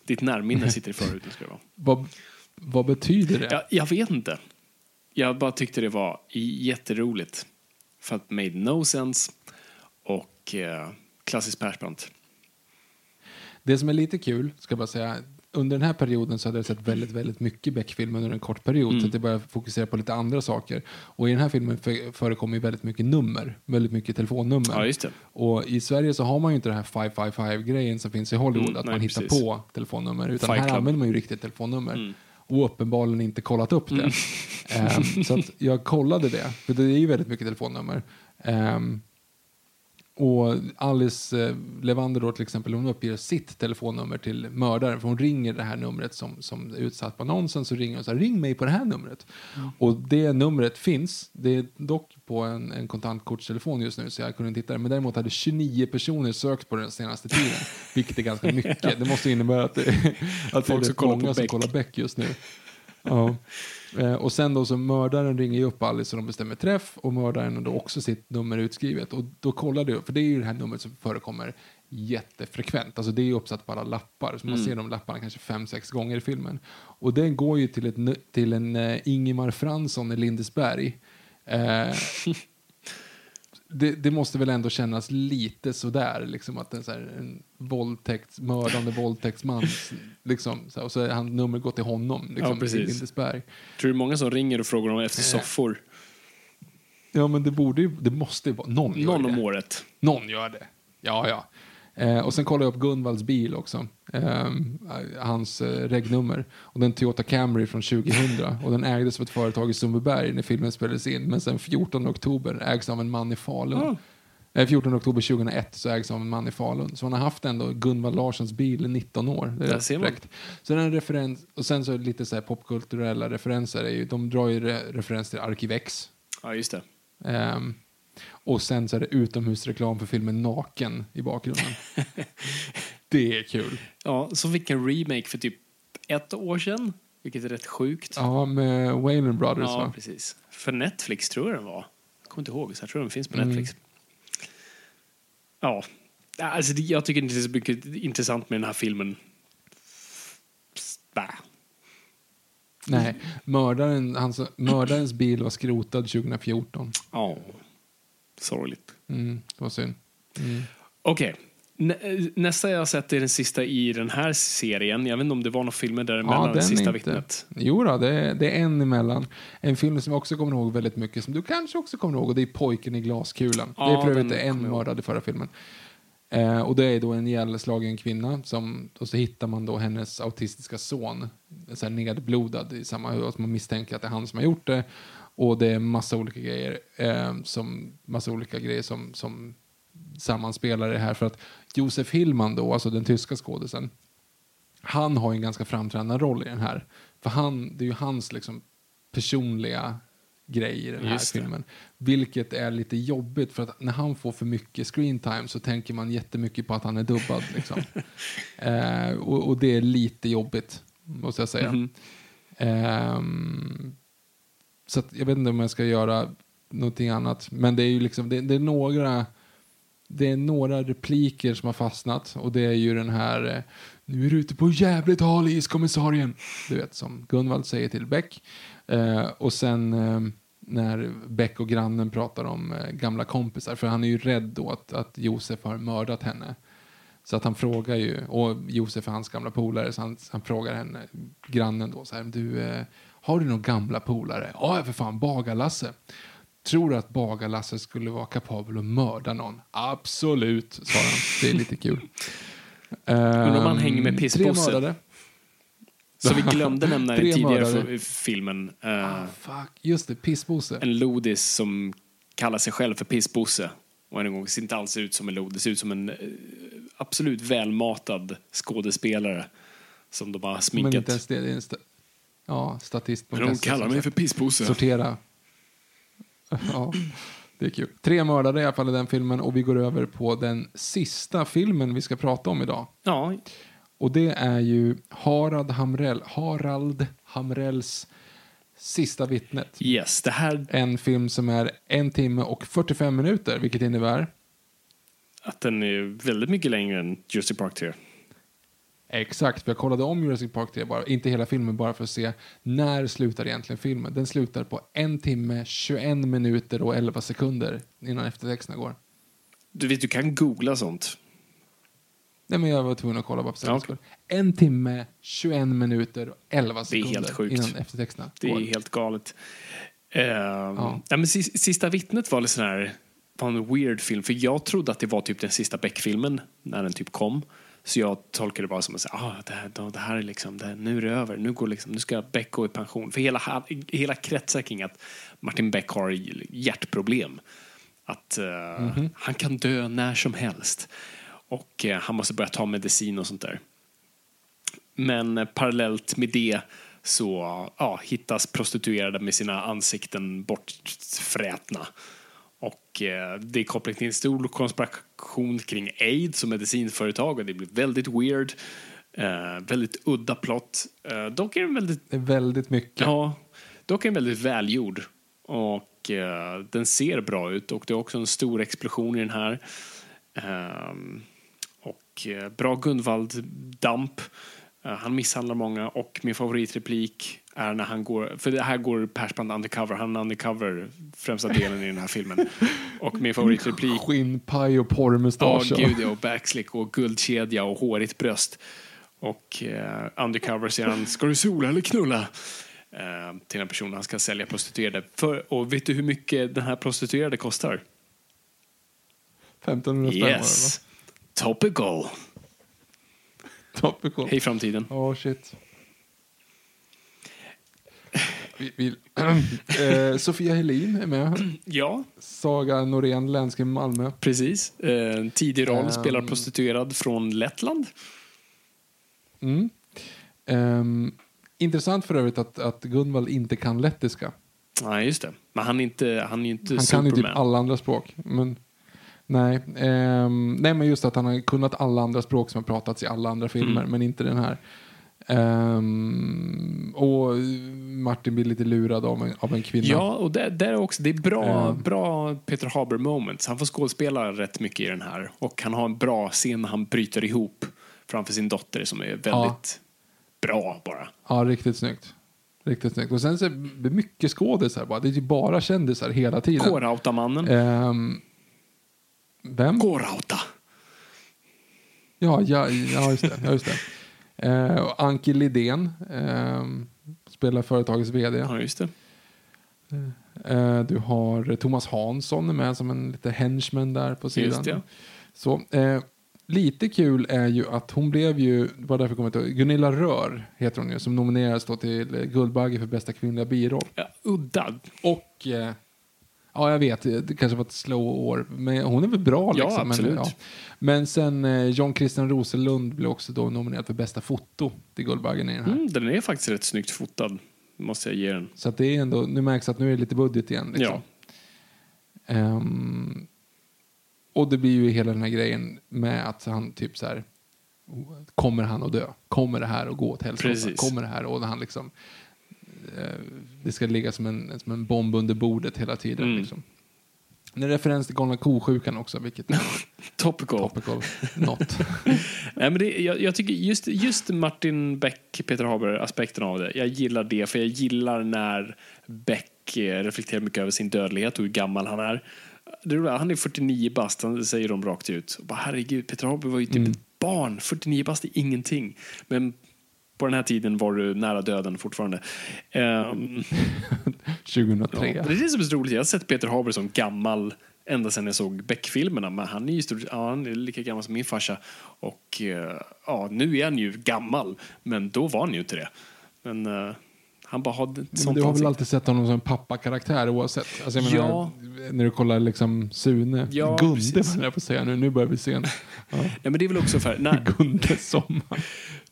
Ditt närminne sitter i förhuden, ska det vara. Vad, vad betyder det? Jag, jag vet inte. Jag bara tyckte det var jätteroligt. För att made no sense och eh, klassiskt Persbrandt. Det som är lite kul, ska jag bara säga, under den här perioden så hade jag sett väldigt, väldigt mycket Beck-film under en kort period. Mm. Så att jag började fokusera på lite andra saker. Och i den här filmen för, förekommer ju väldigt mycket nummer. Väldigt mycket telefonnummer. Ja. Och i Sverige så har man ju inte den här 555-grejen som finns i Hollywood. Mm, att nej, man hittar precis. på telefonnummer. Utan Fight här Club. använder man ju riktigt telefonnummer. Mm. Och uppenbarligen inte kollat upp det. Ehm, så att jag kollade det. För det är ju väldigt mycket telefonnummer. Ehm, och Alice eh, Levander då till exempel, hon uppger sitt telefonnummer till mördaren. För hon ringer det här numret som, som är utsatt på annonsen. Så ringer hon så här, ring mig på det här numret. Och det numret finns. Det är dock på en, en kontantkortstelefon just nu så jag kunde inte hitta det. Men däremot hade 29 personer sökt på den senaste tiden. vilket är ganska *laughs* mycket. Det måste innebära att det, att Folk det är rätt kollar på många som kollar Beck just nu. Ja. Eh, och sen då så mördaren ringer ju upp Alice och de bestämmer träff och mördaren har då också sitt nummer utskrivet. Och då kollar du, för det är ju det här numret som förekommer jättefrekvent. Alltså det är ju uppsatt på alla lappar. Så man Mm. ser de lapparna kanske fem, sex gånger i filmen. Och den går ju till, ett, till en uh, Ingemar Fransson i Lindesberg. Eh, *laughs* det, det måste väl ändå kännas lite sådär, liksom att en, så här, en våldtäkts, mördande våldtäktsman, liksom, så här, och så är han nummer går till honom, liksom, Ja, precis. i Lindesberg. Tror du många som ringer och frågar om efter Eh. soffor? Ja, men det borde ju, det måste ju vara, någon gör Någon det. om året. Någon gör det. Ja, ja. Eh, och sen kollade jag upp Gunvalds bil också. Eh, hans eh, regnummer. Och den Toyota Camry från 2000. Och den ägdes av ett företag i Sundbyberg när filmen spelades in. Men sen 14 oktober ägs av en man i Falun. Ah. Eh, 14 oktober 2001 så ägs av en man i Falun. Så han har haft ändå Gunvald Larssons bil i 19 år. Det är ser man. Så den referens, och sen så lite så här popkulturella referenser. Är ju, de drar ju re, referens till Arkivex. Ja, just det. Ehm, och sen så är det utomhusreklam för filmen Naken i bakgrunden. *laughs* det är kul. Ja, som fick en remake för typ ett år sedan. Vilket är rätt sjukt. Ja, med Wayland Brothers Ja, va? precis. För Netflix tror jag den var. Jag kommer inte ihåg, så jag tror den finns på Mm. Netflix. Ja, alltså det- jag tycker inte det är så mycket intressant med den här filmen. Bah. Nej, mördaren, hans, mördarens bil var skrotad 2014. Ja, sorgligt. Mm, det var synd. Mm. Okej. Nä- Nästa jag har sett är den sista i den här serien. Jag vet inte om det var några filmer däremellan, den Sista vittnet. Jo då, det det är en emellan. En film som jag också kommer ihåg väldigt mycket, som du kanske också kommer ihåg, och det är Pojken i glaskulan. Ja, det är för övrigt en mördad i förra filmen. Eh, och det är då en ihjälslagen kvinna, som, och så hittar man då hennes autistiska son, så här nedblodad i samma hus. Man misstänker att det är han som har gjort det. Och det är massa olika grejer, eh, som, massa olika grejer som, som sammanspelar det här. För att Josef Hillman då, alltså den tyska skådisen, han har ju en ganska framträdande roll i den här. För han, det är ju hans liksom personliga grej i den här Just det. filmen. Vilket är lite jobbigt för att när han får för mycket screen time så tänker man jättemycket på att han är dubbad. Liksom. *laughs* eh, och, och det är lite jobbigt, måste jag säga. Mhm. Ehm, så att jag vet inte om jag ska göra någonting annat. Men det är ju liksom, det, det är några det är några repliker som har fastnat och det är ju den här eh, nu är du ute på jävligt hal is kommissarien. Du vet som Gunvald säger till Beck. Eh, och sen eh, när Beck och grannen pratar om eh, gamla kompisar för han är ju rädd då att, att Josef har mördat henne. Så att han frågar ju, och Josef är hans gamla polare, så han, han frågar henne, grannen då, så här, du, eh, har du några gamla polare? Ja, för fan, Bagar-Lasse. Tror du att Bagar-Lasse skulle vara kapabel att mörda någon? Absolut, sa han. Det är lite kul. *laughs* Undrar om han Ehm, hänger med Tre Pissbosse. mördade. Så vi glömde nämna i *laughs* tidigare filmen. eh, Fuck, just det, Pissbosse. en lodis som kallar sig själv för Pissbosse. Och en gång ser inte alls ut som en lodis, ser ut som en eh, absolut välmatad skådespelare. Som de Men sminkat. inte ens det, det är en sta- ja, statist. Men de kallar mig för Pissbosse. Sortera. Ja, det är kul. Tre mördare i alla fall i den filmen och vi går över på den sista filmen vi ska prata om idag. Ja, Och det är ju Harald Hamrell, Harald Hamrells Sista vittnet. yes. Det här, En film som är en timme och 45 minuter, vilket innebär att den är väldigt mycket längre än Jurassic Park 3. Exakt, för jag kollade om Jurassic Park 3, bara, inte hela filmen, bara för att se när slutar egentligen filmen. Den slutar på en timme, 21 minuter och 11 sekunder innan eftertexterna går. Du vet, du kan googla sånt. Nej, men jag var tvungen att kolla bara för Ja, skull. En timme, 21 minuter och 11 Det är helt sekunder innan eftertexterna Det går. är helt galet. Uh, ja. men sis- Sista vittnet var lite sån här, var en weird film. För jag trodde att det var typ den sista Beck-filmen när den typ kom. Så jag tolkade det bara som att säga, ah, det, här, det här är liksom, det, nu är det över. Nu, går liksom, nu ska Beck gå i pension. För hela, hela kretsar kring att Martin Beck har hjärtproblem. Att eh, han kan dö när som helst. Och eh, han måste börja ta medicin och sånt där. Men eh, parallellt med det så ja, hittas prostituerade med sina ansikten bortfrätna. Och eh, det är kopplat till en stor konspiration kring aids och medicinföretag och det blir väldigt weird. Eh, väldigt udda plott. Eh, dock är den väldigt Det är väldigt mycket. Ja, dock är den väldigt välgjord. Och eh, den ser bra ut och det är också en stor explosion i den här. Ehm, och eh, bra Gunvald-damp. Eh, han misshandlar många och min favoritreplik är när han går, för det här går Persbrandt undercover, han är undercover främsta delen i den här filmen. Och min favoritreplik Skinnpaj och Ja, porrmustasch. och- gud ja, och backslick och guldkedja och hårigt bröst. Och eh, undercover säger han, ska du sola eller knulla? Eh, till en person han ska sälja prostituerade. För, och vet du hur mycket den här prostituerade kostar? 1500 spänn? Yes! Topical! Topical. Hej framtiden. Åh, shit. Vi, vi, *clears throat* eh, Sofia Helin är med. *clears throat* Ja, Saga Norén, länskrim Malmö. precis. Eh, tidig roll, Ehm. spelar prostituerad från Lettland. Mm. Ehm, intressant för övrigt att, att Gunvald inte kan lettiska. Nej, just det. Men han är, inte, han är ju inte Han kan ju typ alla andra språk. Men, nej, ehm, nej, men just att han har kunnat alla andra språk som har pratats i alla andra filmer, Mm. men inte den här. Ehm, och Martin blir lite lurad av en, av en kvinna. Ja, och det, det är också, det är bra, Ja. bra Peter Haber moments. Han får skådespela rätt mycket i den här. Och han har en bra scen när han bryter ihop framför sin dotter som är väldigt bra bara. Ja, riktigt snyggt. Riktigt snyggt. Och sen så är det mycket skådisar bara. Det är ju bara kändisar hela tiden. Kårautamannen. Ehm, vem? Kårauta. Ja, ja, ja, just det. Ja, just det. Eh, Anki Lidén ehm, spelar företagets vd. Ja, just det. Eh, du har Thomas Hansson med som en lite henchman där på sidan. Just det. Så, eh, lite kul är ju att hon blev ju, bara därför kommer jag Gunilla Rör heter hon ju, som nominerades då till eh, Guldbagge för bästa kvinnliga biroll. Ja, udda. Och, eh, ja jag vet, det kanske var ett slow år, men hon är väl bra Ja, liksom. absolut. Men, men sen eh, John Christian Roselund blev också då nominerad för bästa foto till Guldbaggen i den här. Mm, den är faktiskt rätt snyggt fotad. Måste jag ge den. Så att det är ändå, nu märks att nu är det lite budget igen. Liksom. Ja. Ehm, och det blir ju hela den här grejen med att han typ så här kommer han att dö? Kommer det här att gå åt? Precis. Kommer det här? Och han liksom det ska ligga som en, som en bomb under bordet hela tiden. Mm. Liksom. En referens till galna kosjukan också, vilket är *laughs* Topical. topical not. *laughs* Nej, men det, jag, jag tycker just, just Martin Beck, Peter Haber-aspekten av det. Jag gillar det, för jag gillar när Beck eh, reflekterar mycket över sin dödlighet och hur gammal han är. Det roliga, han är 49 bast, han säger de rakt ut. Och bara, herregud, Peter Haber var ju typ ett barn. 49 bast är ingenting. Men på den här tiden var du nära döden fortfarande. Ehm, *laughs* 2003. Ja, det är det som är så roligt. Jag har sett Peter Haber som gammal ända sedan jag såg Beck-filmerna. Men han är ju stort, ja, han är lika gammal som min farsa. Och eh, ja, nu är han ju gammal. Men då var han ju inte det. Men eh, han bara hade ett sånt du har väl alltid sett honom som en pappakaraktär oavsett? Alltså jag menar, Ja. När du kollar liksom Sune, Ja, Gunde precis. jag på säga nu, nu börjar vi se en ja. Nej, men det är väl också för... När, *laughs* Gunde sommar. *laughs*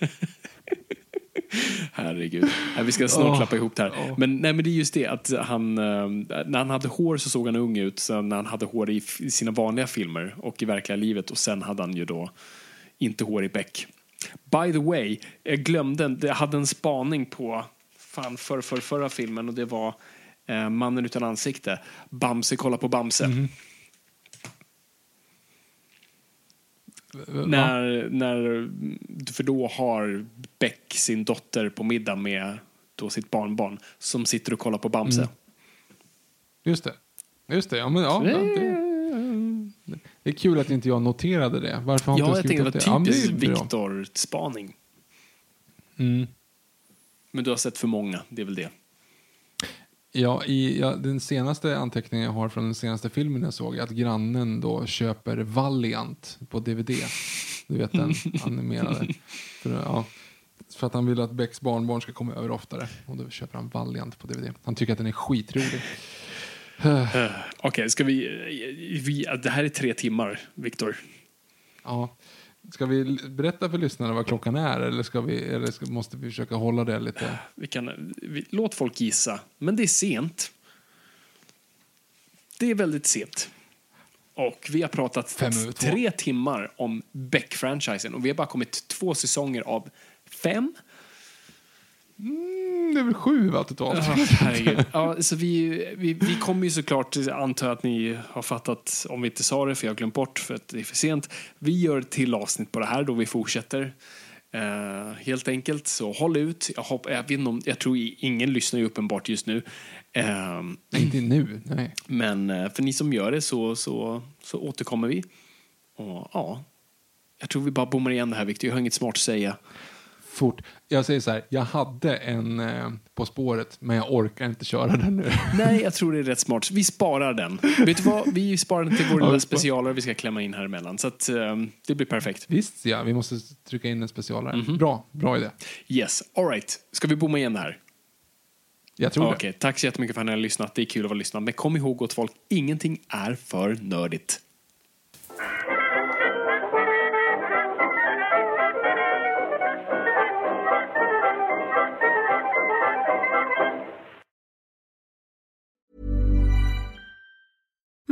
*laughs* Herregud. Vi ska snart Åh, klappa ihop det här. Men, nej, men det är just det att han, eh, när han hade hår så såg han ung ut. Sen när han hade hår i, sina vanliga filmer och i verkliga livet. Och sen hade han ju då inte hår i Beck. By the way, jag glömde, jag hade en spaning på fan för, för förra filmen och det var eh, Mannen utan ansikte. Bamse kolla på Bamse. Mhm. När, när, för då har Beck sin dotter på middag med då sitt barnbarn som sitter och kollar på Bamse. Mm. Just det. Just det, ja men ja. Det- det, är kul att inte jag noterade det. Varför har Ja, inte jag skrivit var upp det? Ja, det typiskt. Viktor-spaning. Mm. Men du har sett för många, det är väl det. Ja, i, ja, den senaste anteckningen jag har från den senaste filmen jag såg är att grannen då köper Valiant på DVD. Du vet den *laughs* animerade. För, ja, för att han vill att Becks barnbarn ska komma över oftare. Och då köper han Valiant på DVD. Han tycker att den är skitrolig. Eh, Okej, ska vi, vi... Det här är tre timmar, Viktor. Ja. Ska vi berätta för lyssnarna vad klockan är eller, ska vi, eller ska, måste vi försöka hålla det lite? Vi kan, vi, låt folk gissa. Men det är sent. Det är väldigt sent. Och vi har pratat tre timmar om Beck-franchisen och vi har bara kommit två säsonger av fem. Mm, det är väl sju va, totalt? Ja. *laughs* Ja, så vi, vi, vi kommer ju såklart, antar att ni har fattat om vi inte sa det, för jag har glömt bort för att det är för sent. Vi gör ett till avsnitt på det här då vi fortsätter. Eh, helt enkelt, så håll ut. Jag, hopp, jag, vet inte jag tror ingen lyssnar ju uppenbart just nu. Nej, inte nu. Nej. men eh, för ni som gör det så, så, så återkommer vi. Och ja, jag tror vi bara bommar igen det här Victor. Jag har inget smart att säga. Fort. Jag säger så här, jag hade en eh, På spåret, men jag orkar inte köra den nu. *laughs* Nej, jag tror det är rätt smart. Vi sparar den. Vet du vad? Vi sparar den till vår lilla specialare vi ska klämma in här emellan. Så att, ehm, det blir perfekt. Visst ja, vi måste trycka in en specialare. Mhm. Bra, bra idé. Yes, all right. Ska vi bomma igen det här? Jag tror Okej, tack så jättemycket för att ni har lyssnat. Det är kul att vara lyssnad. Men kom ihåg gott folk, ingenting är för nördigt.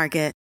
Market.